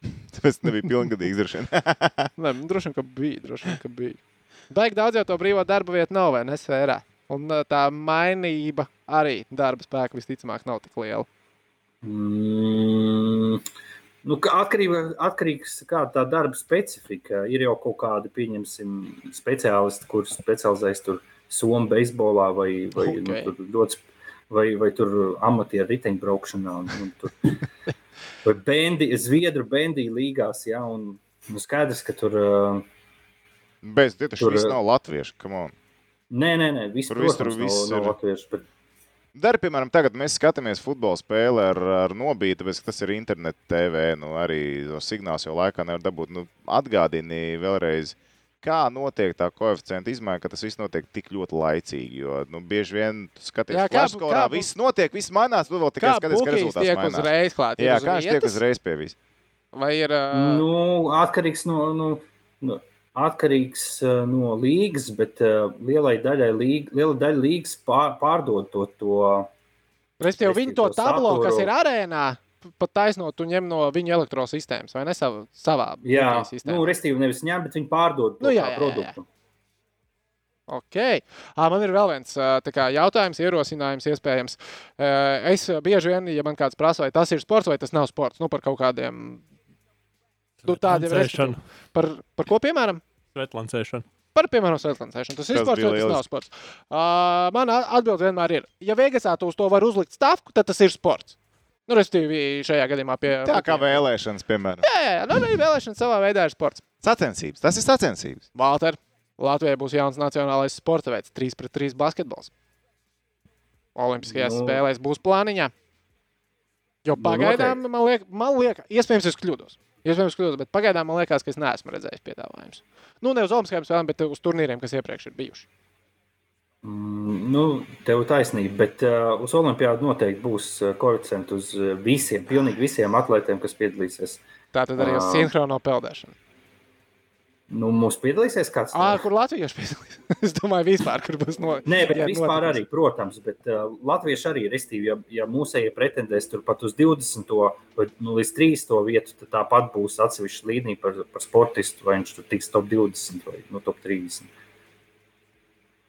S1: Tas nebija pilngadīgs. droši vien.
S2: Nē, droši vien, ka bija. Droši vien, ka bija. Baigi daudz jau to brīvo darba vietu nav, vai ne? Sfērā. Un uh, tā mainība arī darba spēka visticamāk nav tik liela.
S6: Mm, nu, ka atkarība, atkarīgs no tā, tā darba specifika. Ir jau kaut kādi, pieņemsim, speciālisti, kurš specializējas tur Somijas beisbolā vai, vai, okay.
S2: Ok.
S6: nu, tur dodas, vai, vai tur amatieru riteņbraukšanā. Un, un tur, vai bendi, Zviedru bendiju līgās. Ja, un, nu, skaidrs, ka tur.
S1: Bez tie taču
S6: Tur,
S1: viss
S6: eh,
S1: nav latviešu. come on.
S6: Nē, nē, nē, viss,
S1: Tur
S6: protams,
S1: visur
S6: nav,
S1: viss
S6: nav
S1: ir.
S6: latviešu. Bet,
S1: Dari, piemēram, tagad mēs skatāmies futbola spēli ar, ar tāpēc, ka tas ir internet TV. Nu, arī no signāls jau laikā nevar dabūt. Nu, atgādini vēlreiz, kā notiek tā koeficienta izmaiņa, ka tas viss notiek tik ļoti laicīgi. Jo nu, bieži vien tu skaties, kā
S2: kā- kā bu-
S1: viss notiek, viss mainās, tu vēl tikai
S2: Kā
S1: skaties, ka
S2: Bukīs
S1: rezultāts
S2: tiek
S1: mainās.
S2: uzreiz klāt?
S1: Jā, kā viņš tiek uzreiz pie vis.
S2: Vai ir... Uh,
S6: Nu, atkarīgs no, no, no, atkarīgs uh, no līgas, bet uh, lielai daļai līga, liela daļa līgas pār, pārdod to. to
S2: Respektīvi, viņi to
S6: to
S2: tablo, kas
S6: saturu.
S2: ir arēnā, pat taisnot, tu ņem no viņa elektrosistēmas, vai ne savā, savā
S6: jā, nu, restīvi nevis ņem, bet viņi pārdod to
S2: Nu, jā, jā, jā, jā.
S6: produktu.
S2: Ok. Man ir vēl viens kā, jautājums, ierosinājums, iespējams. Es bieži vien, ja man kāds prasa, vai tas ir sports vai tas nav sports, nu par kaut kādiem. Nu, tādi jau ir.
S3: Lancēšana.
S2: Par, par ko, piemēram?
S3: Svetlancēšana.
S2: Par, piemēram, svētlancēšanu. Tas ir
S1: Tas
S2: sports vai tas nav sports? Uh, man atbilde vienmēr ir, ja Vegasā tu uz to var uzlikt stāvku, tad tas ir sports. Nu, respektīvi, šajā gadījumā pie.
S1: Tā kā vēlēšanas, piemēram.
S2: Jā, jā, nu, arī vēlēšana savā veidā ir sports.
S1: Sacensības. Tas ir sacensības.
S2: Valter, Latvijai būs jauns nacionālais sporta veids - 3 pret 3 basketbols. Olimpiskajās
S6: Nu.
S2: nu, spēlēs būs plāniņā. Jo
S6: Nu,
S2: pagaidām man liekas, man liekas, iespējams, es kļūdos. Iespējams, kļūdos, bet pagaidām man liekas, ka es neesmu redzējis piedāvājumus. Nu, ne uz Olimpiskajām spēlēm, bet uz turnīriem, kas iepriekš ir bijuši.
S6: Mm, nu, tev taisnība, bet uh, uz Olimpādu noteikti būs uh, koeficients uz uh, visiem, pilnīgi visiem atlētiem, kas piedalīsies.
S2: Tā tad arī uz
S6: Ā.
S2: sinhrono peldēšanu.
S6: Nu, mums piedalīsies kāds
S2: Ah, kur latvieši piedalīs? es domāju, vispār, kur būs no.
S6: Nē, bet
S2: jā,
S6: vispār
S2: notikums.
S6: arī, protams, bet uh, latvieši arī, restīvi, ja, ja mūsējie pretendēs tur pat uz 20. vai nu, līdz 30. vietu, tad tāpat būs atsevišķa līnija par, par sportistu, vai viņš tur tiks top 20 vai nu, top 30.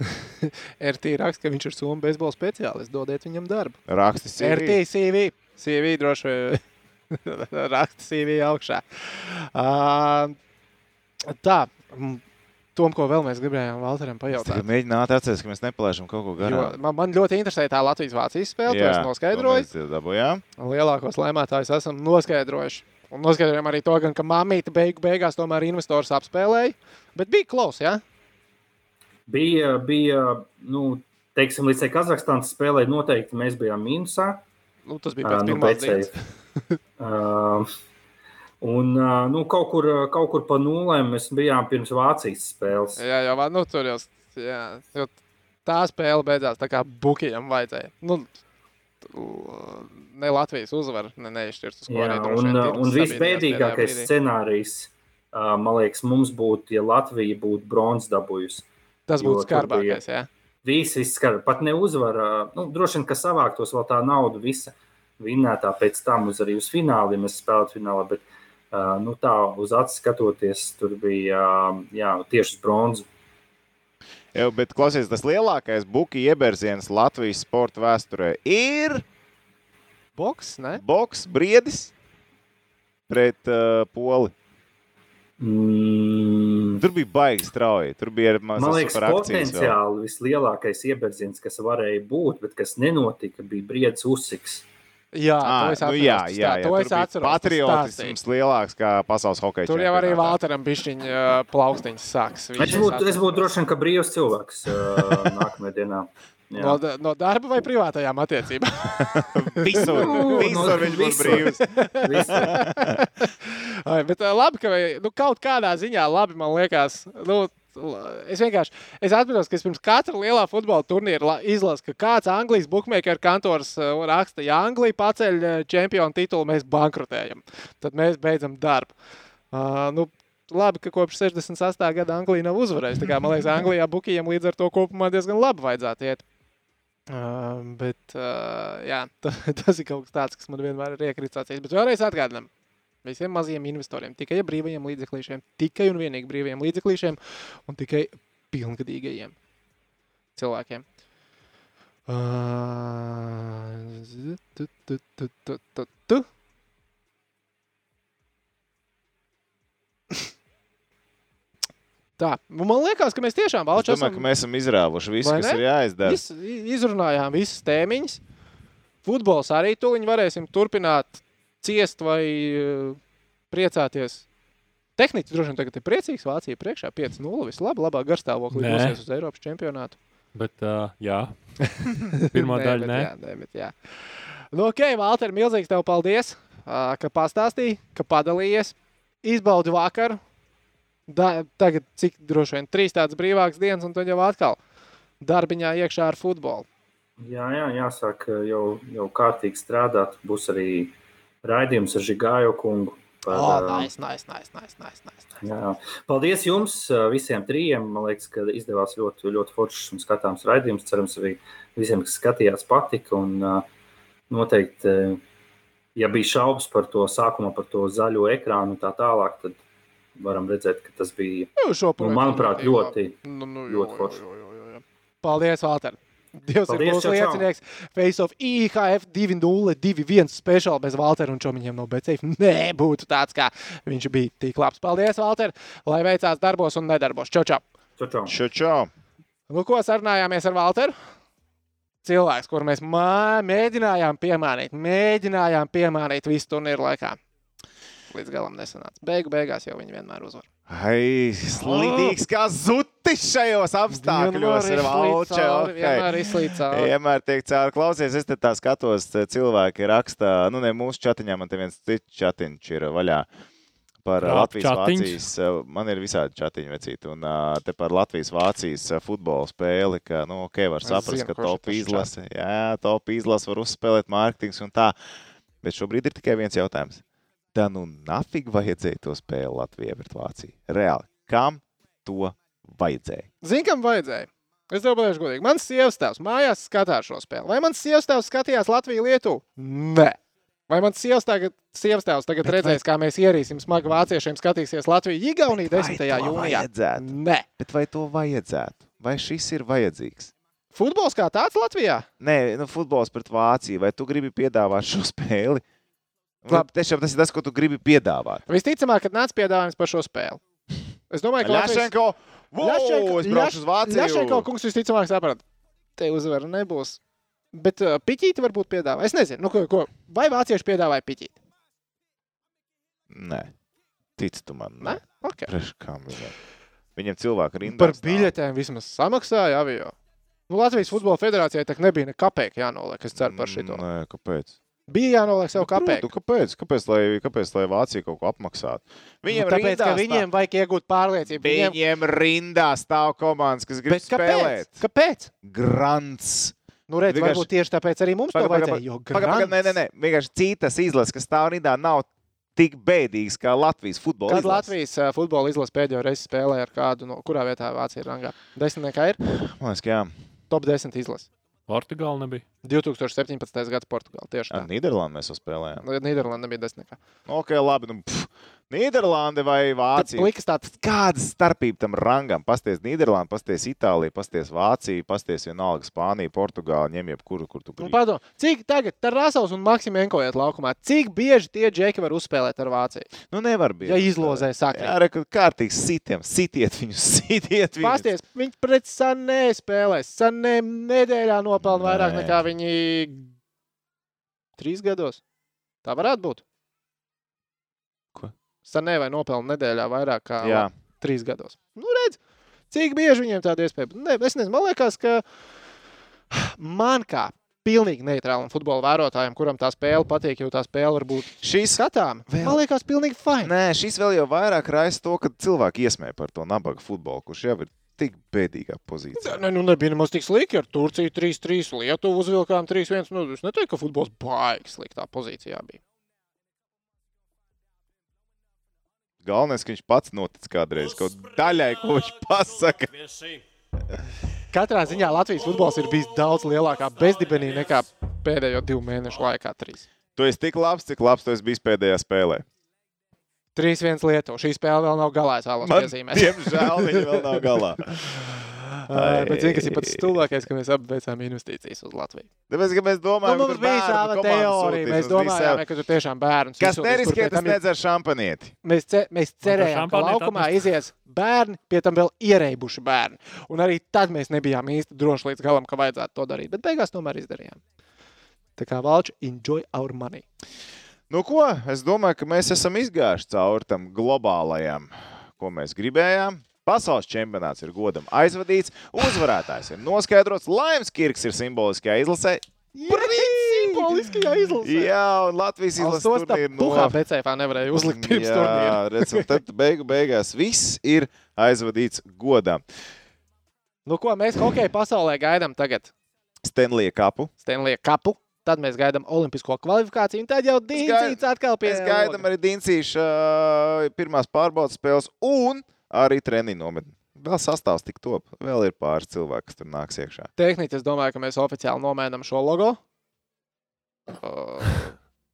S2: RT raksta, ka viņš ir Somijas beisbola speciālists. Dodiet viņam darbu.
S1: Rakstis ir.
S2: RT CV. CV droši vien raksta CV augšā. Uh, tā. Tom, ko vēl mēs gribējām Valteram pajautāt.
S1: Mēģināt atcerēties, ka mēs nepalaižam kaut ko
S2: Jo,
S1: garām.
S2: man, man ļoti interesē tā Latvijas-Vācijas spēle. To es noskaidroju.
S1: Dabūjām.
S2: Lielākos lēmētājus esam noskaidrojuši. Un noskaidrojām arī to, gan, ka mamīte beigu beigās tomēr investors apspēlēja. Bet bija klaus, jā?
S6: Bija, bija nu, teiksim, līdz Kazahstānas spēlē noteikti mēs bijām mīnusā.
S2: Nu, tas bija pēc
S6: nu,
S2: pirmās
S6: pēc
S2: dienas.
S6: Uh, un nu, kaut, kur, kaut kur pa nulēm mēs bijām pirms Vācijas spēles.
S2: Jā, jau nu, tur jau, jā, jo tā spēle beidzās tā kā Bukijam vajadzēja. Nu, ne Latvijas uzvara, ne neizšķirt uz ko
S6: Jā,
S2: arī droši
S6: un, un
S2: sabiedrībās
S6: visbēdīgākais scenārijs, man liekas, mums būtu, ja Latvija būtu bronzas dabūjusi.
S2: Tas būtu skarbākais, jā.
S6: Visi izskatās, pat ne uzvara. Nu, droši vien, ka savāktos vēl tā nauda visa vinnētā pēc tam uz arī uz finālu, ja mēs spēlētu finālā. Bet, uh, nu, tā uz acis skatoties, tur bija jā, tieši uz bronzu.
S1: Jā, bet klausies, tas lielākais buki ieberziens Latvijas sporta vēsturē ir
S2: Boks, ne?
S1: boks briedis pret uh, poli.
S6: Mm,
S1: Tur bija baigi strauji. Tur bija arī
S6: Man liekas, potenciāli vislielākais ieberziens, kas varēja būt, bet kas nenotika, bija briedis Usiks.
S2: Jā,
S1: À,
S2: to es
S1: nu, jā,
S2: tas
S1: jā,
S2: tā,
S1: jā,
S2: To es
S1: bija
S2: atceros.
S1: Patriotisms lielāks kā pasaules hokeja.
S2: Tur jau arī. Valteram pišķiņa uh, plaukstiņas sāks. Viņš
S6: Es būtu, es būtu droši vien, ka brīvs cilvēks uh, nākamajā dienā. Jā.
S2: No, no darba vai privātajām attiecībām?
S1: Visur,
S6: Nu,
S1: visur
S6: no
S1: viņš būs
S6: visur.
S1: brīvs.
S2: Bet labi, ka nu, kaut kādā ziņā labi man liekas. Nu, Es vienkārši es atceros, ka es pirms katra lielā futbola turnīra la- izlasu, ka kāds Anglijas bookmaker kantors ā, raksta, ja Anglija paceļ ā, čempionu titulu, mēs bankrotējam. Tad mēs beidzam darbu. Uh, nu, labi, ka kopš 68. gada Anglija nav uzvarējusi. Kā, Man liekas, Anglijā bukijam līdz ar to kopumā diezgan labi vajadzētu iet. Uh, bet uh, jā, ta- tas ir kaut kas tāds, kas man vienmēr ir iekrits acīs. Bet vēlreiz atgādinām, visiem mazajiem investoriem, tikai brīvajiem līdzeklīšiem, tikai un vienīgi brīvajiem līdzeklīšiem un tikai pilngadīgajiem cilvēkiem. Uh, tu, tu, tu, tu, tu, tu. Tā, man liekas, ka mēs tiešām
S1: Es
S2: balčām.
S1: domāju, ka mēs esam izrāvuši visu, kas ir jāizdara.
S2: Vis, izrunājām visas tēmiņas. Futbols arī tuliņi varēsim turpināt ciest vai eh, priecāties. Tehniski droši vien tagad ir priecīgs. Vācija priekšā 5-0. Viss labi, labā garstāvoklī dosies uz Eiropas čempionātu.
S3: Bet, uh, jā, pirmā
S2: Nē,
S3: daļa
S2: bet
S3: nē.
S2: Jā, nē, bet jā. Nu, ok, Valter, milzīgs tev paldies, ā, ka pastāstīji, ka padalījies. Izbaudi vakaru. Da, tagad cik droši vien trīs tādas brīvākas dienas, un tad jau atkal darbiņā iekšā ar futbolu.
S6: Jā, jā, jāsāk uh, jau, jau kārtīgi strādāt. Būs arī raidījums ar Žigāju kungu. Par,
S2: Oh, nice, nice, nice, nice, nice, nice.
S6: Jā. Paldies jums visiem trijiem. Man liekas, ka izdevās ļoti, ļoti foršs un skatāms raidījums. Cerams, arī visiem, kas skatījās, patika. Un, noteikti, ja bija šaubas par to sākumā, par to zaļo ekrānu un tā tālāk, tad varam redzēt, ka tas bija,
S2: Nu, šo
S6: nu, manuprāt,
S2: ļoti nu, nu,
S6: ļoti
S2: jo,
S6: forši.
S2: jo, jo, jo, jo. Paldies, Valter! Dievs
S6: Paldies,
S2: ir mūsu liecinieks. Face of IHF 2-0-2-1 speciāli bez Valtera un Čomiņiem no BCF. Nebūtu tāds, kā viņš bija tik labs. Paldies, Valter! Lai veicās darbos un nedarbos. Čau, čau!
S6: Čau, čau.
S1: Čau, čau.
S2: Nu, ko sarunājāmies ar Valteru? Cilvēks, kuru mēs mēģinājām piemānīt, mēģinājām piemānīt visu turnīru laikā. Līdz galam nesanāca. Beigu beigās jau viņi vienmēr uzvar.
S1: Ai, slidīgs kā zutis šajos apstākļos. Ir valče, ok.
S2: Vienmēr izslīd cauri.
S1: Vienmēr tiek cauri. Klausies, es te tā skatos, te cilvēki raksta, nu ne mūsu chatiņā, man te viens cits chatiņš ir vaļā. Par
S3: Rap
S1: Latvijas
S3: chatiņš?
S1: Vācijas, eh, man ir visādi chatiņi vecīti, un te par Latvijas Vācijas eh, futbola spēli, ka, nu, ok, var saprast,
S2: zinu,
S1: ka top izlase, jā, top izlase var uzspēlēt mārketings un tā, bet šobrīd ir tikai viens jautājums. Tā nu nafig vajadzēja to spēli Latvijai pret Vāciju? Reāli, kam to vajadzēja?
S2: Zini, kam vajadzēja? Es tev pateikšu, godīgi. Mans sievas tēvs mājās skatās šo spēli. Vai mans sievas tēvs skatījās Latviju Lietuvu? Nē. Vai mans sievas, tagad, sievas tēvs tagad
S1: Bet vai-
S2: redzēs, kā mēs ierīsim smagu vāciešiem, skatīsies Latviju Igauniju 10.
S1: Vai to
S2: jūnijā?
S1: vajadzētu?
S2: Nē.
S1: Bet vai to vajadzētu? Vai šis ir vajadzīgs?
S2: Futbols kā tāds Latvijā?
S1: Nē, nu, futbols pret Vāciju. Vai tu gribi piedāvāt šo spēli?
S2: Labi.
S1: Tiešām tas ir tas, ko tu gribi piedāvāt.
S2: Visticamāk, kad nāca piedāvājums par šo spēli. Es domāju, ka
S1: Ļašenko, wow, es braukšu uz Vāciju.
S2: Ļašenko kungs visticamāk saprata, te uzvara nebūs. Bet uh, piķīti varbūt piedāvā. Es nezinu, nu, ko, ko. vai vācieši piedāvāja piķīti.
S1: Nē, tic tu man.
S2: Ne? Okay.
S1: Priekš kam viņam? Viņam cilvēki rindā.
S2: Par biļetēm vismaz samaksāja avio. Nu, Latvijas Futbola Federācijai tā nebija ne kapeka jānoliek. Es ceru par šito.
S1: Nē, kāpēc?
S2: Bija jānoliek sev
S1: Nu,
S2: kapeka.
S1: kāpēc? Kāpēc lai, kāpēc, lai Vācija kaut ko apmaksātu? Viņiem
S2: Nu, tāpēc,
S1: rindā
S2: viņiem vajag iegūt pārliecību. Viņiem...
S1: viņiem rindā stāv komandas, kas grib
S2: Bet kāpēc?
S1: spēlēt.
S2: Kāpēc?
S1: Grants.
S2: Nu, redz,
S1: Vienkārši-
S2: varbūt tieši tāpēc arī mums to
S1: Paga, paga,
S2: vajadzēja. Jo
S1: Paga, paga, nē, nē, nē. Vienkārši citas izlases, kas stāv rindā, nav tik bēdīgas kā Latvijas futbola
S2: Kad
S1: izlase.
S2: Latvijas futbola izlase pēdējo reizi spēlēja ar kādu, no kurā vietā Vācija ir rangā? Desmitniekā ir
S1: Man liekas, ka jā.
S2: top 10 izlase.
S3: Portugāla nebija.
S2: 2017. gada Portugāla tieši tā.
S1: Nīderlandi mēs spēlējām.
S2: Nīderlanda nebija desmitniekā.
S1: Ok, labi. Nu, pff, Nīderlande vai Vācija?
S2: Plikas tāds
S1: Kāda starpība tam rangam? Pasties Nīderlanda, pasties Itālija, pasties Vācija, pasties vienalga Spānija, Portugāla, ņem jebkuru, kur tu
S2: Nu,
S1: gribi.
S2: Padom, cik tagad Tarasovs un Maksimenko iet laukumā? Cik bieži tie džeki var uzspēlēt ar Vāciju?
S1: Nu, nevar būt.
S2: Ja izlozē sakrīt.
S1: Jā, reku, kārtīgi sitiem, sitiet viņus, sitiet viņus.
S2: Pasties, viņi pret Sanē spēlēs. Sanē nedēļā nopelna vairāk
S1: Nē.
S2: nekā viņi trīs gados. Tā varētu būt. Sanē vai nopelna nedēļā vairāk kā
S1: Jā,
S2: trīs gados. Nu, redz, cik bieži viņiem tāda iespēja. Ne, es nezinu, man liekas, ka man kā pilnīgi neitrālam futbola vērotājam, kuram tā spēle patīk, jo tā spēle var būt
S1: šis.
S2: skatām,
S1: Vēl-
S2: man liekas, pilnīgi fajn.
S1: Nē, šis vēl jau vairāk raisa to, ka cilvēki iesmē par to nabaga futbolu, kurš jau ir tik bēdīgā pozīcijā.
S2: Ne, nu, nebija nemaz tik slikti. Ar Turciju 3-3, Lietuvu uzvilkām 3-1. Nu, es neteiktu, ka futbols baigi sliktā pozīcijā bija.
S1: Galvenais, ka viņš pats notic kādreiz kaut daļai, ko viņš pasaka.
S2: Katrā ziņā Latvijas futbols ir bijis daudz lielākā bezdibenī nekā pēdējo divu mēnešu laikā. Trīs.
S1: Tu esi tik labs, cik labs tu esi bijis pēdējā spēlē.
S2: 3-1 Lietuva. Šī spēle vēl nav galā. Es vēlos
S1: Man,
S2: piezīmēt.
S1: diemžēl viņi vēl nav galā.
S2: Ā, Bet zini, kas ir pats stulbākais, ka mēs abi veicām investīcijas uz Latviju.
S1: Tāpēc, ka mēs
S2: Nu,
S1: domājam,
S2: mums
S1: tur
S2: bija sava teorija. Mēs
S1: mums
S2: domājām, ka tur tiešām bērns.
S1: Kas neriskē, tas nedzer šampanieti.
S2: Mēs, ce, mēs cerējām, ka laukumā
S3: atnest?
S2: izies bērni, pie tam vēl ierēbuši bērni. Un arī tad mēs nebijām īsti droši līdz galam, ka vajadzētu to darīt. Bet beigās tomēr izdarījām. Tā kā valči, enjoy our money.
S1: Nu, ko? Es domāju, ka mēs esam izgājuši cauri tam globālajam, ko mēs gribējām. Pasaules čempionāts ir godam aizvadīts, uzvarētājs ir noskaidrots, Laims Kirks ir simboliskajā izlasē.
S2: Simboliskajā izlasē.
S1: Jā, un Latvijas izlases
S2: tā
S1: turnīra
S2: puhā becēfā nevarēja uzlikt pirms turnīra.
S1: Jā, redz, un tad beigu beigās viss ir aizvadīts godam.
S2: Nu, ko mēs hokeja pasaulē gaidām tagad?
S1: Stenlija kapu.
S2: Stenlija kapu. Tad mēs gaidām olimpisko kvalifikāciju, un tad jau Dīncīts atkal pie
S1: Mēs gaidām arī Diencīša uh, pirmās pārbaudas spēles un arī treniņu nometni. Vēl sastāvs tik top. Vēl ir pāris cilvēki, kas tur nāks iekšā.
S2: Tehniski es domāju, ka mēs oficiāli nomēnam šo logo. Uh,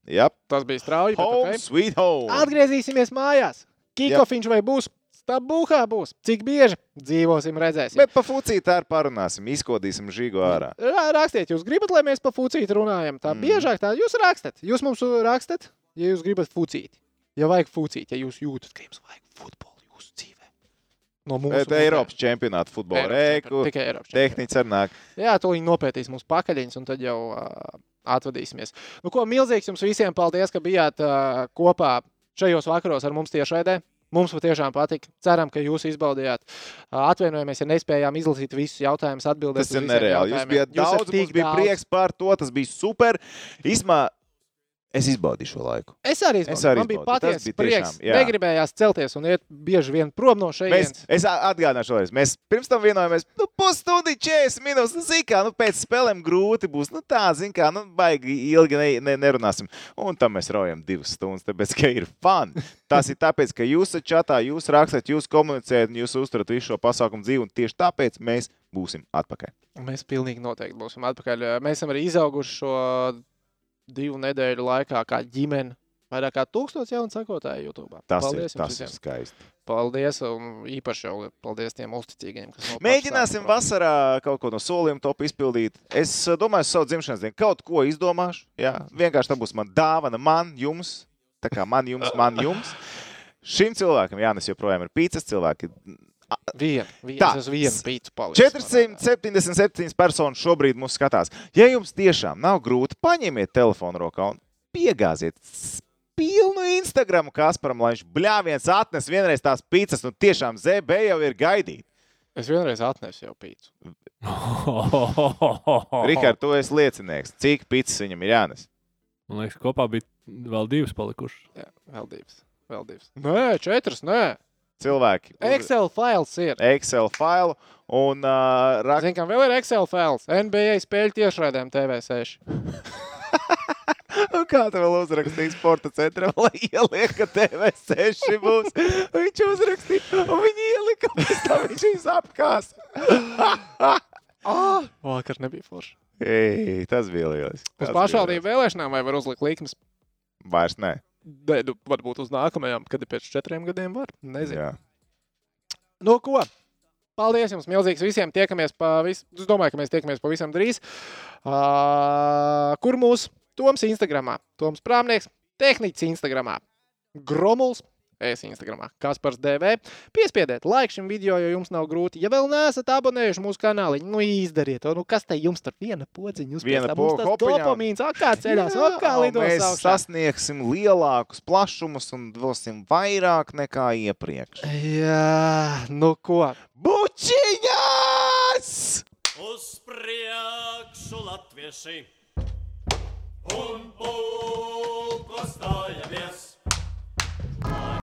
S1: Jā,
S2: tas bija strauji.
S1: home,
S2: okay.
S1: sweet home.
S2: Atgriezīsimies mājās. Kikofiņš vai būs? Stabūhā būs. Cik bieži dzīvosim, redzēsim.
S1: Bet pa fucīti ar parunāsim, izkodīsim žīgu ārā.
S2: Rā- Rakstiet, jūs gribat, lai mēs pa fucīti runājam. Tā
S1: Mm.
S2: biežāk tā jūs rakstat. Jūs mums rakstat, ja jūs gribat fucīti. Ja vajag fucīti, ja jūs jūtat, ka jums vajag futbolu jūsu dzīvē. No mums.
S1: Bet Eiropas čempionāta futbola rēku.
S2: Tikai Eiropas. čempionāts.
S1: Tehnicis arī nāk.
S2: Jā, to viņi nopētīs mūsu pakaļiņus, un tad jau uh, atvadīsimies. Nu, ko milzīgs jums visiem paldies, ka bijāt uh, kopā šajos vakaros ar mums tiešraidē. Mums patiešām patika. Ceram, ka jūs izbaudījāt. Atvainojamies, ja nespējām izlasīt visus jautājumus, atbildēt.
S1: Tas ir nereāli. Jūs bijat
S2: Jūs
S1: daudz, mums bija
S2: daudz.
S1: prieks par to. Tas bija super. Īsmā, es izbaudīju šo laiku.
S2: Es arī,
S1: Es
S2: izbaudīju.
S1: arī
S2: Man bija patiesa prieks.
S1: tiešām, jā.
S2: Negribējās celties un iet bieži vien prom no
S1: Mēs,
S2: šejienes.
S1: es atgādināšu vēlreiz. Mēs pirms tam vienojāmies, nu, pusstundu, 40 minūtes. Nu, zin kā, nu, pēc spēlēm grūti būs. Nu, tā, zin kā, nu, baigi ilgi ne, ne, nerunāsim. Un tam mēs raujam divas stundas, tāpēc, ka ir fun. Tas ir tāpēc, ka jūs čatā, jūs rakstat, jūs komunicējat, un jūs uzturat visu šo pasākumu dzīvi. Un tieši tāpēc mēs būsim atpakaļ.
S2: Mēs pilnīgi noteikti būsim atpakaļ. Mēs esam arī izauguši šo divu nedēļu laikā kā ģimene. Vairāk kā tūkstots jaunu sekotāju YouTube.
S1: Tas
S2: paldies
S1: ir, tas
S2: jums
S1: ir
S2: visiem.
S1: skaisti.
S2: Paldies, un īpaši jau paldies tiem uzticīgiem, kas paša
S1: Mēģināsim
S2: sākuma-
S1: vasarā kaut ko no solījuma top izpildīt. Es uh, domāju, savu dzimšanas dienu kaut ko izdomāšu. Jā, vienkārši tā būs man dāvana, man, jums. Tā kā man, jums, man, jums. Šim cilvēkam, Jānis, joprojām ir pīcis cilvēki.
S2: Vienu, vienu,
S1: Tā.
S2: vienu pīci paliku.
S1: 477 personas šobrīd mūs skatās. Ja jums tiešām nav grūti, paņemiet telefonu rokā un piegāziet pilnu Instagram Kasparam, lai viņš bļāviens atnes vienreiz tās pīcis, un tiešām ZB jau ir gaidīt.
S2: Es vienreiz atnesu jau pīci.
S1: Rikārd, tu esi liecinieks. Cik pīcis viņam ir jānes?
S3: Man liekas, kopā bija vēl divas palikušas.
S2: Jā, vēl divas. Vēl divas. Nē, četras, nē.
S1: Cilvēki. uz
S2: Excel fails ir.
S1: Excel failu un uh, rak...
S2: Kam vēl ir Excel fails? NBA spēļu tiešraidēm TV6.
S1: Un Kā tu vēl uzrakstīji sporta centrā, lai ieliek, ka TV6 būs? Viņš uzrakstīja, un viņi ielika, pēc tam viņš viņus apkās.
S2: Ah, vakar nebija forši.
S1: Ei, tas bija liels.
S2: Uz pašvaldību vēlēšanām vai var uzlikt likmes?
S1: Vairs nē.
S2: Nē, nu, varbūt uz nākamajām, kad ir pēc četriem gadiem var. Nezinu.
S1: Jā.
S2: Nu, ko? Paldies jums, milzīgs visiem. Tiekamies pavisam. Es domāju, ka mēs tiekamies pavisam drīz. Uh, kur mūsu Toms Instagramā? Toms Prāmnieks, Tehnicis Instagramā, Gromuls. Es Instagramā Kaspars DV. Piespiediet laiku šim video, jo jums nav grūti. Ja vēl neesat abonējuši mūsu kanālu, nu izdariet to. Nu, kas te jums tur viena podziņa? Jūs
S1: viena podziņa,
S2: dopamīns, akā ceļās, akā lidos.
S1: Mēs
S2: augšā.
S1: sasniegsim lielākus plašumus un dosim vairāk nekā iepriekš.
S2: Jā, nu ko?
S1: Bučiņās!
S5: Uz priekšu latvieši! Un pulko stājamies!